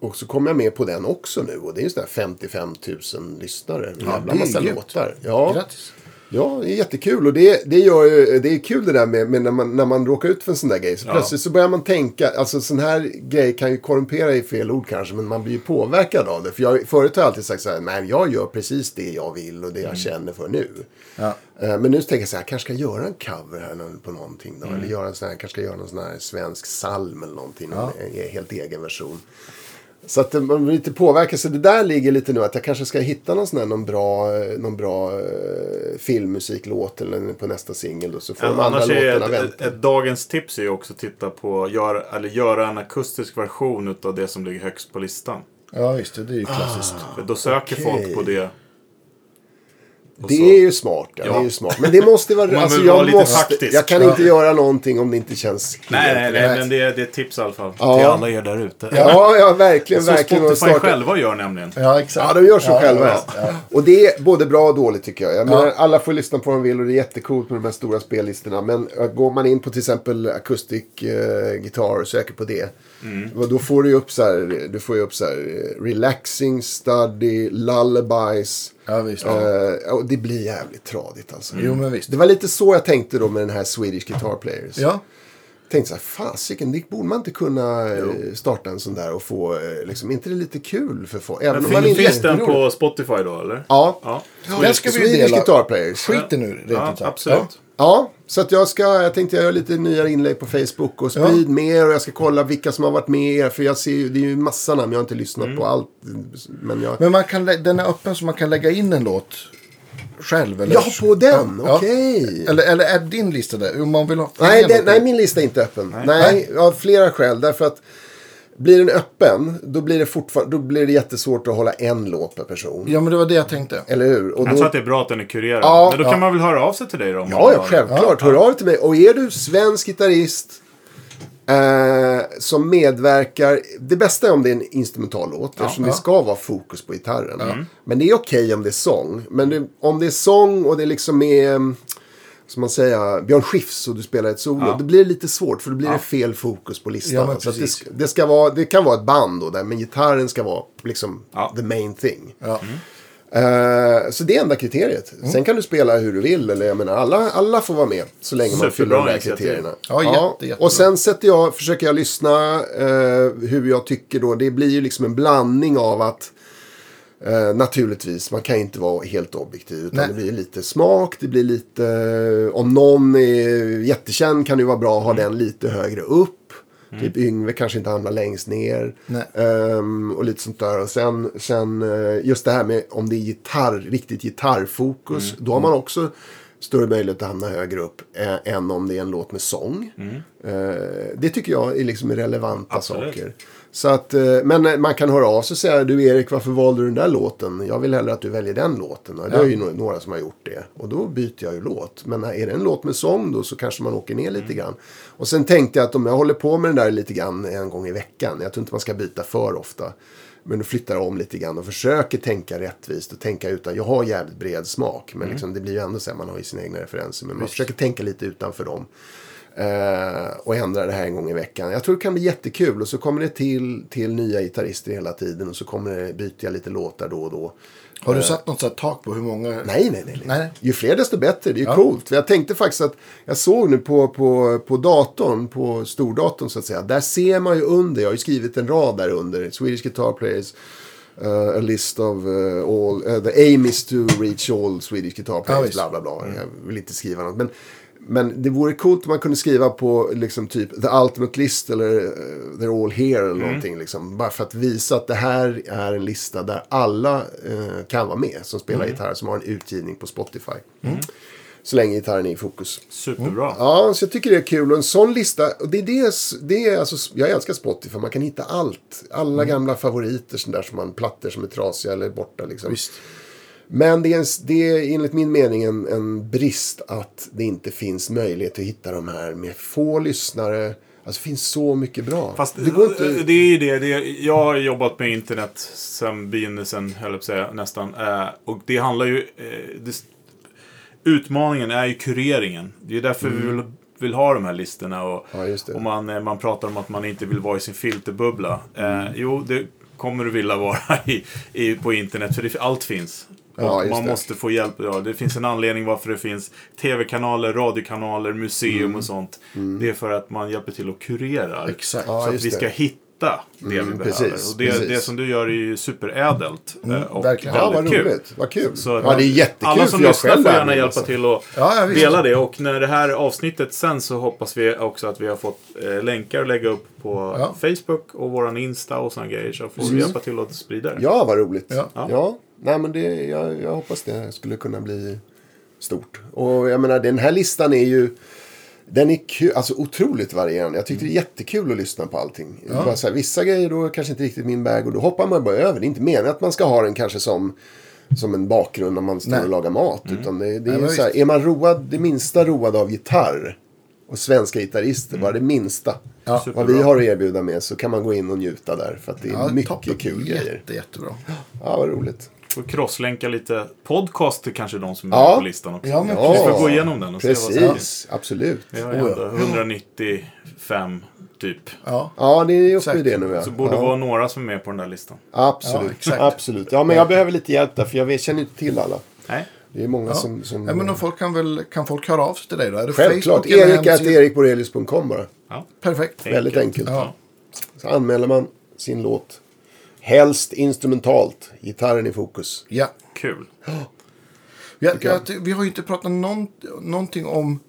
Och så kom jag med på den också nu. Och det är ju sådär 55 000 lyssnare. En jävla det är massa låtar. Ja, Grattis. Ja, det är jättekul. Och det, det, gör det är kul det där med, med när, man, när man råkar ut för en sån där grej. Så Ja. plötsligt så börjar man tänka, alltså sån här grej kan ju korrumpera i fel ord kanske, men man blir ju påverkad av det. För jag, förut har jag alltid sagt så här, nej jag gör precis det jag vill och det jag känner för nu. Ja. Eh, Men nu tänker jag så här, jag kanske ska göra en cover här på någonting då. Eller göra en sån här, kanske ska göra någon sån här svensk psalm eller någonting. Ja. En helt egen version. Så att man blir lite påverkad. Så det där ligger lite nu att jag kanske ska hitta någon sån här, någon bra, någon bra eh, filmmusiklåt eller på nästa singel. Så får de andra låtarna ett, vänta. ett, ett dagens tips är ju också att titta på, gör, eller göra en akustisk version av det som ligger högst på listan. Ja, visst det. Det är ju klassiskt. För då söker okej. folk på det. Det så- är ju smart. Ja. Det Ja. är ju smart. Men det måste vara... Man alltså, jag, vara lite måste, taktisk. jag kan inte göra någonting om det inte känns Nej, nej, nej, men det, är- det är ett tips i alla fall. Ja. Till alla er där ute. Ja, ja, verkligen. Så verkligen. Spotify starta- själva gör nämligen. Ja, exakt. Ja, de gör så Ja, själva. ja, Ja, ja. Och det är både bra och dåligt tycker jag. jag menar, Ja. alla får lyssna på vad de vill och det är jättecoolt med de här stora spellistorna. Men äh, går man in på till exempel acoustic uh, gitarr och söker på det. Mm. Då får du ju upp så här, du får ju upp så här eh, relaxing, study, lullabies. Ja, visst. Eh, och det blir jävligt tradigt alltså. Jo, men visst. Det var lite så jag tänkte då med den här Swedish Guitar Players. Ja. Tänkte så här, fasiken, det borde man inte kunna eh, starta en sån där och få, eh, liksom, inte det lite kul för folk? Även Men om man finns, inte finns den på Spotify då, eller? Ja. Ja. Den ska vi ju Swedish dela. Guitar Players. Skit nu, rent Ja, absolut. Ja, så att jag ska, jag tänkte jag gör lite nya inlägg på Facebook och sprid mer och jag ska kolla vilka som har varit med. För jag ser ju, det är ju massa namn, jag har inte lyssnat Mm. på allt. Men jag... Men man kan, den är öppen så man kan lägga in en låt själv. Eller? Ja, på den? Ja. Okej. Eller, eller är din lista där? Om man vill ha Nej, låtar. nej, min lista är inte öppen. Nej, av flera skäl. Därför att blir den öppen, då blir det fortfarande, då blir det jättesvårt att hålla en låt per person. Ja, men det var det jag tänkte. Eller hur? Och Jag då, tror att det är bra att den är kurerad. Ja, men då kan man väl höra av sig till dig då? Ja, ja, självklart. Hör av dig till mig. Och är du svensk gitarrist eh, som medverkar. Det bästa är om det är en instrumental låt. eftersom det ska vara fokus på gitarren. Men det är okej om det är sång. Men det, om det är sång och det liksom är... mm, Som man säger, Björn Skifs och du spelar ett solo. Ja. Då blir det lite svårt för då blir det fel fokus på listan. Ja, så det, ska- det, ska vara, det kan vara ett band då, där, men gitarren ska vara liksom Ja. the main thing. Ja. Eh, så det är enda kriteriet. Mm. Sen kan du spela hur du vill. Eller jag menar, alla, alla får vara med. Så länge man Superbra fyller de där kriterierna. Ja, jätte, jättebra. och sen sätter jag, försöker jag lyssna eh, hur jag tycker då. Det blir ju liksom en blandning av att Eh, naturligtvis, man kan inte vara helt objektiv. Utan Nej. det blir lite smak, det blir lite... eh, om någon är jättekänd kan det vara bra att ha den lite högre upp. Typ Yngve kanske inte hamnar längst ner. Ehm, och lite sånt där. Och sen, sen eh, just det här med om det är gitarr, riktigt gitarrfokus. Då har man också större möjlighet att hamna högre upp eh, än om det är en låt med sång. Eh, det tycker jag är liksom relevanta Absolut. saker. Så att, eh, men eh, man kan höra av sig och säga, du Erik, varför valde du den där låten? Jag vill hellre att du väljer den låten. Och det är ju några som har gjort det. Och då byter jag ju låt. Men är det en låt med sång då så kanske man åker ner lite grann. Och sen tänkte jag att om jag håller på med den där lite grann en gång i veckan. Jag tror inte man ska byta för ofta. Men då flyttar om lite grann och försöker tänka rättvist och tänka utan. Jag har jävligt bred smak. Men liksom, det blir ju ändå så här, man har ju sina egna referenser. Men man försöker tänka lite utanför dem. Eh, och ändra det här en gång i veckan. Jag tror det kan bli jättekul. Och så kommer det till, till nya gitarrister hela tiden. Och så kommer det byta jag lite låtar då och då. Har du satt något så här tak på hur många? Nej, nej, nej. nej. Nej. Ju fler desto bättre. Det är ju Ja. coolt. För jag tänkte faktiskt att jag såg nu på, på, på datorn, på stordatorn så att säga. Där ser man ju under, jag har ju skrivit en rad där under. Swedish Guitar Players. Uh, a list of uh, all, uh, the aim is to reach all Swedish guitar players, visst. bla bla bla. Jag vill inte skriva något. Men, men det vore coolt om man kunde skriva på liksom typ The Ultimate List eller uh, They're All Here eller någonting. Liksom, bara för att visa att det här är en lista där alla eh, kan vara med som spelar gitarr, som har en utgivning på Spotify. Så länge gitarren är i fokus. Superbra. Ja, så jag tycker det är kul. Och en sån lista, och det är det, det är alltså, jag älskar Spotify, man kan hitta allt. Alla gamla favoriter, sån där som man, plattor som är trasiga eller borta liksom. Visst. Men det är, en, det är enligt min mening en, en brist att det inte finns möjlighet att hitta de här med få lyssnare. Alltså det finns så mycket bra. Fast det går inte... det är ju det, det jag har jobbat med internet sen begynnelsen, höll jag på att säga, nästan. Eh, och det handlar ju... Eh, det, utmaningen är ju kureringen. Det är därför vi vill, vill ha de här listorna. Och, Mm. Ja, och man, eh, man pratar om att man inte vill vara i sin filterbubbla. Eh, jo, det kommer du vilja vara i, i, på internet, för det, allt finns. Ja, man det. måste få hjälp. Ja, det finns en anledning varför det finns tv-kanaler, radiokanaler, museum Mm. och sånt. Det är för att man hjälper till att kurera. Exakt. Ja, så att vi ska hitta det vi behöver. precis, och det, precis. det som du gör är ju superädelt. eh, och verkligen. Ja, vad kul. roligt. Vad kul. Så ja, det är jättekul Alla som lyssnar får gärna hjälpa massa. till och Ja, dela det. Och när det här avsnittet sen så hoppas vi också att vi har fått eh, länkar att lägga upp på. Facebook och våran Insta och sådana grejer. Så får vi hjälpa till att sprida det. Ja, vad roligt. Ja. Ja. Nej, men det, jag, jag hoppas det skulle kunna bli stort. Och jag menar, den här listan är ju... Den är kul, alltså otroligt varierande. Jag tyckte det är jättekul att lyssna på allting. Så här, vissa grejer då kanske inte riktigt min bag och då hoppar man bara över. Det är inte meningen att man ska ha den kanske som som en bakgrund när man står Nej. och lagar mat. Utan det, det är, Nej, här, är man road, det minsta road av gitarr och svenska gitarrister, bara det minsta. Ja. Vad vi har att erbjuda med så kan man gå in och njuta där. För att det är Ja, mycket toppen. kul grejer. Jätte, jättebra. Ja, vad roligt. Får crosslänka lite podcast till kanske de som är Ja. på listan också. Ja, men Vi får gå igenom den och se vad som Precis, absolut. Vi har ändå 195 typ. Ja, Ja, det är uppe i det nu. Ja. Så borde ja. vara några som är med på den där listan. Absolut. Ja, exakt. absolut. Ja, men jag behöver lite hjälp där, för jag vet- känner inte till alla. Nej. Det är många ja. som... som ja men folk kan väl kan folk höra av sig till dig då? Är det Självklart. Facebook eller Erik at hemsida? erikborelius.com bara. Ja. Perfekt. Väldigt enkelt. Ja. Så anmäler man sin låt. Helst instrumentalt. Gitarren i fokus. Ja. Kul. Jag, jag, ty- vi har ju inte pratat någon, någonting om...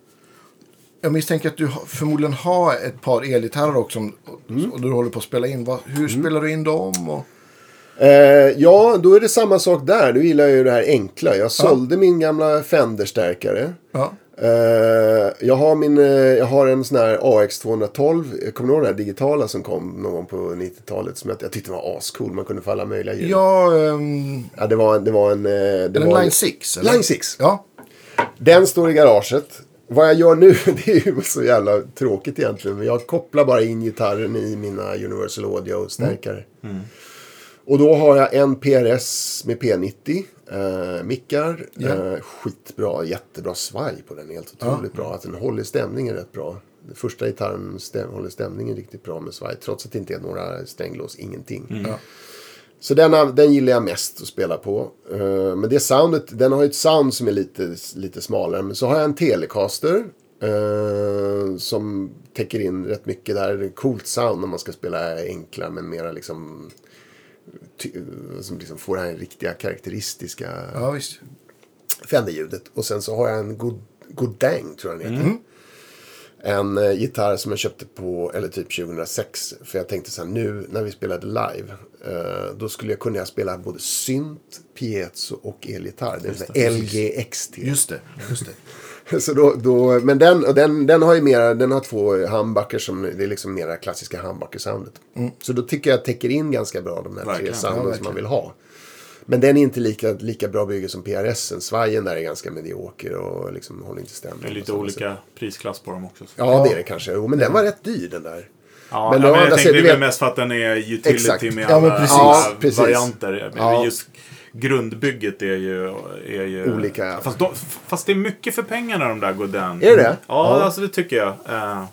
Jag misstänker att du har- förmodligen har ett par elgitarrer också. Mm. Och du håller på att spela in. Hur spelar du in dem? Och, Eh, ja, då är det samma sak där. Du gillar ju det här enkla. Jag sålde min gamla Fender-stärkare. ja. Eh, jag, har min, eh, jag har en sån här AX212. Kommer du ihåg den här digitala som kom någon gång på 90-talet? Som jag, jag tyckte var ascool. Man kunde få alla möjliga ljud. Ja, um, Ja, det var, det var en... eh, Det en var Line 6? Eller? Line 6. Ja. Den står i garaget. Vad jag gör nu, det är ju så jävla tråkigt egentligen. Men jag kopplar bara in gitarren i mina Universal Audio-stärkare. Och då har jag en PRS med P90. Eh, mickar. Ja. Eh, skitbra, jättebra svaj på den. Helt otroligt bra. Att den håller stämningen rätt bra. Den första gitarren stäm, håller stämningen riktigt bra med svaj. Trots att det inte är några stränglås, ingenting. Ja. Så den, den gillar jag mest att spela på. Eh, men det soundet, den har ju ett sound som är lite, lite smalare. Men så har jag en Telecaster. eh, som täcker in rätt mycket där. Det är coolt sound när man ska spela enklare men mera liksom... Som liksom får det här riktiga karaktäristiska ja, visst. Fender-ljudet. Och sen så har jag en God, Godang, tror jag den heter. En eh, gitarr som jag köpte på, eller typ 2006. För jag tänkte så här, nu när vi spelade live. Eh, då skulle jag kunna spela både synt, piezo och elgitarr. Det är en LGXT. Just det. Just det. Så då, då, men den, den, den har ju mera, den har två handbackar som, det är liksom mera klassiska handbackersoundet. Så då tycker jag att täcker in ganska bra de här tre Verkligen. sounden Ja, som man vill ha. Men den är inte lika, lika bra bygge som PRS. Svajen där är ganska medioker och liksom håller inte stämning. Det är lite olika prisklass på dem också. sätt. Ja, det är det kanske. Jo, men den var rätt dyr den där. Ja, Men ja, men jag tänkte det är mest för att den är utility Exakt. med alla, precis. alla Ja, precis. varianter. Men Ja. just grundbygget är ju... Är ju Olika, ja. Fast, de, fast det är mycket för pengarna de där Godin. Är det? Ja, Ja. alltså det tycker jag. Eh,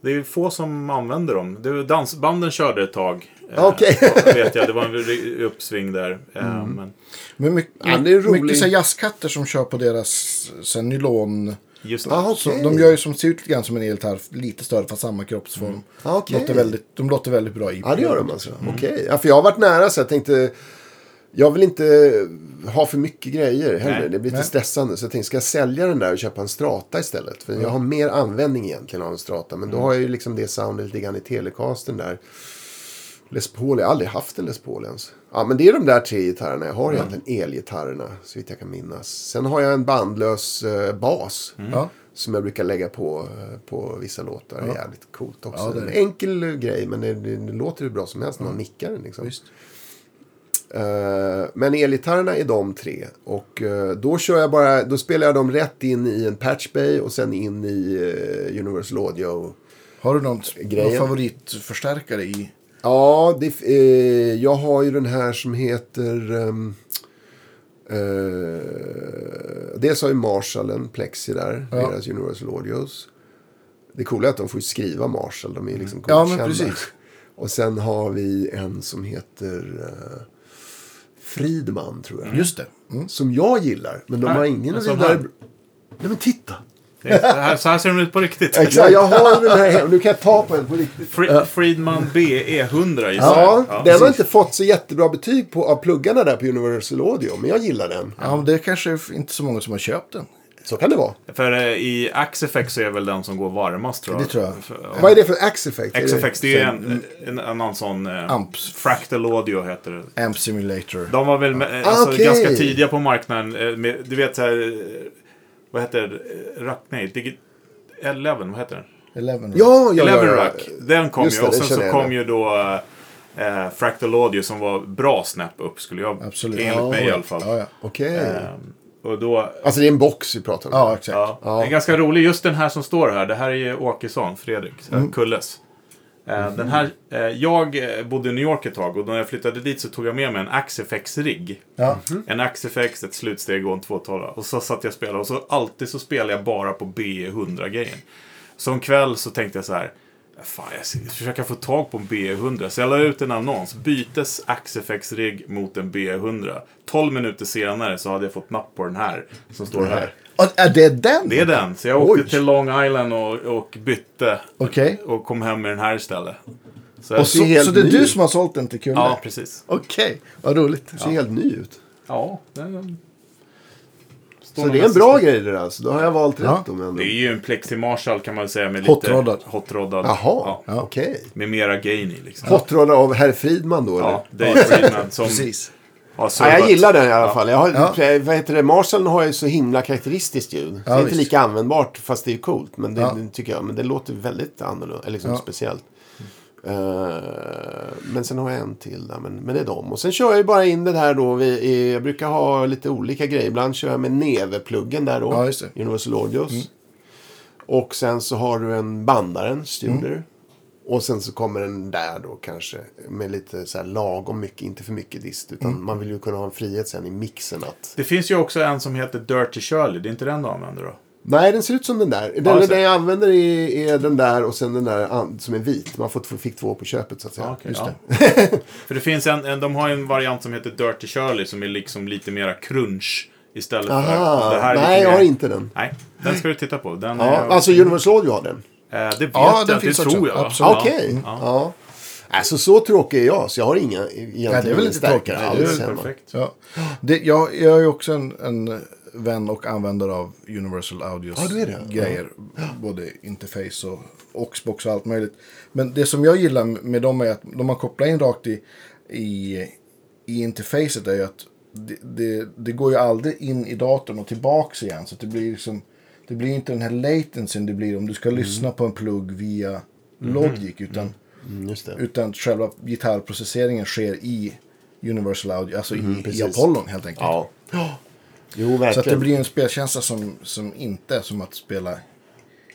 det är ju få som använder dem. Det, var- dansbanden körde ett tag. Eh, Okej. vet jag, det var en uppsving där. Eh, men Men mycket, Ja, det är rolig- mycket så här jazzkatter som kör på deras så här, nylon. just. Ah, Så okej. de gör ju som ser ut lite grann som en elgitarr, lite större fast samma kroppsform. Ah, okej. låter väldigt, de låter väldigt bra i. Ja, det gör de alltså. Okej. Ja, för jag har varit nära så jag tänkte... Jag vill inte ha för mycket grejer heller. Nej. Det blir lite Nej. stressande. Så jag tänkte, ska jag sälja den där och köpa en strata istället? För jag har mer användning egentligen av en strata. Men då har jag ju liksom det soundet lite grann i Telecasten där. Les Paul, jag har aldrig haft en Les Paul ens. Ja, men det är de där tre gitarrerna. Jag har egentligen elgitarrerna, så vitt jag kan minnas. Sen har jag en bandlös eh, bas. Ja. Som jag brukar lägga på eh, på vissa låtar. Det är jävligt coolt också. Ja, det är en enkel eh, grej, men det, det, det låter hur bra som helst när man nickar den. Liksom. Visst. Eh, men elgitarrerna är de tre. Och eh, då kör jag bara, då spelar jag dem rätt in i en patch bay och sen in i eh, Universal Audio. Har du någon, någon favoritförstärkare i? Ja, det, eh, jag har ju den här som heter... Um, eh, dels har ju Marshall en Plexi där, Ja. deras Universal Audios. Det coola är att de får skriva Marshall, de är liksom Ja, men godkända. precis. Och sen har vi en som heter eh, Fridman, tror jag. Just det. Mm. Som jag gillar, men de Här, har ingen en vidare... här. Nej men titta! Här, så här ser de ut på riktigt. Exakt, jag har den här hemma. Nu kan jag ta på den på riktigt. Fri- Friedman BE 100 gissar Ja, jag. den har inte fått så jättebra betyg på, av pluggarna där på Universal Audio, men jag gillar den. Ja, men det är kanske inte så många som har köpt den. Så kan det vara. För eh, i Axifex så är väl den som går varmast tror jag. Det tror jag. För, ja. Vad är det för X-effekt? Axifex, det är ju en, en annan sån... Eh, Amps. Fractal Audio heter det. Amp Simulator. De var väl med, Ah, alltså, okej. ganska tidiga på marknaden. eh, Med, du vet så här... eh, Vad heter det? Rack, nej, Digi, Eleven, vad heter den? Eleven. Ja, ja, Eleven ja, ja. Rack. Den kom Just ju. det, och sen så kom ju då Eh, Fractal Audio som var bra snäpp upp skulle jag, Absolut. enligt Ja, mig i ja. alla fall. Ja, ja. Okej. Ehm, och då, Alltså det är en box vi pratar om. ja exakt. ja, Ja. Det är ganska rolig, just den här som står här. Det här är ju Åkesson, Fredrik mm. Kulles. Eh, Den här, eh, jag eh, bodde i New York ett tag och när jag flyttade dit så tog jag med mig en Axifex-rigg. Ja. En Axifex, ett slutsteg och en 212. Och så satt jag och spelade och så alltid så spelade jag bara på BE100-grejen. Så en kväll så tänkte jag så här. Fan, jag ska försöka få tag på en BE100. Så jag la ut en annons. Bytes Axifex-rigg mot en BE100. 12 minuter senare så hade jag fått napp på den här. Som står här. Och, är det den? Det är den. Så jag åkte Oj. till Long Island och, och bytte. Okej. Och kom hem med den här istället. Så Och så, så det är ny du som har sålt den till Kulle? ja, precis. Okej, vad roligt. Det ser helt ny ut. Ja, den, Så det är en bra grej det där. Så då har jag valt Ja. rätt om ändå. Det är ju en Plexi Marshall kan man säga med lite Hotroddad. hotroddad. Jaha, Ja, okej. med mera gain i liksom. Hotrod av herr Fridman då Ja, eller? Dave Friedman som Precis. Ja, jag gillar den i alla fall. Jag har, Ja. vad heter det? Marshall har ju så himla karaktäristiskt ljud. Det är inte visst. lika användbart fast det är coolt. Men det, Ja. tycker jag. Men det låter väldigt annorlunda. Eller liksom Ja. speciellt. Eh, men sen har jag en till där. Men, men det är dem. Och sen kör jag ju bara in det här då. Vi, jag brukar ha lite olika grejer. Ibland kör jag med Neve-pluggen där då. Ja, just det. Universal Audios. Och sen så har du en bandaren, Studer. Mm. Och sen så kommer den där då kanske med lite så här lagom mycket, inte för mycket dist. Utan Mm. man vill ju kunna ha en frihet sen i mixen att... Det finns ju också en som heter Dirty Shirley. Det är inte den du använder då? Nej, den ser ut som den där. Den, den jag använder är, är den där och sen den där som är vit. Man får, fick två på köpet så att säga. Just ja. det. För det finns en, en, de har en variant som heter Dirty Shirley som är liksom lite mera crunch istället för Aha, det här. nej jag har inte den. Nej, den ska du titta på. Den Ja, är, alltså Universal Audio har den. eh, det vet Ja, jag den inte, finns det tror jag. Okej. Ja. Ja. Alltså så tråkig är jag så jag har inga egentligen Ja, det är väl inte är alls väl hemma. perfekt. Ja. Det, jag, jag är ju också en, en vän och användare av Universal Audios Ja, du är det. grejer. Både interface och Oxbox och allt möjligt. Men det som jag gillar med dem är att de har kopplat in rakt i, i, i interfacet är ju att det, det, det går ju aldrig in i datorn och tillbaks igen. Så det blir liksom det blir inte den här latencyn det blir om du ska lyssna på en plugg via Logic. Utan, Mm, just det. utan själva gitarrprocesseringen sker i Universal Audio, alltså i, i Mm, precis. Apollon helt enkelt. Ja. Jo, Så verkligen. att det blir en spelkänsla som, som inte är som att spela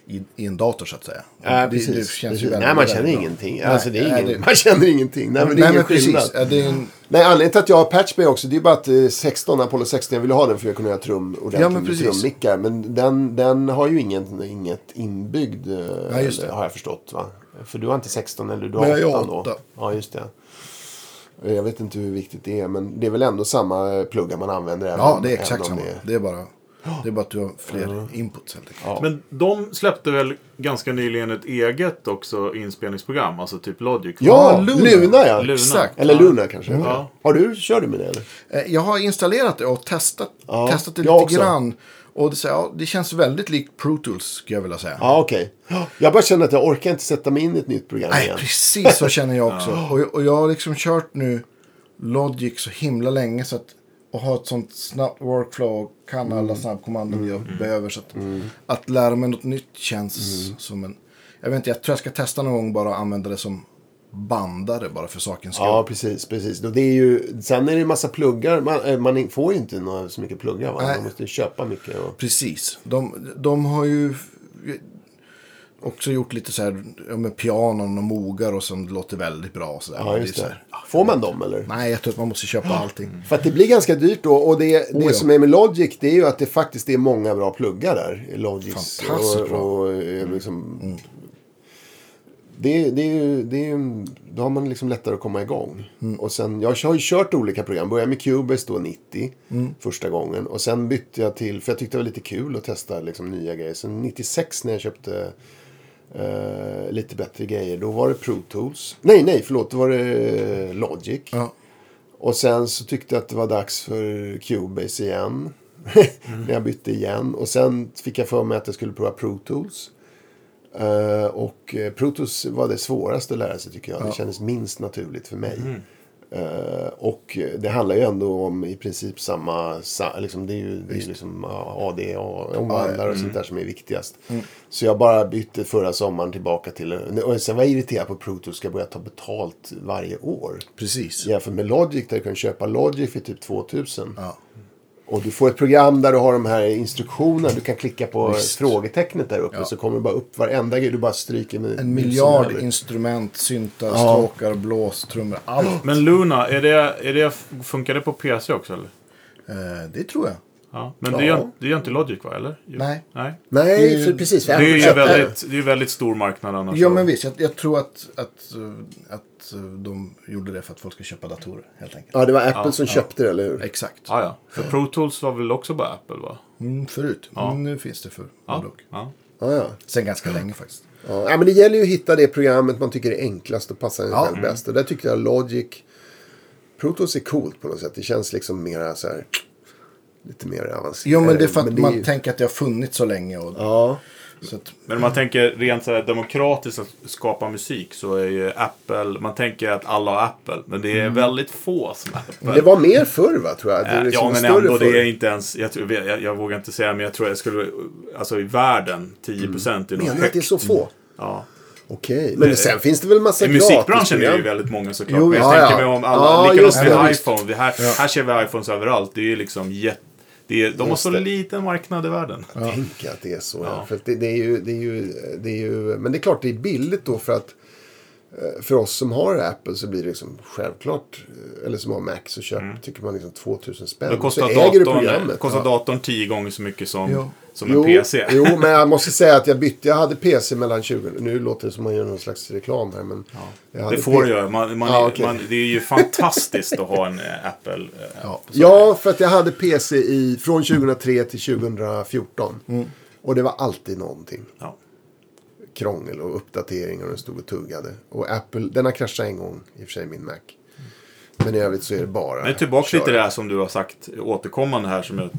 i, i en dator så att säga. Ja, det, precis. det känns ju väldigt, Nej, man känner bra. ingenting. Nej, alltså, det är nej, ingen, det- Man känner ingenting. Nej, men det är Nej, ingen skillnad. Ja, det är en, Nej, anledningen till att jag har Patchbay också, det är bara att eh, 16, Apollo 16, jag ville ha den för att kunna göra trum ordentligt Ja, men trummickar. Men den, den har ju ingen, inget inbyggd, eh, Ja, det. har jag förstått. Va? För du har inte 16 eller du har jag 8 har då? Ja, just det. Jag vet inte hur viktigt det är, men det är väl ändå samma pluggar man använder. även ja, om- det är även exakt samma. det är- Det är bara, det är bara att du har fler inputs helt enkelt. Ja. Men de släppte väl ganska nyligen ett eget också inspelningsprogram, alltså typ Logic? Ja, Ja, Luna, Luna. ja. Luna. Exakt. Eller. Luna kanske. Ja. Har du, kör du med det eller? Eh, Jag har installerat det och testat, Ja, testat det lite grann. Och det, så, ja, det känns väldigt likt Pro Tools skulle jag vilja säga. Ja, okej. Jag bara känner att jag orkar inte sätta mig in i ett nytt program Nej, igen. precis så känner jag också. och, och jag har liksom kört nu Logic så himla länge så att och ha ett sånt snabbt workflow och kan Mm. alla snabbkommandon jag behöver. Så att, att lära mig något nytt känns Mm. som en... Jag vet inte, jag tror jag ska testa någon gång bara och använda det som bandare bara för sakens skull. Ja, precis. precis. Och det är ju, sen är det en massa pluggar. Man, eh, man får ju inte några, så mycket pluggar. Va? Nej. Man måste köpa mycket. Och... Precis. De, de har ju också gjort lite så här ja, med pianon och mogar och som låter väldigt bra. Så. Ja, just det. här, Får man dem eller? nej, jag tror att man måste köpa allting. För att det blir ganska dyrt då. Och det, det Oh, ja. som är med Logic det är ju att det faktiskt är många bra pluggar där. i Logics. Fantastiskt och, bra. och, eh, liksom, det, det är ju, det är ju, då har man liksom lättare att komma igång. Och sen, jag har ju kört olika program. Började med Cubase då 90 första gången. Och sen bytte jag till, för jag tyckte det var lite kul att testa liksom, nya grejer. Sen 96 när jag köpte eh, lite bättre grejer. Då var det Pro Tools. Nej, nej, förlåt. Då var det Logic. Ja. Och sen så tyckte jag att det var dags för Cubase igen. När jag bytte igen. Och sen fick jag för mig att jag skulle prova Pro Tools. Eh, och eh, Pro Tools var det svåraste att lära sig tycker jag. Det kändes minst naturligt för mig. Eh, och det handlar ju ändå om i princip samma, sa, liksom, det är ju, det är liksom ja, ADA, omvandlare och sånt där som är viktigast. Så jag bara bytte förra sommaren tillbaka till, och sen var jag irriterad på Pro Tools ska börja ta betalt varje år. Precis. Jämfört med Logic där du kan köpa Logic för typ 2000. Ja. Och du får ett program där du har de här instruktionerna. Du kan klicka på Visst. frågetecknet där uppe. Ja. Så kommer det bara upp varenda grej. Du bara stryker med En miljard över. instrument, syntar, Ja. stråkar, blås, trummor, allt. Men Luna, är det, är det, funkar det på PC också eller? Eh, det tror jag. Ja. Men Ja. det, gör, det gör inte Logic va? Eller? Nej. Nej. Nej, Det- för precis. Det är ju väldigt, det är ju väldigt stor marknad annars. Ja, men visst. Jag, jag tror att, att, eh, att eh, de gjorde det för att folk ska köpa datorer, helt enkelt. Ja, det var Apple Ja, som köpte det, eller hur? Exakt. Ja, ja. För Pro Tools var väl också bara Apple va? Mm, förut. Ja. Nu finns det för Ja. ja. Ja, ja. Sen ganska länge faktiskt. Ja, men det gäller ju att hitta det programmet man tycker är enklast och passar en Ja. själv bäst. Och där tyckte jag Logic... Pro Tools är coolt på något sätt. Det känns liksom mera så här... Lite mer avancerat. Jo, men det är för att är man ju- tänker att det har funnits så länge. Och, Ja. så att, Men om man tänker rent så här demokratiskt att skapa musik så är ju Apple, man tänker att alla har Apple. Men det är väldigt få som har Apple. Men det var mer förr, va? Tror jag. Det är Eh, liksom ja, men ändå, det är inte ens, jag, tror, jag, jag vågar inte säga, men jag tror jag skulle, alltså i världen, 10% procent är nog Menar du att det är så få? Ja. Okej. Men sen finns det väl massa I musikbranschen är det ju väldigt många såklart. Jo, men jag ja, tänker ja. mig om alla, Ja, likadant det, med iPhone. Det här, här ser vi iPhones överallt. Det är ju liksom jätte... Det är, de har så det. liten marknad i världen. Tänk att det är så. Ja. För att det, det, är ju, det, är ju, det är ju... Men det är klart det är billigt då för att för oss som har Apple så blir det liksom självklart, eh, eller som har Mac så köp, tycker man liksom 2000 spänn. Det så kostar äger datorn, programmet. kostar Ja. datorn tio gånger så mycket som, Jo. som en Jo, PC. jo, men jag måste säga att jag bytte. Jag hade PC mellan 20... Nu låter det som man gör någon slags reklam här. Men jag hade Det får du göra. Man, man, Ja, okej. man, det är ju fantastiskt att ha en eh, Apple. eh, ja. Ja, för att jag hade PC i, från 2003 till 2014. Och det var alltid någonting. Ja. Krångel och uppdateringar och den stod och tuggade. Och Apple, den har kraschat en gång i och för sig, min Mac. Men i övrigt så är det bara... Men tillbaka köra. lite det här som du har sagt återkommande här som jag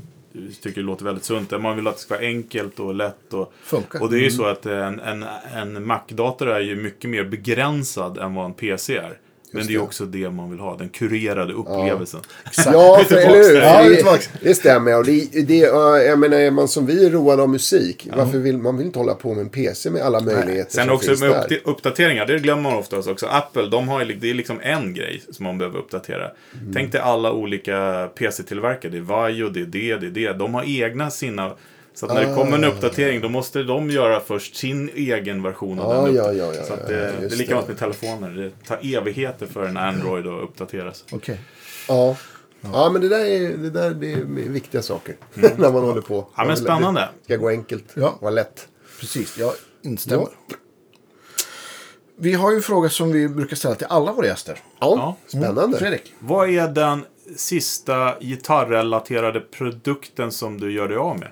tycker låter väldigt sunt. Man vill att det ska vara enkelt och lätt. Och, Funkar. och det är ju så att en, en, en Mac-dator är ju mycket mer begränsad än vad en PC är. Men det är också det man vill ha, den kurerade upplevelsen. Ja, är för, eller hur? Ja, det, det stämmer. Och det, det, ja, jag menar, är man som vi är roade av musik. Varför vill man vill inte hålla på med en PC med alla möjligheter Sen som också finns med där? uppda- uppdateringar, det glömmer man oftast också. Apple, de har det är liksom en grej som man behöver uppdatera. Mm. Tänk dig alla olika PC-tillverkare. Det är Vajo, det är det, det är det. De har egna sina... Så att när det kommer en Ah. uppdatering, då måste de göra först sin egen version av Ja, den. ja, ja, ja, så att ja, det, ja, det är likadant med telefoner. Det tar evigheter för en Android att uppdateras. Okej. Ja. Ja, men det där är, det där det är viktiga saker. när man håller på. Mm. Ja, men spännande. Det ska gå enkelt. Ja. Vara lätt. Precis, jag instämmer. Vi har ju en fråga som vi brukar ställa till alla våra gäster. Ja, Ja. spännande. Fredrik? Vad är den sista gitarrrelaterade produkten som du gör dig av med?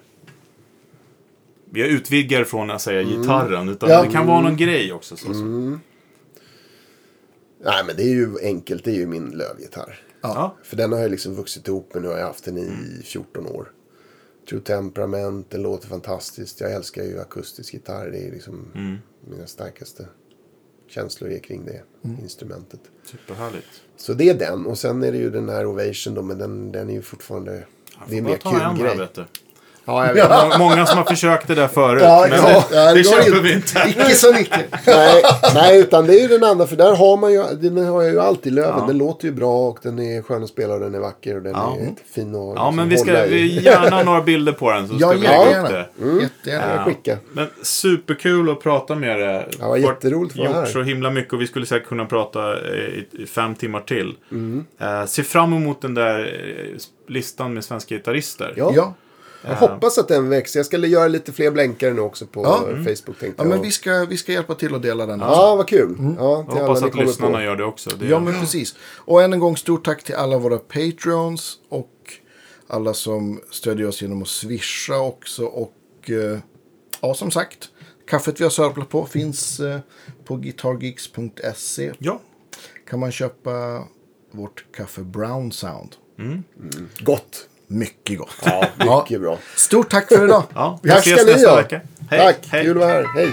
Vi utvidgar från att säga gitarren, utan Ja. det kan vara någon grej också. Så, så. Nej, men det är ju enkelt. Det är ju min lövgitarr. Ja. För den har jag liksom vuxit ihop med. Nu har jag haft den i 14 år. True Temperament, den låter fantastiskt. Jag älskar ju akustisk gitarr. Det är liksom mina starkaste känslor är kring det instrumentet. Superhärligt. Så det är den. Och sen är det ju den här Ovation då. Men den, den är ju fortfarande... det är mer ta kul grej. Ja, jag vet. Må- Många som har försökt det där förut, Ja, men ja, det, ja, det det köper inte. vi inte. Icke som icke. nej, nej, utan det är ju den andra. För där har man ju, den har jag ju alltid löven. Ja. Den låter ju bra och den är skön att spela och den är vacker och den Ja. är fin att Ja, men vi liksom ska hålla i. vi gärna några bilder på den så ska Ja, vi lägga upp jättegärna. det. Jättegärna. Jag skickar. Men superkul att prata med dig. Ja, vad jätteroligt att vara här. så himla mycket och vi skulle säkert kunna prata eh, i, i fem timmar till. Mm. Eh, se fram emot den där eh, listan med svenska gitarrister. Ja. Ja. Jag hoppas att den växer. Jag ska göra lite fler blänkare nu också på Ja. Facebook tänkte ja, jag. men vi ska, vi ska hjälpa till att dela den. också. Ja, vad kul. Ja, Jag hoppas att lyssnarna på. gör det också. Det, Ja, men precis. Och än en gång stort tack till alla våra Patreons och alla som stödjer oss genom att swisha också. Och eh, ja, som sagt, kaffet vi har sörplat på finns eh, på guitargeeks.se. ja. Kan man köpa vårt kaffe Brown Sound. Gott. Mycket gott. Ja, mycket bra. Stort tack för idag. ja. Vi hörs. ses nästa vecka. Hej. Tack, Hej. kul att vara här. Hej.